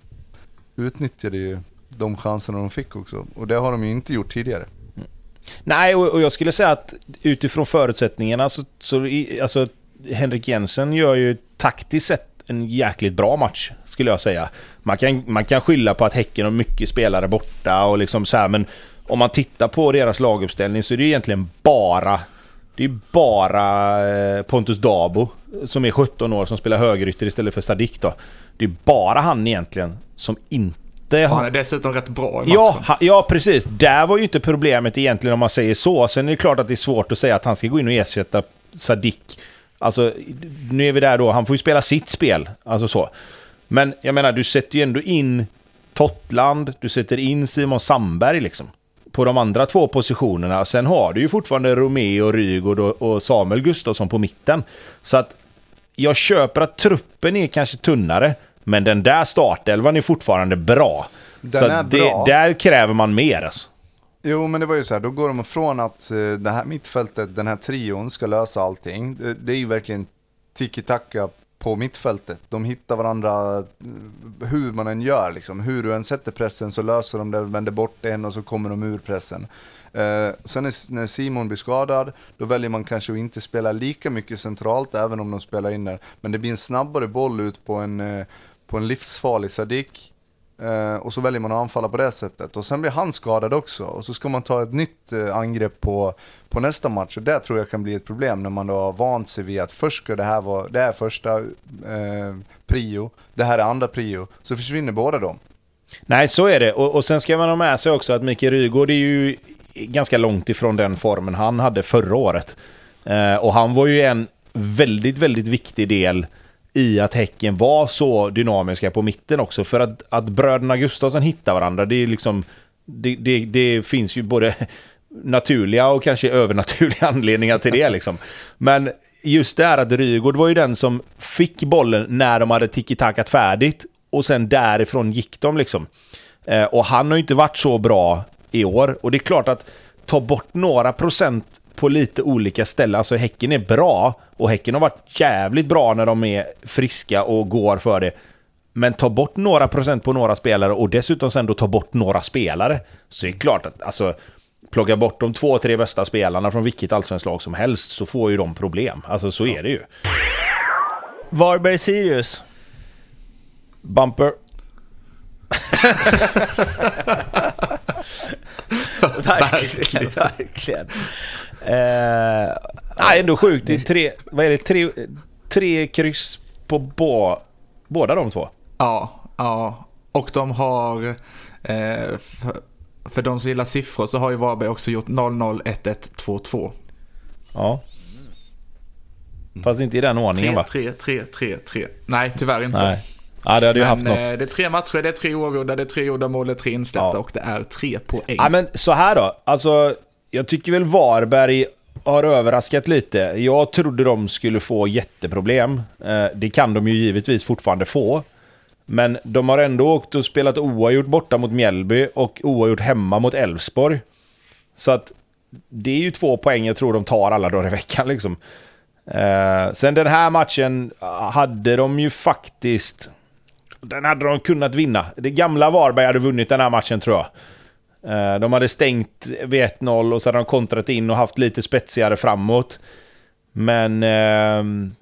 utnyttjade ju de chanserna de fick också. Och det har de ju inte gjort tidigare. Mm. Nej, och, jag skulle säga att utifrån förutsättningarna så, så alltså, Henrik Jensen gör ju taktiskt sett en jäkligt bra match, skulle jag säga. Man kan, man kan skylla på att Häcken har mycket spelare borta och liksom så här, men om man tittar på deras laguppställning så är det egentligen bara det är bara eh, Pontus Dabo som är 17 år som spelar högerytter istället för Sadik då. Det är bara han egentligen som inte har... Han är dessutom rätt bra i matchen. Ja, ha, ja, precis. Där var ju inte problemet egentligen om man säger så. Sen är det klart att det är svårt att säga att han ska gå in och ersätta Sadik Alltså, nu är vi där då, han får ju spela sitt spel. Alltså så. Men jag menar, du sätter ju ändå in Tottland, du sätter in Simon Sandberg liksom. På de andra två positionerna. Sen har du ju fortfarande Romeo, Rygaard och, och Samuel Gustafsson på mitten. Så att jag köper att truppen är kanske tunnare, men den där startelvan är fortfarande bra. Den så det, bra. där kräver man mer alltså. Jo, men det var ju så här, då går de ifrån att eh, det här mittfältet, den här trion ska lösa allting. Det, det är ju verkligen tiki-taka på mittfältet. De hittar varandra eh, hur man än gör liksom. Hur du än sätter pressen så löser de det, vänder bort en och så kommer de ur pressen. Eh, sen när, när Simon blir skadad, då väljer man kanske att inte spela lika mycket centralt, även om de spelar in där. Men det blir en snabbare boll ut på en, eh, på en livsfarlig Sadik. Eh, och så väljer man att anfalla på det sättet. Och sen blir han skadad också. Och så ska man ta ett nytt eh, angrepp på, på nästa match. Och det tror jag kan bli ett problem när man då har vant sig vid att först ska det här vara, det här är första eh, prio, det här är andra prio. Så försvinner båda dem. Nej, så är det. Och, och sen ska man ha med sig också att Micke Rygaard är ju ganska långt ifrån den formen han hade förra året. Eh, och han var ju en väldigt, väldigt viktig del i att Häcken var så dynamiska på mitten också. För att, att bröderna Gustafsson hittar varandra, det är liksom... Det, det, det finns ju både naturliga och kanske övernaturliga anledningar till det liksom. Men just det här att Rygaard var ju den som fick bollen när de hade tiki-takat färdigt och sen därifrån gick de liksom. Eh, och han har ju inte varit så bra i år. Och det är klart att ta bort några procent på lite olika ställen. Alltså Häcken är bra och Häcken har varit jävligt bra när de är friska och går för det. Men ta bort några procent på några spelare och dessutom sen då ta bort några spelare. Så är det klart att alltså plocka bort de två, tre bästa spelarna från vilket allsvenskt lag som helst så får ju de problem. Alltså så är det ju. Varberg Sirius. Bumper. verkligen, verkligen. Eh, Nej, ändå sjukt. Det är tre, vad är det? Tre, tre kryss på bå, båda de två. Ja, ja. Och de har, eh, för, för de som gillar siffror så har ju Varberg också gjort 0-0, 1-1, 2-2. Ja. Fast inte i den ordningen va? 3, 3, 3, 3. Nej, tyvärr inte. Nej. Ja, det hade ju Men haft något. eh, det är tre matcher, det är tre oavgjorda, det är tre gjorda mål, det är tre insläppta Ja. och det är tre poäng. Ja, men så här då. Alltså, jag tycker väl Varberg har överraskat lite. Jag trodde de skulle få jätteproblem. Eh, Det kan de ju givetvis fortfarande få. Men de har ändå åkt och spelat oavgjort borta mot Mjällby och oavgjort hemma mot Elfsborg. Så att det är ju två poäng jag tror de tar alla dagar i veckan liksom. Eh, sen den här matchen hade de ju faktiskt... Den hade de kunnat vinna. Det gamla Varberg hade vunnit den här matchen tror jag. Eh, de hade stängt vid 1-0 och så hade de kontrat in och haft lite spetsigare framåt. Men... ehm,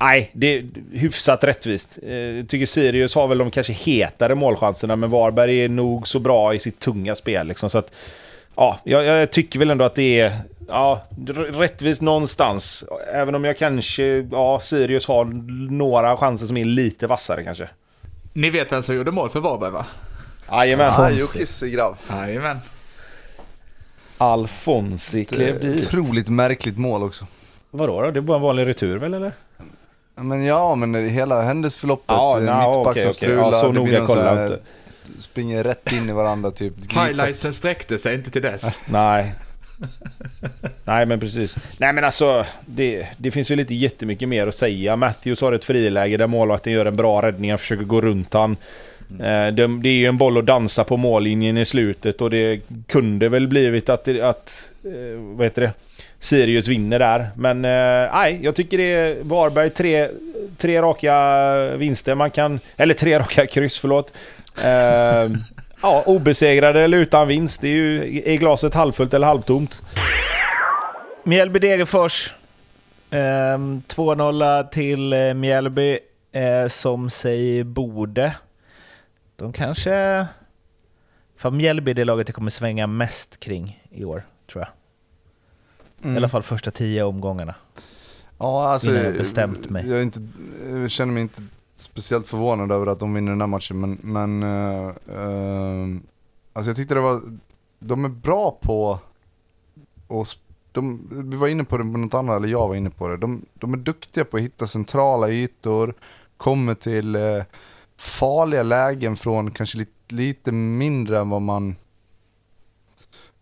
nej, det är hyfsat rättvist. Eh, jag tycker Sirius har väl de kanske hetare målchanserna, men Varberg är nog så bra i sitt tunga spel. Liksom, så att, ja, jag, jag tycker väl ändå att det är ja, rättvist någonstans. Även om jag kanske... Ja, Sirius har några chanser som är lite vassare kanske. Ni vet vem som gjorde mål för Varberg va? Jajamän. Jockis grabb. Jajamän. Alfonsi klev dit. Otroligt märkligt mål också. Vadå då? Det är bara en vanlig retur väl eller? Men ja, men hela händelseförloppet, Ja, eh, mittback okej, som strular, Ja, så noga kollar jag inte. Springer rätt in i varandra typ. Highlightsen sträckte sig inte till dess. Nej. Nej men precis. Nej men alltså, det, det finns ju lite jättemycket mer att säga. Matthews har ett friläge där målvakten gör en bra räddning, han försöker gå runt han. Eh, mm. Det, det är ju en boll att dansa på mållinjen i slutet och det kunde väl blivit att, att eh, vad heter det? Sirius vinner där. Men eh, nej, jag tycker det är Varberg tre, tre raka vinster. Man kan, eller tre raka kryss, förlåt. Ja, obesegrade eller utan vinst. Det är ju, är glaset halvfullt eller halvtomt? Mjällby-Degerfors. Ehm, 2-0 till Mjällby, eh, som sig borde. De kanske... För Mjällby är det laget jag kommer svänga mest kring i år, tror jag. Mm. I alla fall första tio omgångarna. Ja, alltså, innan jag bestämt mig. Jag, inte, jag känner mig inte speciellt förvånad över att de vinner den här matchen, men, men eh, eh, alltså jag tyckte det var, de är bra på, och de, vi var inne på det på något annat, eller jag var inne på det, de, de är duktiga på att hitta centrala ytor, kommer till eh, farliga lägen från kanske lite lite mindre än vad man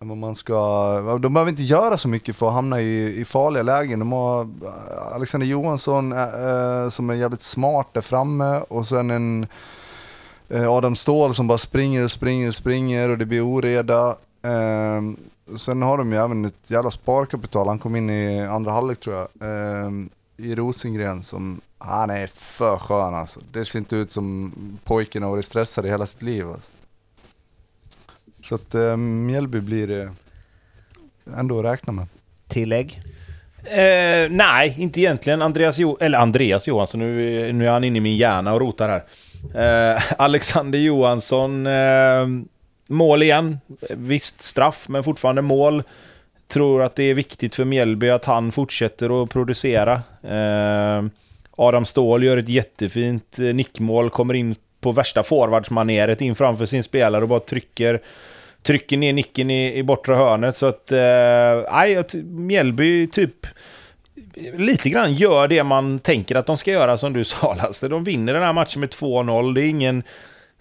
än vad man ska, de behöver inte göra så mycket för att hamna i, i farliga lägen. De har eh, Alexander Johansson äh, som är jävligt smart där framme och sen en äh, Adam Ståhl som bara springer och springer och springer och det blir oreda. Äh, sen har de ju även ett jävla sparkapital, han kom in i andra halvlek tror jag, ehm, i Rosengren som, han är för skön alltså. Det ser inte ut som pojken har varit stressad i hela sitt liv alltså. Så att eh, Mjällby blir det ändå att räkna med. Tillägg? Eh, nej, inte egentligen. Andreas, jo eller Andreas Johansson, nu, nu är han inne i min hjärna och rotar här. Eh, Alexander Johansson, eh, mål igen. Visst straff, men fortfarande mål. Tror att det är viktigt för Mjällby att han fortsätter att producera. Eh, Adam Ståhl gör ett jättefint eh, nickmål, kommer in på värsta forwardsmaneret in framför sin spelare och bara trycker trycker ner nicken i, i bortre hörnet. Så att, eh, nej, eh, Mjällby typ lite grann gör det man tänker att de ska göra som du sa Lasse. De vinner den här matchen med 2-0. Det är ingen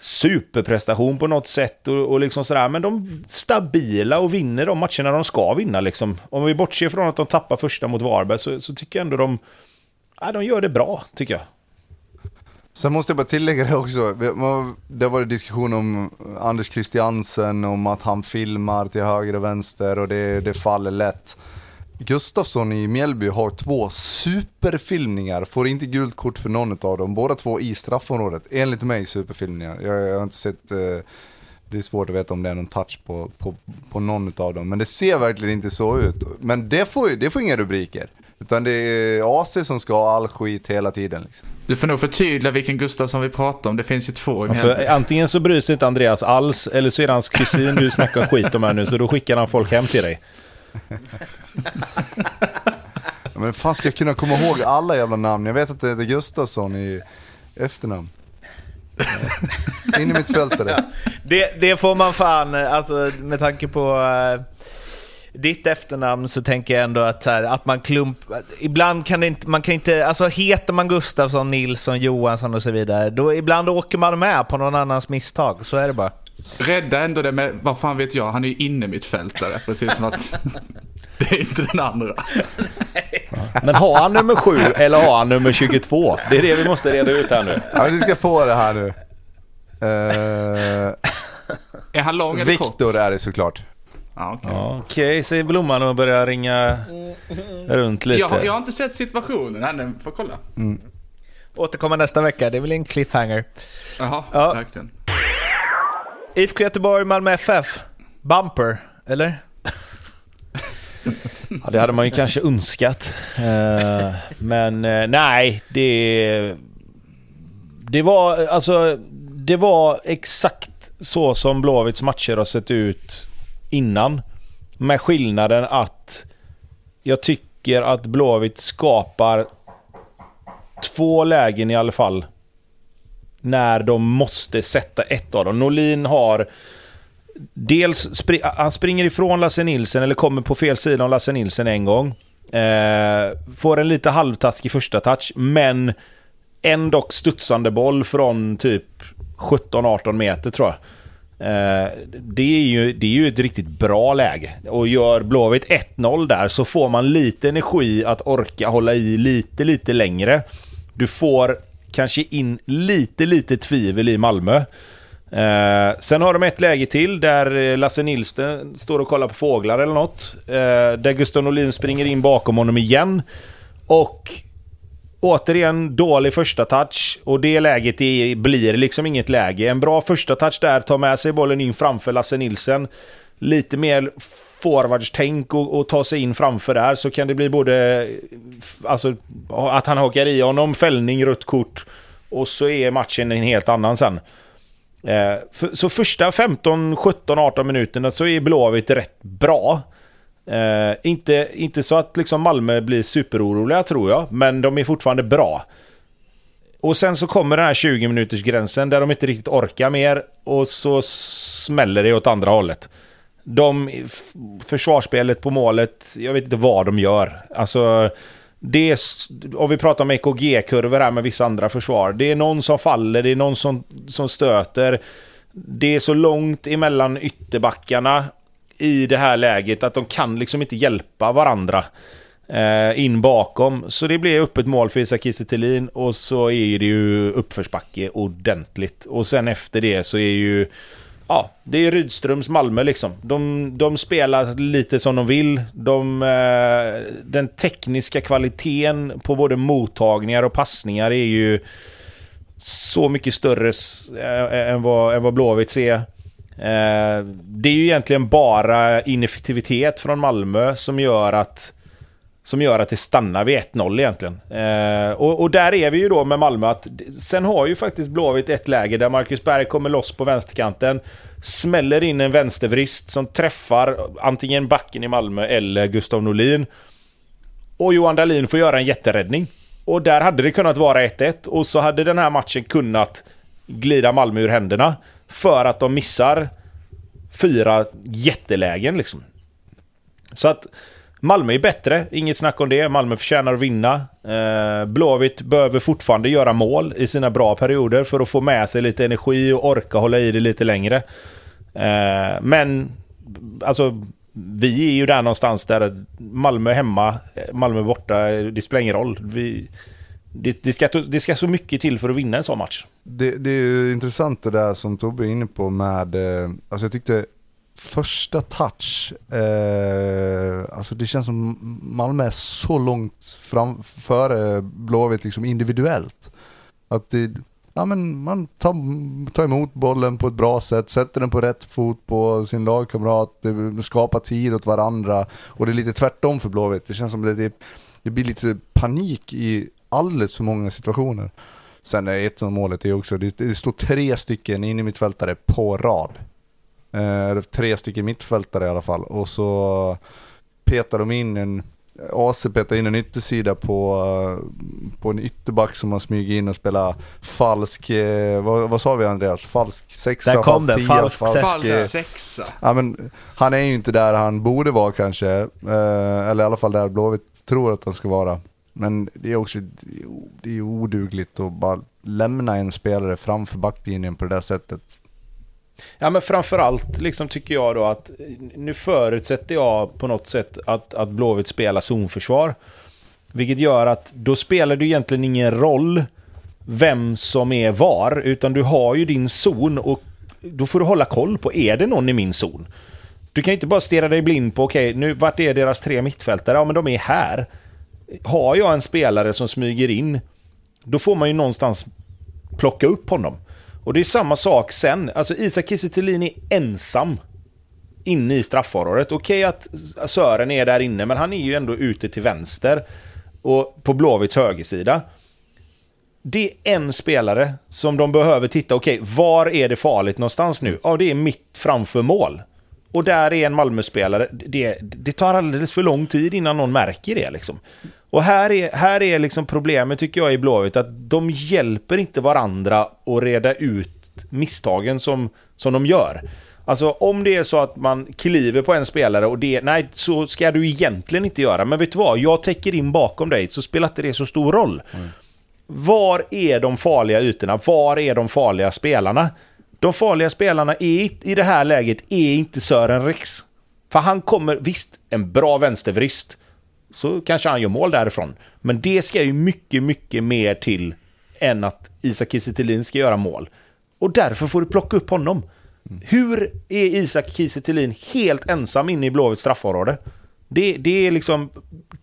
superprestation på något sätt och, och liksom sådär. Men de är stabila och vinner de matcherna de ska vinna liksom. Om vi bortser från att de tappar första mot Varberg så, så tycker jag ändå de, ja, de gör det bra, tycker jag. Sen måste jag bara tillägga det också, det var diskussion om Anders Christiansen, om att han filmar till höger och vänster och det, det faller lätt. Gustafsson i Mjällby har två superfilmningar, får inte gult kort för någon av dem, båda två i straffområdet. Enligt mig superfilmningar. Jag, jag har inte sett, eh, det är svårt att veta om det är någon touch på, på, på någon av dem, men det ser verkligen inte så ut. Men det får, det får inga rubriker. Utan det är AC som ska ha all skit hela tiden. Liksom. Du får nog förtydliga vilken Gustavsson vi pratar om. Det finns ju två i ja, för Antingen så bryr sig inte Andreas alls, eller så är det hans kusin du snackar skit om här nu, så då skickar han folk hem till dig men fan ska jag kunna komma ihåg alla jävla namn? Jag vet att det är Gustavsson i efternamn. In i mitt fält är det, det får man fan, alltså med tanke på... Uh ditt efternamn så tänker jag ändå att, här, att man klump... Ibland kan det inte, man kan inte, alltså heter man Gustafsson, Nilsson, Johansson och så vidare, då ibland åker man med på någon annans misstag. Så är det bara. Rädda ändå det med, vad fan vet jag, han är ju inne mittfältare. Precis som att det är inte den andra. Men har han nummer 7 eller har han nummer 22? Det är det vi måste reda ut här nu. Ja, men du ska få det här nu. Uh... Är han lång eller kort? Viktor är det såklart. Ah, Okej, okay. okay, säger Blomman och börjar ringa runt lite. Jag har, jag har inte sett situationen ännu, får kolla. Mm. Återkomma nästa vecka, det är väl en cliffhanger. Jaha, ja. verkligen. IFK Göteborg, Malmö FF. Bumper, eller? ja, det hade man ju kanske önskat. Eh, men eh, nej, det... Det var alltså... Det var exakt så som Blåvitts matcher har sett ut innan. Med skillnaden att jag tycker att Blåvitt skapar två lägen i alla fall. När de måste sätta ett av dem. Norlin har... Dels spri han springer ifrån Lasse Nilsen eller kommer på fel sida om Lasse Nilsen en gång. Eh, får en lite halvtaskig första touch, men ändå studsande boll från typ 17-18 meter tror jag. Eh, det, är ju, det är ju ett riktigt bra läge. Och gör Blåvitt 1-0 där så får man lite energi att orka hålla i lite, lite längre. Du får kanske in lite, lite tvivel i Malmö. Eh, sen har de ett läge till där eh, Lasse Nilsson står och kollar på fåglar eller något. Eh, där Gustav Norlin springer in bakom honom igen. Och Återigen dålig första touch och det läget är, blir liksom inget läge. En bra första touch där, tar med sig bollen in framför Lasse Nilsen. Lite mer forwardstänk och, och ta sig in framför där så kan det bli både alltså, att han hakar i honom, fällning, rött kort och så är matchen en helt annan sen. Eh, för, så första 15, 17, 18 minuterna så är Blåvitt rätt bra. Eh, inte, inte så att liksom Malmö blir superoroliga tror jag, men de är fortfarande bra. Och sen så kommer den här 20 minuters gränsen där de inte riktigt orkar mer och så smäller det åt andra hållet. De, försvarsspelet på målet, jag vet inte vad de gör. Alltså, det är, om vi pratar om EKG-kurvor här med vissa andra försvar. Det är någon som faller, det är någon som, som stöter. det är så långt emellan ytterbackarna i det här läget att de kan liksom inte hjälpa varandra eh, in bakom. Så det blir öppet mål för Isak Kiese och så är det ju uppförsbacke ordentligt. Och sen efter det så är ju ja, det är Rydströms Malmö liksom. De, de spelar lite som de vill. De, eh, den tekniska kvaliteten på både mottagningar och passningar är ju så mycket större eh, eh, än, vad, än vad Blåvitt ser. Eh, det är ju egentligen bara ineffektivitet från Malmö som gör att som gör att det stannar vid 1-0 egentligen. Eh, och, och, där är vi ju då med Malmö att sen har ju faktiskt Blåvitt ett läge där Marcus Berg kommer loss på vänsterkanten. Smäller in en vänstervrist som träffar antingen backen i Malmö eller Gustav Norlin. Och Johan Dahlin får göra en jätteräddning. Och där hade det kunnat vara 1-1 och så hade den här matchen kunnat glida Malmö ur händerna. För att de missar fyra jättelägen liksom. Så att Malmö är bättre, inget snack om det. Malmö förtjänar att vinna. Eh, Blåvitt behöver fortfarande göra mål i sina bra perioder för att få med sig lite energi och orka hålla i det lite längre. Eh, men, alltså, vi är ju där någonstans där Malmö hemma, eh, Malmö borta, eh, det spelar ingen roll. Vi, det, det, ska, det ska så mycket till för att vinna en sån match. Det, det är ju intressant det där som Tobbe är inne på med, eh, alltså jag tyckte första touch, eh, alltså det känns som Malmö är så långt fram, före Blåvitt liksom individuellt. Att det, ja men man tar, tar emot bollen på ett bra sätt, sätter den på rätt fot på sin lagkamrat, det skapar tid åt varandra och det är lite tvärtom för Blåvitt. Det känns som det, det, det blir lite panik i alldeles för många situationer. Sen är ett av målet är också, det, det står tre stycken in i mittfältare på rad. Eh, tre stycken mittfältare i alla fall. Och så petar de in en, AC petar in en yttersida på, på en ytterback som har smugit in och spelar falsk, eh, vad, vad sa vi Andreas? Falsk sexa, där kom falsk det, falsk, falsk, falsk sexa. Ja, men, han är ju inte där han borde vara kanske, eh, eller i alla fall där Blåvitt tror att han ska vara. Men det är också det är odugligt att bara lämna en spelare framför backlinjen på det där sättet. Ja men framförallt liksom tycker jag då att nu förutsätter jag på något sätt att, att Blåvitt spelar zonförsvar. Vilket gör att då spelar det egentligen ingen roll vem som är var, utan du har ju din zon och då får du hålla koll på, är det någon i min zon? Du kan inte bara stirra dig blind på, okej, okay, nu vart är deras tre mittfältare? Ja, men de är här. Har jag en spelare som smyger in, då får man ju någonstans plocka upp honom. Och det är samma sak sen. Alltså Isak Kiese är ensam inne i straffområdet. Okej att Sören är där inne, men han är ju ändå ute till vänster. Och på Blåvitts högersida. Det är en spelare som de behöver titta, okej, var är det farligt någonstans nu? Ja, det är mitt framför mål. Och där är en Malmö-spelare. Det, det tar alldeles för lång tid innan någon märker det liksom. Och här är, här är liksom problemet tycker jag i Blåvitt att de hjälper inte varandra att reda ut misstagen som, som de gör. Alltså om det är så att man kliver på en spelare och det, nej så ska du egentligen inte göra. Men vet du vad, jag täcker in bakom dig så spelar inte det så stor roll. Mm. Var är de farliga ytorna? Var är de farliga spelarna? De farliga spelarna är, i det här läget är inte Sören Riks. För han kommer, visst, en bra vänstervrist så kanske han gör mål därifrån. Men det ska ju mycket, mycket mer till än att Isak Kiese ska göra mål. Och därför får du plocka upp honom. Mm. Hur är Isak Kiese helt ensam inne i Blåvitts straffområde? Det, det är liksom...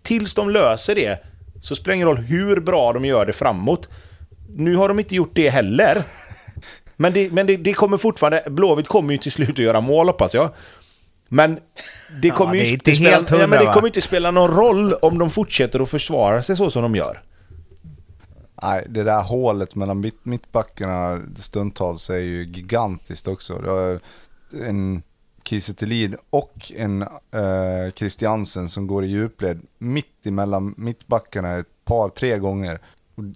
Tills de löser det så spelar det ingen roll hur bra de gör det framåt. Nu har de inte gjort det heller. Men det, men det, det kommer fortfarande... Blåvitt kommer ju till slut att göra mål hoppas jag. Men det kommer ja, ju inte, spela, helt hundra, ja, men det kommer inte spela någon roll om de fortsätter att försvara sig så som de gör. Nej, det där hålet mellan mitt, mittbackarna stundtals är ju gigantiskt också. Det har en Kiese och en eh, Christiansen som går i djupled mitt emellan mittbackarna ett par, tre gånger.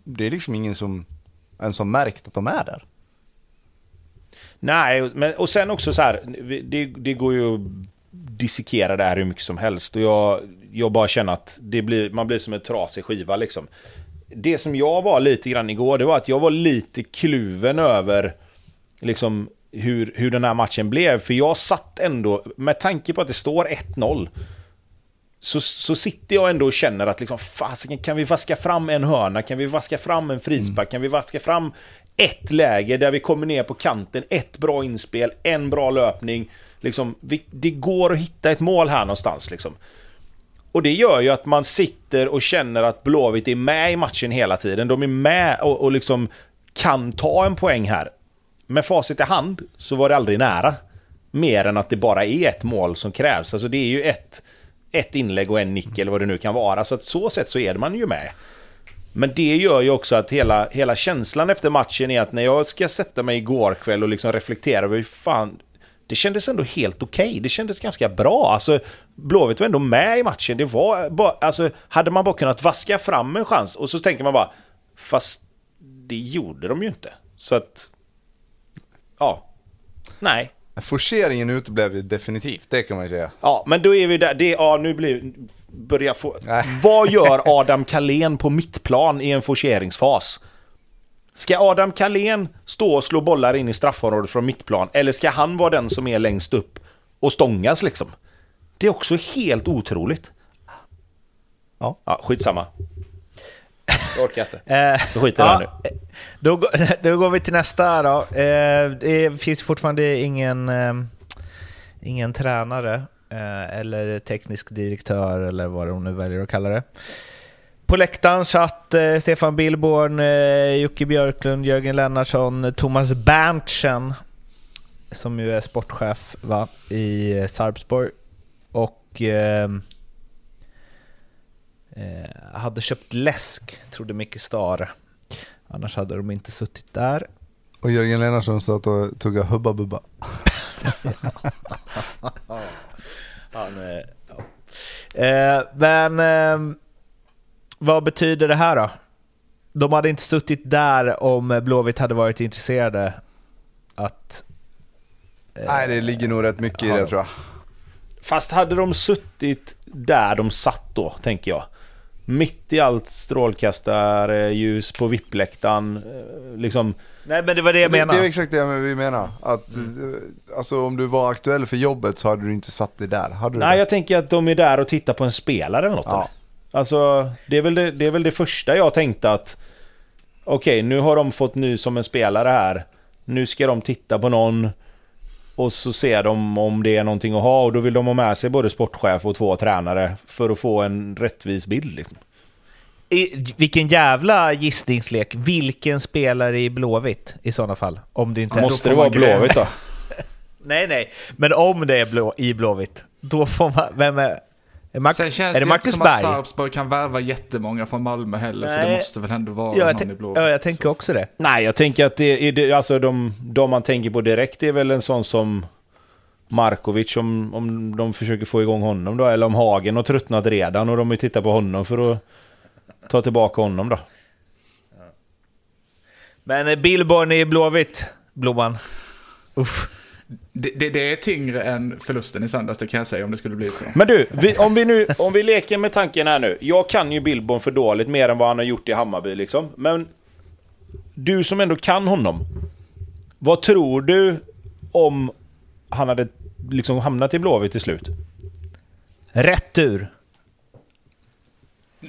Det är liksom ingen som ens har märkt att de är där. Nej, men, och sen också så här, det, det går ju att dissekera det här hur mycket som helst. Och jag, jag bara känner att det blir, man blir som en trasig skiva liksom. Det som jag var lite grann igår, det var att jag var lite kluven över liksom hur, hur den här matchen blev. För jag satt ändå, med tanke på att det står 1-0, så, så sitter jag ändå och känner att liksom, fasiken, kan vi vaska fram en hörna? Kan vi vaska fram en frispark? Kan vi vaska fram ett läge där vi kommer ner på kanten, ett bra inspel, en bra löpning. Liksom, vi, det går att hitta ett mål här någonstans. Liksom. Och det gör ju att man sitter och känner att Blåvitt är med i matchen hela tiden. De är med och, och liksom kan ta en poäng här. Med facit i hand så var det aldrig nära. Mer än att det bara är ett mål som krävs. Alltså det är ju ett, ett inlägg och en nick eller vad det nu kan vara. Så att så sätt så är man ju med. Men det gör ju också att hela, hela känslan efter matchen är att när jag ska sätta mig igår kväll och liksom reflektera över hur fan... Det kändes ändå helt okej. Okay. Det kändes ganska bra. Alltså, Blåvitt var ändå med i matchen. Det var bara, alltså, hade man bara kunnat vaska fram en chans och så tänker man bara... Fast det gjorde de ju inte. Så att... Ja. Nej. Forceringen uteblev ju definitivt, det kan man ju säga. Ja, men då är vi där. Det, ja, nu blir börja få... Nej. Vad gör Adam Kalén på mittplan i en forceringsfas? Ska Adam Kalén stå och slå bollar in i straffområdet från mittplan? Eller ska han vara den som är längst upp och stångas liksom? Det är också helt otroligt. Ja, ja skitsamma. Jag orkar inte. Då skiter jag ja, nu. Då, då går vi till nästa då. Eh, det finns fortfarande ingen, eh, ingen tränare Eh, eller teknisk direktör eller vad de nu väljer att kalla det. På läktaren satt eh, Stefan Billborn, eh, Jocke Björklund, Jörgen Lennartsson, Thomas Berntsen som ju är sportchef va, i Sarpsborg och eh, eh, hade köpt läsk, trodde Micke Stare. Annars hade de inte suttit där. Och Jörgen Lennartsson satt och tuggade Hubba Bubba. Han, ja. eh, men eh, vad betyder det här då? De hade inte suttit där om Blåvitt hade varit intresserade att... Eh, Nej, det ligger nog rätt mycket i det tror jag. Fast hade de suttit där de satt då, tänker jag. Mitt i allt strålkastarljus på vippläktaren. Eh, liksom Nej men det var det jag menade. Det är exakt det vi menar. Att, mm. Alltså om du var aktuell för jobbet så hade du inte satt dig där. Hade Nej det? jag tänker att de är där och tittar på en spelare eller något. Ja. Alltså det är, väl det, det är väl det första jag tänkte att Okej okay, nu har de fått ny som en spelare här. Nu ska de titta på någon. Och så ser de om det är någonting att ha och då vill de ha med sig både sportchef och två tränare för att få en rättvis bild. Liksom. I, vilken jävla gissningslek. Vilken spelare i Blåvitt i sådana fall? Om det inte Måste det vara Blåvitt då? nej, nej. Men om det är blå, i Blåvitt, då får man... Vem är... Är Mar Sen känns är det, det inte som Berg? att Sarpsborg kan värva jättemånga från Malmö heller, Nej. så det måste väl ändå vara ja, någon i Blåvitt. Ja, jag tänker också det. Nej, jag tänker att det är det, alltså de, de man tänker på direkt är väl en sån som Markovic, om, om de försöker få igång honom då, eller om Hagen har tröttnat redan och de vill titta på honom för att ta tillbaka honom då. Men Billborn i Blåvitt, Blomman. Uff. Det, det, det, är tyngre än förlusten i söndags, det kan jag säga om det skulle bli så. Men du, vi, om, vi nu, om vi leker med tanken här nu. Jag kan ju Billborn för dåligt, mer än vad han har gjort i Hammarby liksom. Men du som ändå kan honom. Vad tror du om han hade liksom hamnat i Blåvitt till slut? Rätt ur.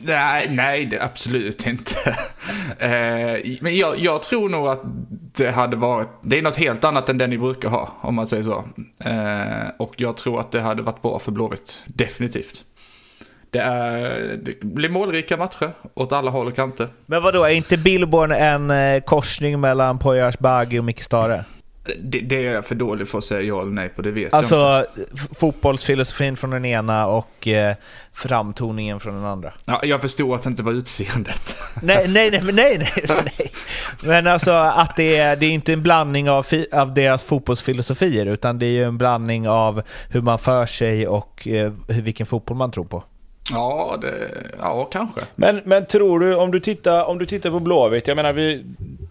Nej, nej det, absolut inte. eh, men jag, jag, tror nog att det hade varit, det är något helt annat än den ni brukar ha, om man säger så. Eh, och jag tror att det hade varit bra för Blåvitt, definitivt. Det, är, det blir målrika matcher åt alla håll och kanter. Men vadå, är inte Billborn en eh, korsning mellan Poyars Bagi och Micke Stare? Det, det, är jag för dålig för att säga ja eller nej på, det vet alltså, jag inte. fotbollsfilosofin från den ena och eh, framtoningen från den andra. Ja, jag förstår att det inte var utseendet. nej, nej, nej, nej, nej, nej. Men alltså att det är, det är inte en blandning av, fi, av deras fotbollsfilosofier, utan det är ju en blandning av hur man för sig och eh, vilken fotboll man tror på. Ja, det, ja kanske. Men, men tror du, om du tittar, om du tittar på Blåvitt, jag menar vi,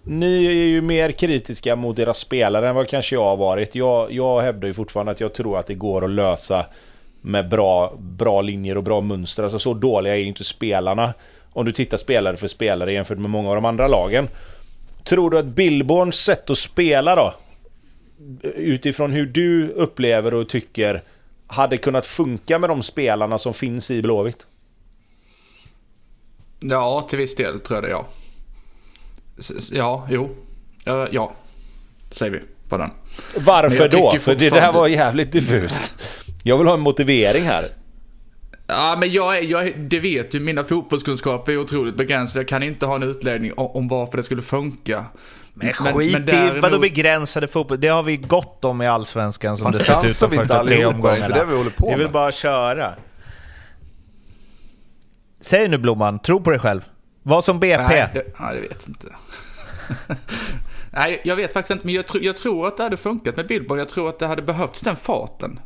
ni är ju mer kritiska mot deras spelare än vad kanske jag har varit. Jag, jag hävdar ju fortfarande att jag tror att det går att lösa med bra, bra linjer och bra mönster. Alltså så dåliga är ju inte spelarna. Om du tittar spelare för spelare jämfört med många av de andra lagen. Tror du att Billborns sätt att spela då? utifrån hur du upplever och tycker hade kunnat funka med de spelarna som finns i Blåvitt? Ja, till viss del tror jag det, ja. Ja, jo. Uh, ja, säger vi på den. Varför då? För det där var jävligt diffust. Jag vill ha en motivering här. Ja, men jag, är, jag, det vet du, mina fotbollskunskaper är otroligt begränsade. Jag kan inte ha en utläggning om, om varför det skulle funka. Men skit men, men i vadå begränsade fotboll? Det har vi gott om i Allsvenskan som det sett ut de första tre omgångarna. Det är det vi håller på med. Vi vill bara köra. Säg nu Blomman, tro på dig själv. Vad som BP? Nej, det, nej, det vet inte. nej, jag vet faktiskt inte, men jag, tr jag, tror att det hade funkat med Billborn. Jag tror att det hade behövts den farten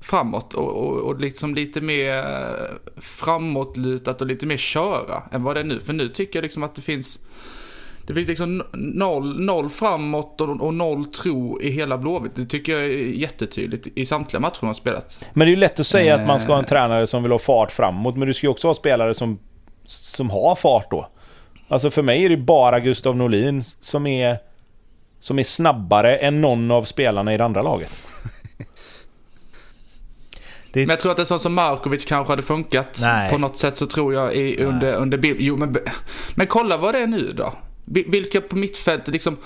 framåt och, och, och liksom lite mer framåtlutat och lite mer köra än vad det är nu. För nu tycker jag liksom att det finns det finns liksom noll, noll framåt och, och noll tro i hela Blåvitt. Det tycker jag är jättetydligt i samtliga matcher man har spelat. Men det är ju lätt att säga att man ska ha en eh. tränare som vill ha fart framåt, men du ska ju också ha spelare som, som har fart då. Alltså för mig är det bara Gustav Norlin som är, som är snabbare än någon av spelarna i det andra laget. Det... Men jag tror att en sån som Markovic kanske hade funkat. Nej. På något sätt så tror jag i, under, under Jo men, men kolla vad det är nu då. Vilka på mittfältet, liksom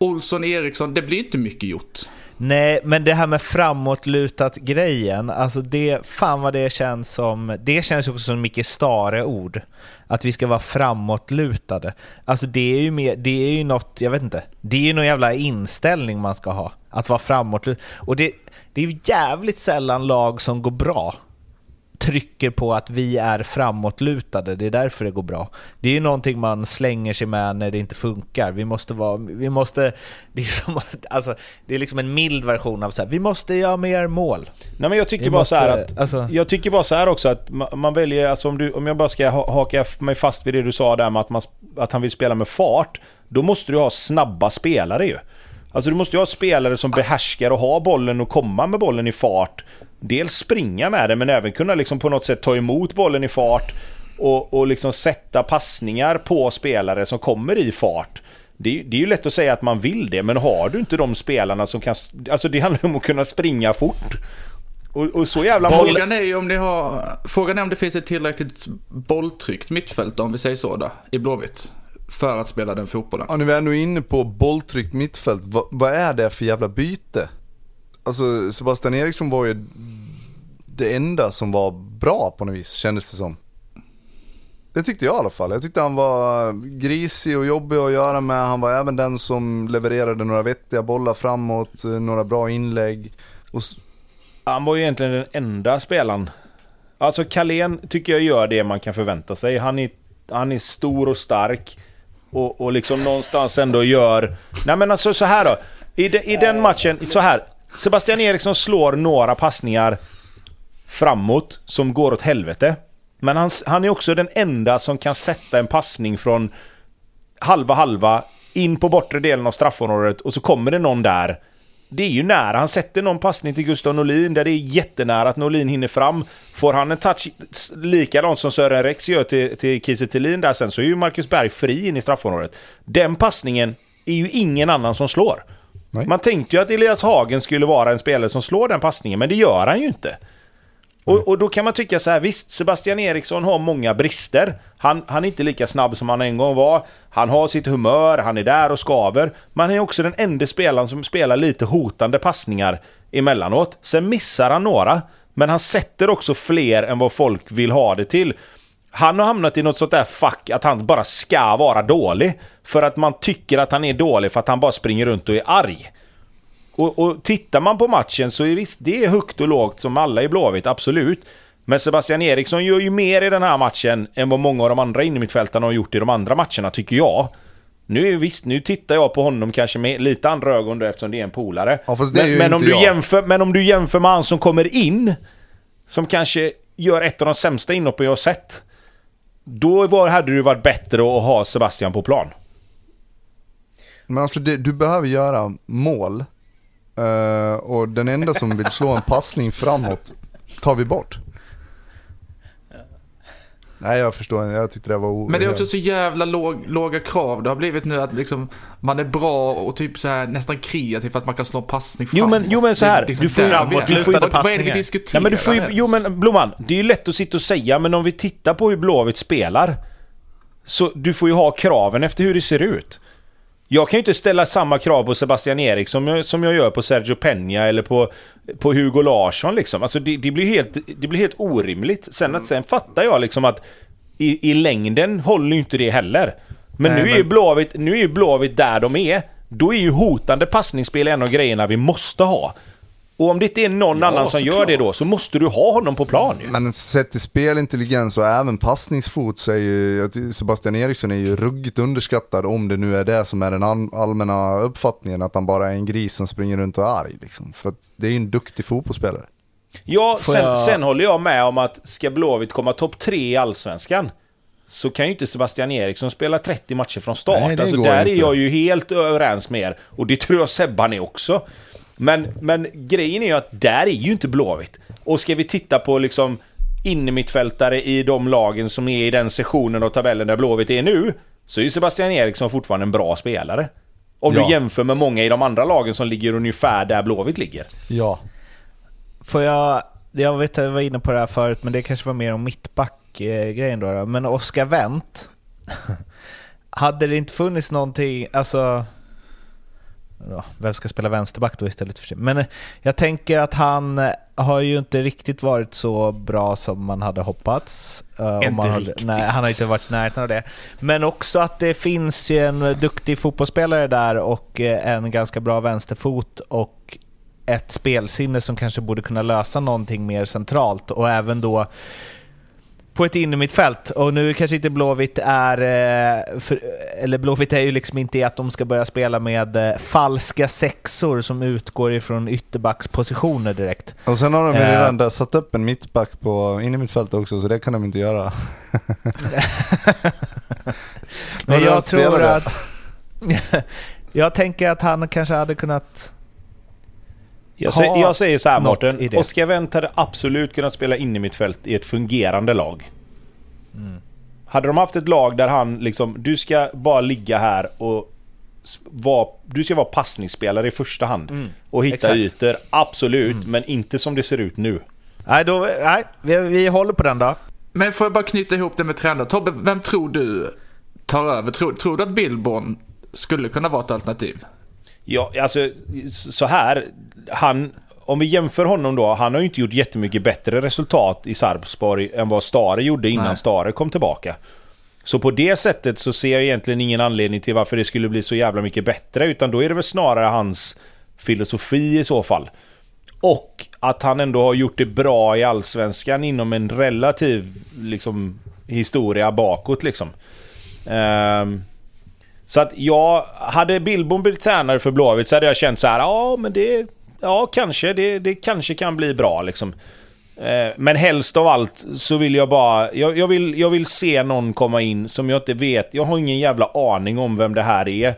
Olsson, Eriksson, det blir inte mycket gjort. Nej, men det här med framåtlutat grejen, alltså det, fan vad det känns som, det känns också som Micke Stare-ord. Att vi ska vara framåtlutade. Alltså det är ju mer, det är ju något, jag vet inte, det är ju någon jävla inställning man ska ha. Att vara framåtlutad. Och det, det är ju jävligt sällan lag som går bra trycker på att vi är framåtlutade, det är därför det går bra. Det är ju någonting man slänger sig med när det inte funkar. Vi måste vara, vi måste, liksom, alltså, det är liksom en mild version av så här, vi måste göra mer mål. Nej men jag tycker vi bara måste, så här att, alltså, jag tycker bara så här också att man, man, väljer, alltså om, du, om jag bara ska haka mig fast vid det du sa där med att, man, att han vill spela med fart, då måste du ha snabba spelare ju. Alltså du måste ju ha spelare som behärskar och ha bollen och komma med bollen i fart dels springa med den men även kunna liksom på något sätt ta emot bollen i fart och, och liksom sätta passningar på spelare som kommer i fart. Det, det, är ju lätt att säga att man vill det, men har du inte de spelarna som kan... Alltså det handlar om att kunna springa fort. Och, och så jävla Frågan är ju om ni har... Frågan är om det finns ett tillräckligt bolltryckt mittfält, om vi säger så då, i Blåvitt. För att spela den fotbollen. Ja, nu är vi ändå inne på bolltryckt mittfält. Va, vad är det för jävla byte? Alltså Sebastian Eriksson var ju det enda som var bra på något vis kändes det som. Det tyckte jag i alla fall. Jag tyckte han var grisig och jobbig att göra med. Han var även den som levererade några vettiga bollar framåt, eh, några bra inlägg. Och... Han var ju egentligen den enda spelaren. Alltså Kalén tycker jag gör det man kan förvänta sig. Han är, han är stor och stark. Och, och liksom någonstans ändå gör... Nej men alltså så här då. I, de, I den matchen, så här. Sebastian Eriksson slår några passningar framåt som går åt helvete. Men han, han är också den enda som kan sätta en passning från halva halva in på bortre delen av straffområdet och så kommer det någon där. Det är ju nära. Han sätter någon passning till Gustav Norlin där det är jättenära att Norlin hinner fram. Får han en touch likadant som Sören Rex gör till, till Kiese där sen så är ju Marcus Berg fri in i straffområdet. Den passningen är ju ingen annan som slår. Nej. Man tänkte ju att Elias Hagen skulle vara en spelare som slår den passningen, men det gör han ju inte. Och, och, då kan man tycka så här, visst Sebastian Eriksson har många brister. Han, han är inte lika snabb som han en gång var. Han har sitt humör, han är där och skaver. Men han är också den enda spelaren som spelar lite hotande passningar emellanåt. Sen missar han några, men han sätter också fler än vad folk vill ha det till. Han har hamnat i något sånt där fack att han bara ska vara dålig. För att man tycker att han är dålig för att han bara springer runt och är arg. Och, och tittar man på matchen så är visst, det är högt och lågt som alla i Blåvitt, absolut. Men Sebastian Eriksson gör ju mer i den här matchen än vad många av de andra innermittfältarna har gjort i de andra matcherna, tycker jag. Nu visst, nu tittar jag på honom kanske med lite andra ögon då eftersom det är en polare. Ja, men, men, om du jämför, men om du jämför med han som kommer in, som kanske gör ett av de sämsta inhoppen jag har sett. Då var, hade det varit bättre att ha Sebastian på plan. Men alltså det, du behöver göra mål Uh, och den enda som vill slå en passning framåt tar vi bort. Nej jag förstår, jag tyckte det var o- Men det är också så jävla låg, låga krav. Det har blivit nu att liksom, man är bra och typ så här, nästan kreativ för att man kan slå passning Jo, men- framåt. jo, men så här, Det är liksom du får- där vi är. framåtlutade Vad- Vad är det vi passningar. diskuterar Nej, men du får ju, ens? jo men Blomman, det är ju lätt att sitta och säga men om vi tittar på hur Blåvitt spelar Så du får ju ha kraven efter hur det ser ut. Jag kan ju inte ställa samma krav på Sebastian Erik som jag, som jag gör på Sergio Peña eller på, på Hugo Larsson liksom. Alltså det, det, blir helt, det blir helt orimligt. Sen, att, sen fattar jag liksom att i, i längden håller ju inte det heller. Men Nej, nu är ju Blåvitt, nu är ju Blåvitt där de är. Då är ju hotande passningsspel en av grejerna vi måste ha. Och om det inte är någon Ja, annan som gör såklart. det då så måste du ha honom på plan ju. Men sett till spelintelligens och även passningsfot så är ju Sebastian Eriksson är ju ruggigt underskattad om det nu är det som är den all- allmänna uppfattningen att han bara är en gris som springer runt och är arg liksom. För att det är ju en duktig fotbollsspelare. Ja, sen, jag- sen håller jag med om att ska Blåvitt komma topp tre i Allsvenskan så kan ju inte Sebastian Eriksson spela 30 matcher från start. Nej, det alltså, där inte. är jag ju helt överens med er. Och det tror jag Sebban är också. Men, men grejen är ju att där är ju inte Blåvitt. Och ska vi titta på liksom innermittfältare i de lagen som är i den sessionen av tabellen där Blåvitt är nu, så är ju Sebastian Eriksson fortfarande en bra spelare. Om Ja. du jämför med många i de andra lagen som ligger ungefär där Blåvitt ligger. Ja. Får jag, jag vet att jag var inne på det här förut, men det kanske var mer om mittback-grejen då, då. Men Oskar Wendt, hade det inte funnits någonting, alltså... Ja, vem ska spela vänsterback då istället för sig? Men eh, jag tänker att han eh, har ju inte riktigt varit så bra som man hade hoppats. Eh, Inte man hade, riktigt. nej, han har inte varit i närheten av det. Men också att det finns ju en duktig fotbollsspelare där och en ganska bra vänsterfot och ett spelsinne som kanske borde kunna lösa någonting mer centralt och även då på ett innermittfält. Och nu kanske inte Blåvitt är... eh, För, eller Blåvitt är ju liksom inte i att de ska börja spela med eh, falska sexor som utgår ifrån ytterbackspositioner direkt. Och sen har de ju Eh. redan där satt upp en mittback på in i mittfältet också så det kan de inte göra. Men jag tror att... jag tänker att han kanske hade kunnat... Jag, säger, jag säger så här Mårten. Oskar Wendt hade absolut kunnat spela in i mitt fält i ett fungerande lag. Mm. Hade de haft ett lag där han liksom, du ska bara ligga här och vara, du ska vara passningsspelare i första hand. Mm. Och hitta Exakt. ytor, absolut, men inte som det ser ut nu. Nej, då, nej vi, vi håller på den då. Men får jag bara knyta ihop det med trender. Tobbe, vem tror du tar över? Tror, tror du att Billborn skulle kunna vara ett alternativ? Ja, alltså så här. Han, om vi jämför honom då, han har ju inte gjort jättemycket bättre resultat i Sarpsborg än vad Stare gjorde innan Nej. Stare kom tillbaka. Så på det sättet så ser jag egentligen ingen anledning till varför det skulle bli så jävla mycket bättre, utan då är det väl snarare hans filosofi i så fall. Och att han ändå har gjort det bra i Allsvenskan inom en relativ liksom, historia bakåt liksom. Ehm, så att jag, hade Billborn blivit tränare för Blåvitt så hade jag känt så här, ja men det, ja kanske, det, det kanske kan bli bra liksom. Eh, men helst av allt så vill jag bara, jag, jag, vill, jag vill se någon komma in som jag inte vet, jag har ingen jävla aning om vem det här är.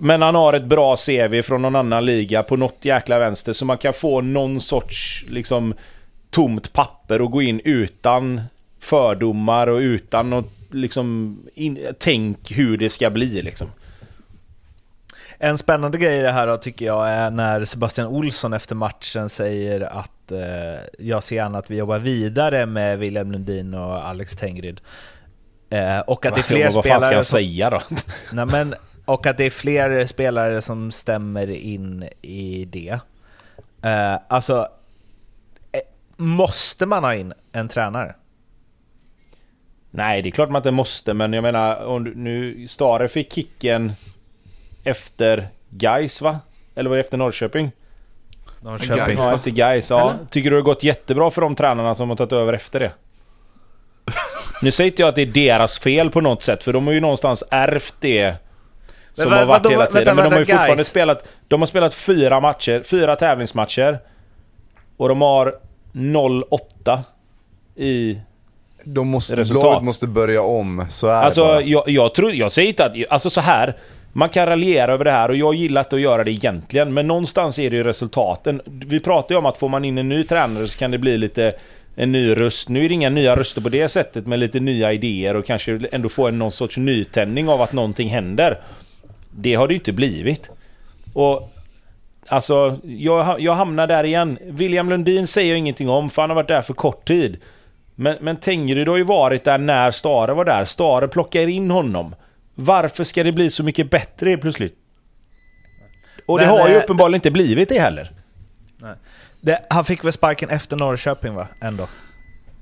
Men han har ett bra CV från någon annan liga på något jäkla vänster så man kan få någon sorts liksom tomt papper och gå in utan fördomar och utan något liksom in, tänk hur det ska bli liksom. En spännande grej i det här då, tycker jag är när Sebastian Olsson efter matchen säger att eh, jag ser gärna att vi jobbar vidare med William Lundin och Alex Tengryd. Eh, och att det är fler men vad fan ska spelare jag som, säga då? nej, men, och att det är fler spelare som stämmer in i det. Eh, alltså, eh, måste man ha in en tränare? Nej, det är klart man inte måste, men jag menar om du, nu Stare fick kicken efter Gais va? Eller var det efter Norrköping? Norrköping. Gais, Ja, efter Gais, ja. Eller? Tycker du det har gått jättebra för de tränarna som har tagit över efter det? Nu säger inte jag att det är deras fel på något sätt, för de har ju någonstans ärvt det som vad- har varit vadå? hela Vänta, tiden. men de vänta, har ju fortfarande Gais. spelat... De har spelat fyra matcher, fyra tävlingsmatcher. Och de har 0-8 i... De måste, Resultat. Blåvitt måste börja om, så är det Alltså bara. jag, jag tror... Jag säger inte att... Alltså så här. Man kan raljera över det här och jag gillar inte att göra det egentligen. Men någonstans är det ju resultaten. Vi pratar ju om att får man in en ny tränare så kan det bli lite en ny röst. Nu är det inga nya röster på det sättet, men lite nya idéer och kanske ändå få en någon sorts nytändning av att någonting händer. Det har det ju inte blivit. Och Alltså, jag, jag hamnar där igen. William Lundin säger jag ingenting om, för han har varit där för kort tid. Men, men Tengryd har ju varit där när Stare var där. Stare plockar in honom. Varför ska det bli så mycket bättre plötsligt? Och det Men, har ju uppenbarligen inte blivit det heller. Det, han fick väl sparken efter Norrköping va? Ändå.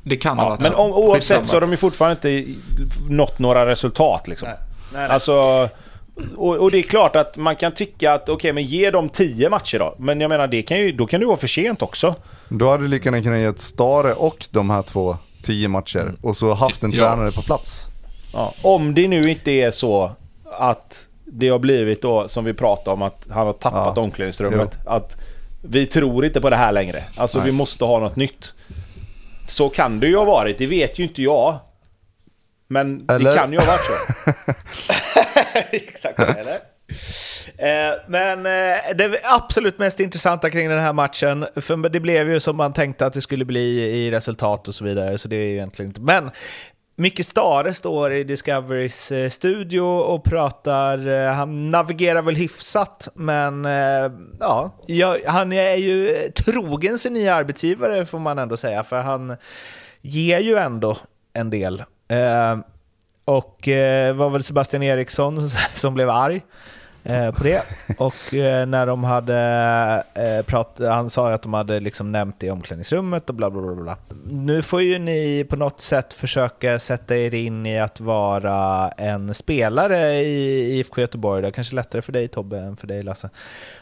Det kan ha Ja, varit men så. om, oavsett Skitsamma. så har de ju fortfarande inte nått några resultat liksom. Nej, nej. Alltså... Och, och det är klart att man kan tycka att okej, men ge dem 10 matcher då. Men jag menar, det kan ju, då kan det ju vara för sent också. Då hade du lika gärna kunnat ge ett Stare och de här två tio matcher och så haft en Ja. tränare på plats. Ja. Om det nu inte är så att det har blivit då, som vi pratade om, att han har tappat Ja. omklädningsrummet. Att vi tror inte på det här längre. Alltså Nej. vi måste ha något nytt. Så kan det ju ha varit, det vet ju inte jag. Men Eller? det kan ju ha varit så. Exakt, eller? Eh, men eh, det absolut mest intressanta kring den här matchen, för det blev ju som man tänkte att det skulle bli i resultat och så vidare, så det är ju egentligen inte... Men Micke Stare står i Discoverys eh, studio och pratar, eh, han navigerar väl hyfsat, men eh, ja, han är ju trogen sin nya arbetsgivare får man ändå säga, för han ger ju ändå en del. Och var väl Sebastian Eriksson som blev arg Eh, på det. Och eh, när de hade eh, pratat, han sa ju att de hade liksom nämnt det i omklädningsrummet och bla bla bla. bla. Nu får ju ni på något sätt försöka sätta er in i att vara en spelare i IFK Göteborg. Det är kanske lättare för dig Tobbe än för dig Lasse.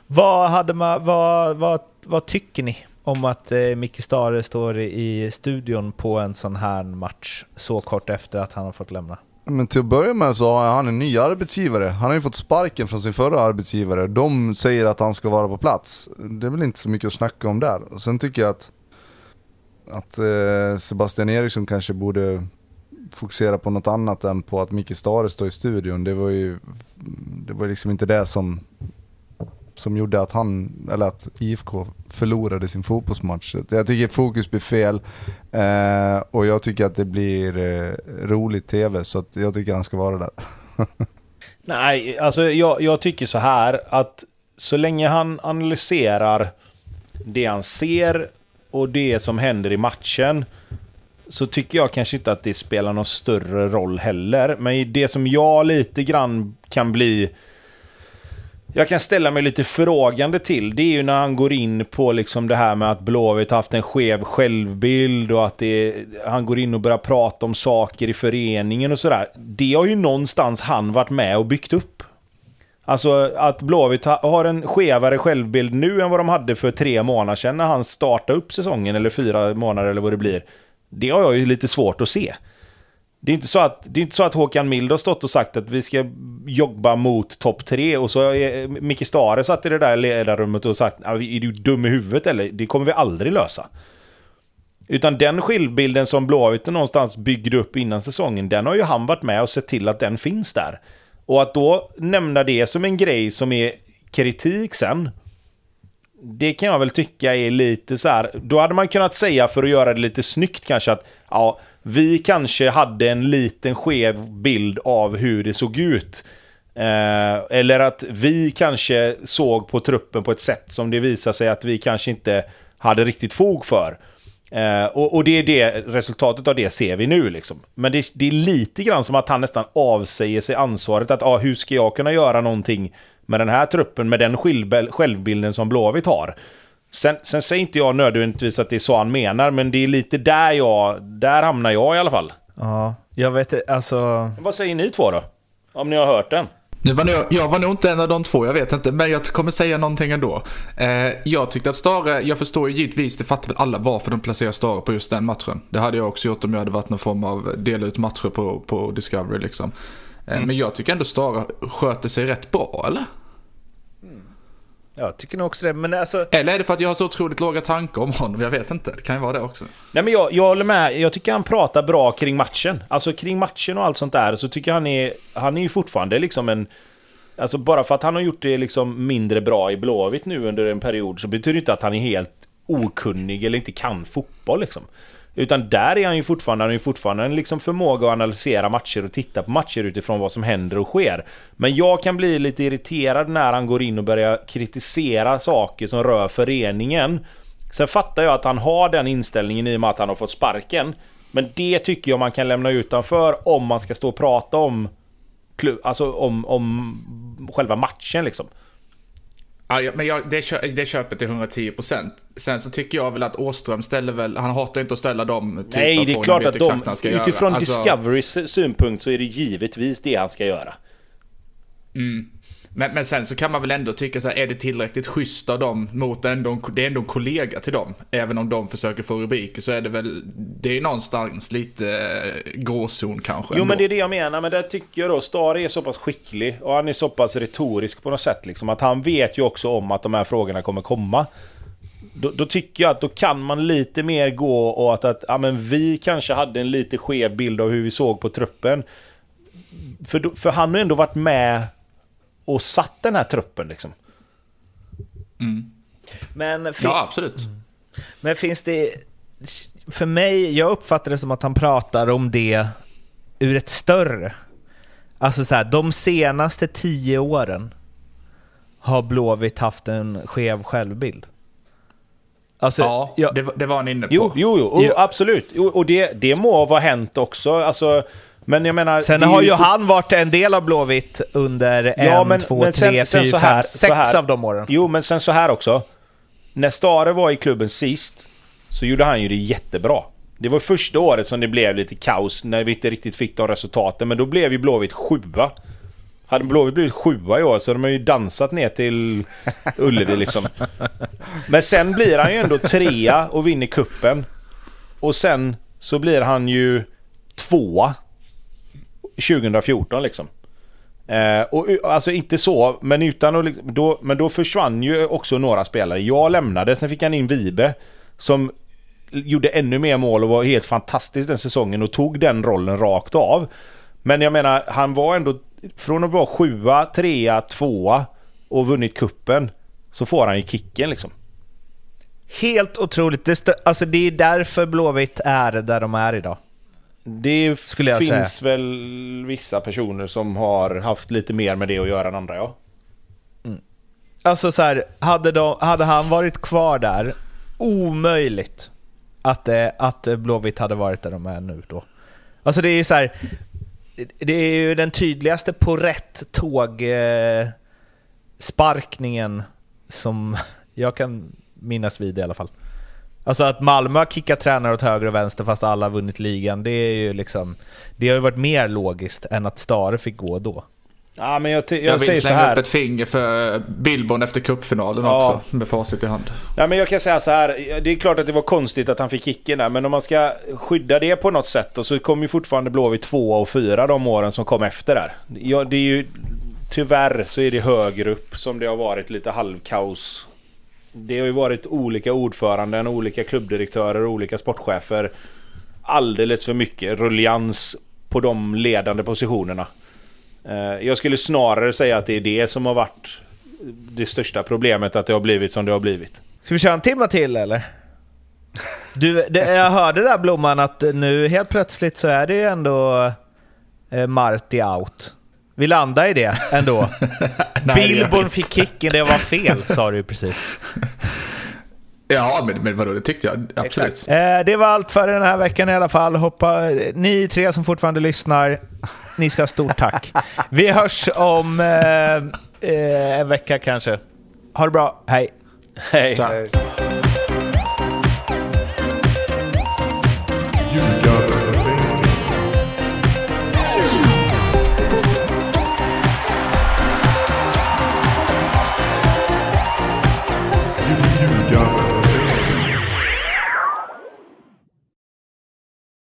Vad, hade man, vad, vad, vad tycker ni om att eh, Micke Stare står i studion på en sån här match så kort efter att han har fått lämna? Men till att börja med så har han en ny arbetsgivare. Han har ju fått sparken från sin förra arbetsgivare. De säger att han ska vara på plats. Det är väl inte så mycket att snacka om där. Och sen tycker jag att, att eh, Sebastian Eriksson kanske borde fokusera på något annat än på att Micke Stare står i studion. Det var ju det var liksom inte det som, som gjorde att han, eller att IFK förlorade sin fotbollsmatch. Jag tycker fokus blir fel eh, och jag tycker att det blir eh, roligt tv så att jag tycker han ska vara där. Nej, alltså jag, jag tycker så här att så länge han analyserar det han ser och det som händer i matchen så tycker jag kanske inte att det spelar någon större roll heller. Men det som jag lite grann kan bli... Jag kan ställa mig lite frågande till, det är ju när han går in på liksom det här med att Blåvitt haft en skev självbild och att det, han går in och börjar prata om saker i föreningen och sådär. Det har ju någonstans han varit med och byggt upp. Alltså att Blåvitt har en skevare självbild nu än vad de hade för tre månader sedan när han startade upp säsongen, eller fyra månader eller vad det blir. Det har jag ju lite svårt att se. Det är inte så att, det är inte så att Håkan Mild har stått och sagt att vi ska jobba mot topp tre och så är Micke Stare satt i det där ledarrummet och sagt är du dum i huvudet eller? Det kommer vi aldrig lösa. Utan den skildbilden som Blåvitt någonstans byggde upp innan säsongen, den har ju han varit med och sett till att den finns där. Och att då nämna det som en grej som är kritik sen, det kan jag väl tycka är lite så här. Då hade man kunnat säga för att göra det lite snyggt kanske att ja, vi kanske hade en liten skev bild av hur det såg ut. Eh, eller att vi kanske såg på truppen på ett sätt som det visade sig att vi kanske inte hade riktigt fog för. Eh, och, och det är det, resultatet av det ser vi nu liksom. Men det, det är lite grann som att han nästan avsäger sig ansvaret att ah, hur ska jag kunna göra någonting med den här truppen med den självbilden som Blåvitt har. Sen, sen säger inte jag nödvändigtvis att det är så han menar, men det är lite där jag, där hamnar jag i alla fall. Ja, jag vet alltså... Vad säger ni två då? Om ni har hört den? Nu var nog, jag var nog inte en av de två, jag vet inte, men jag kommer säga någonting ändå. Eh, jag tyckte att Stare, jag förstår ju givetvis, det fattar väl alla varför de placerar Stare på just den matchen. Det hade jag också gjort om jag hade varit någon form av dela ut matcher på, på Discovery liksom. Eh, Men jag tycker ändå Stare sköter sig rätt bra, eller? Jag tycker nog också det, men alltså... Eller är det för att jag har så otroligt låga tankar om honom? Jag vet inte, det kan ju vara det också. Nej men jag, jag håller med, jag tycker han pratar bra kring matchen. Alltså kring matchen och allt sånt där så tycker jag han är, han är ju fortfarande liksom en... Alltså bara för att han har gjort det liksom mindre bra i Blåvitt nu under en period så betyder det inte att han är helt okunnig eller inte kan fotboll liksom. Utan där är han ju fortfarande, han har ju fortfarande en liksom förmåga att analysera matcher och titta på matcher utifrån vad som händer och sker. Men jag kan bli lite irriterad när han går in och börjar kritisera saker som rör föreningen. Sen fattar jag att han har den inställningen i och med att han har fått sparken. Men det tycker jag man kan lämna utanför om man ska stå och prata om, alltså om, om själva matchen liksom. Ja, men jag, det, kö, det köpet till 110%. Sen så tycker jag väl att Åström ställer väl, han hatar inte att ställa dem typ Nej, det är klart att de, utifrån alltså, Discoverys synpunkt så är det givetvis det han ska göra. Mm. Men, men sen så kan man väl ändå tycka så här, är det tillräckligt schysst av dem mot ändå, det är ändå en kollega till dem. Även om de försöker få rubriker så är det väl, det är någonstans lite eh, gråzon kanske. Jo ändå. men det är det jag menar, men där tycker jag då, Stari är så pass skicklig och han är så pass retorisk på något sätt liksom. Att han vet ju också om att de här frågorna kommer komma. Då, då, tycker jag att då kan man lite mer gå och att, att ja, men vi kanske hade en lite skev bild av hur vi såg på truppen. För, för han har ändå varit med och satt den här truppen liksom. Mm. Men ja, absolut. Men finns det... För mig, jag uppfattar det som att han pratar om det ur ett större... Alltså så här, de senaste tio åren har Blåvitt haft en skev självbild. Alltså, ja, jag, det, det, var han inne på. Jo, jo, jo och, absolut. Och det, det må vara hänt också. Alltså, men jag menar... Sen har ju han varit en del av Blåvitt under ja, en, men, två, men sen, tre, sen fyra, fem, sex av de åren. Jo, men sen så här också. När Stare var i klubben sist så gjorde han ju det jättebra. Det var första året som det blev lite kaos när vi inte riktigt fick de resultaten. Men då blev ju Blåvitt sjua. Hade Blåvitt blivit sjua i år så hade man ju dansat ner till Ullevi liksom. Men sen blir han ju ändå trea och vinner kuppen Och sen så blir han ju tvåa 2014 liksom. Eh, och, eh, alltså inte så, men utan att liksom, då, Men då försvann ju också några spelare. Jag lämnade, sen fick han in Vibe. Som gjorde ännu mer mål och var helt fantastisk den säsongen och tog den rollen rakt av. Men jag menar, han var ändå... Från att vara sjua, trea, tvåa och vunnit kuppen så får han ju kicken liksom. Helt otroligt. Det, alltså det är därför Blåvitt är där de är idag. Det Skulle finns säga. väl vissa personer som har haft lite mer med det att göra än andra, ja. Mm. Alltså så här, hade, de, hade han varit kvar där, omöjligt att, eh, att Blåvitt hade varit där de är nu då. Alltså det är ju så här, det är ju den tydligaste på rätt tåg eh, sparkningen som jag kan minnas vid i alla fall. Alltså att Malmö har kickat tränare åt höger och vänster fast alla har vunnit ligan, det är ju liksom... Det har ju varit mer logiskt än att Stare fick gå då. Ja, men jag, jag, jag vill säger slänga så här. upp ett finger för Billborn efter cupfinalen ja. också, med facit i hand. Ja, men jag kan säga så här. Det är klart att det var konstigt att han fick kicken där, men om man ska skydda det på något sätt och så kommer ju fortfarande Blåvitt två och fyra de åren som kom efter där. Ja, det är ju... Tyvärr så är det högre upp som det har varit lite halvkaos det har ju varit olika ordföranden, olika klubbdirektörer, olika sportchefer. Alldeles för mycket rullians på de ledande positionerna. Eh, jag skulle snarare säga att det är det som har varit det största problemet, att det har blivit som det har blivit. Ska vi köra en timme till eller? Du, det, jag hörde där Blomman att nu helt plötsligt så är det ju ändå eh, Marti out. Vi landar i det ändå. Billborn fick kicken, det var fel sa du ju precis. Ja, men, men vadå, det tyckte jag absolut. Eh, det var allt för den här veckan i alla fall. Hoppa, ni tre som fortfarande lyssnar, ni ska ha stort tack. Vi hörs om eh, eh, en vecka kanske. Ha det bra, hej. Hej.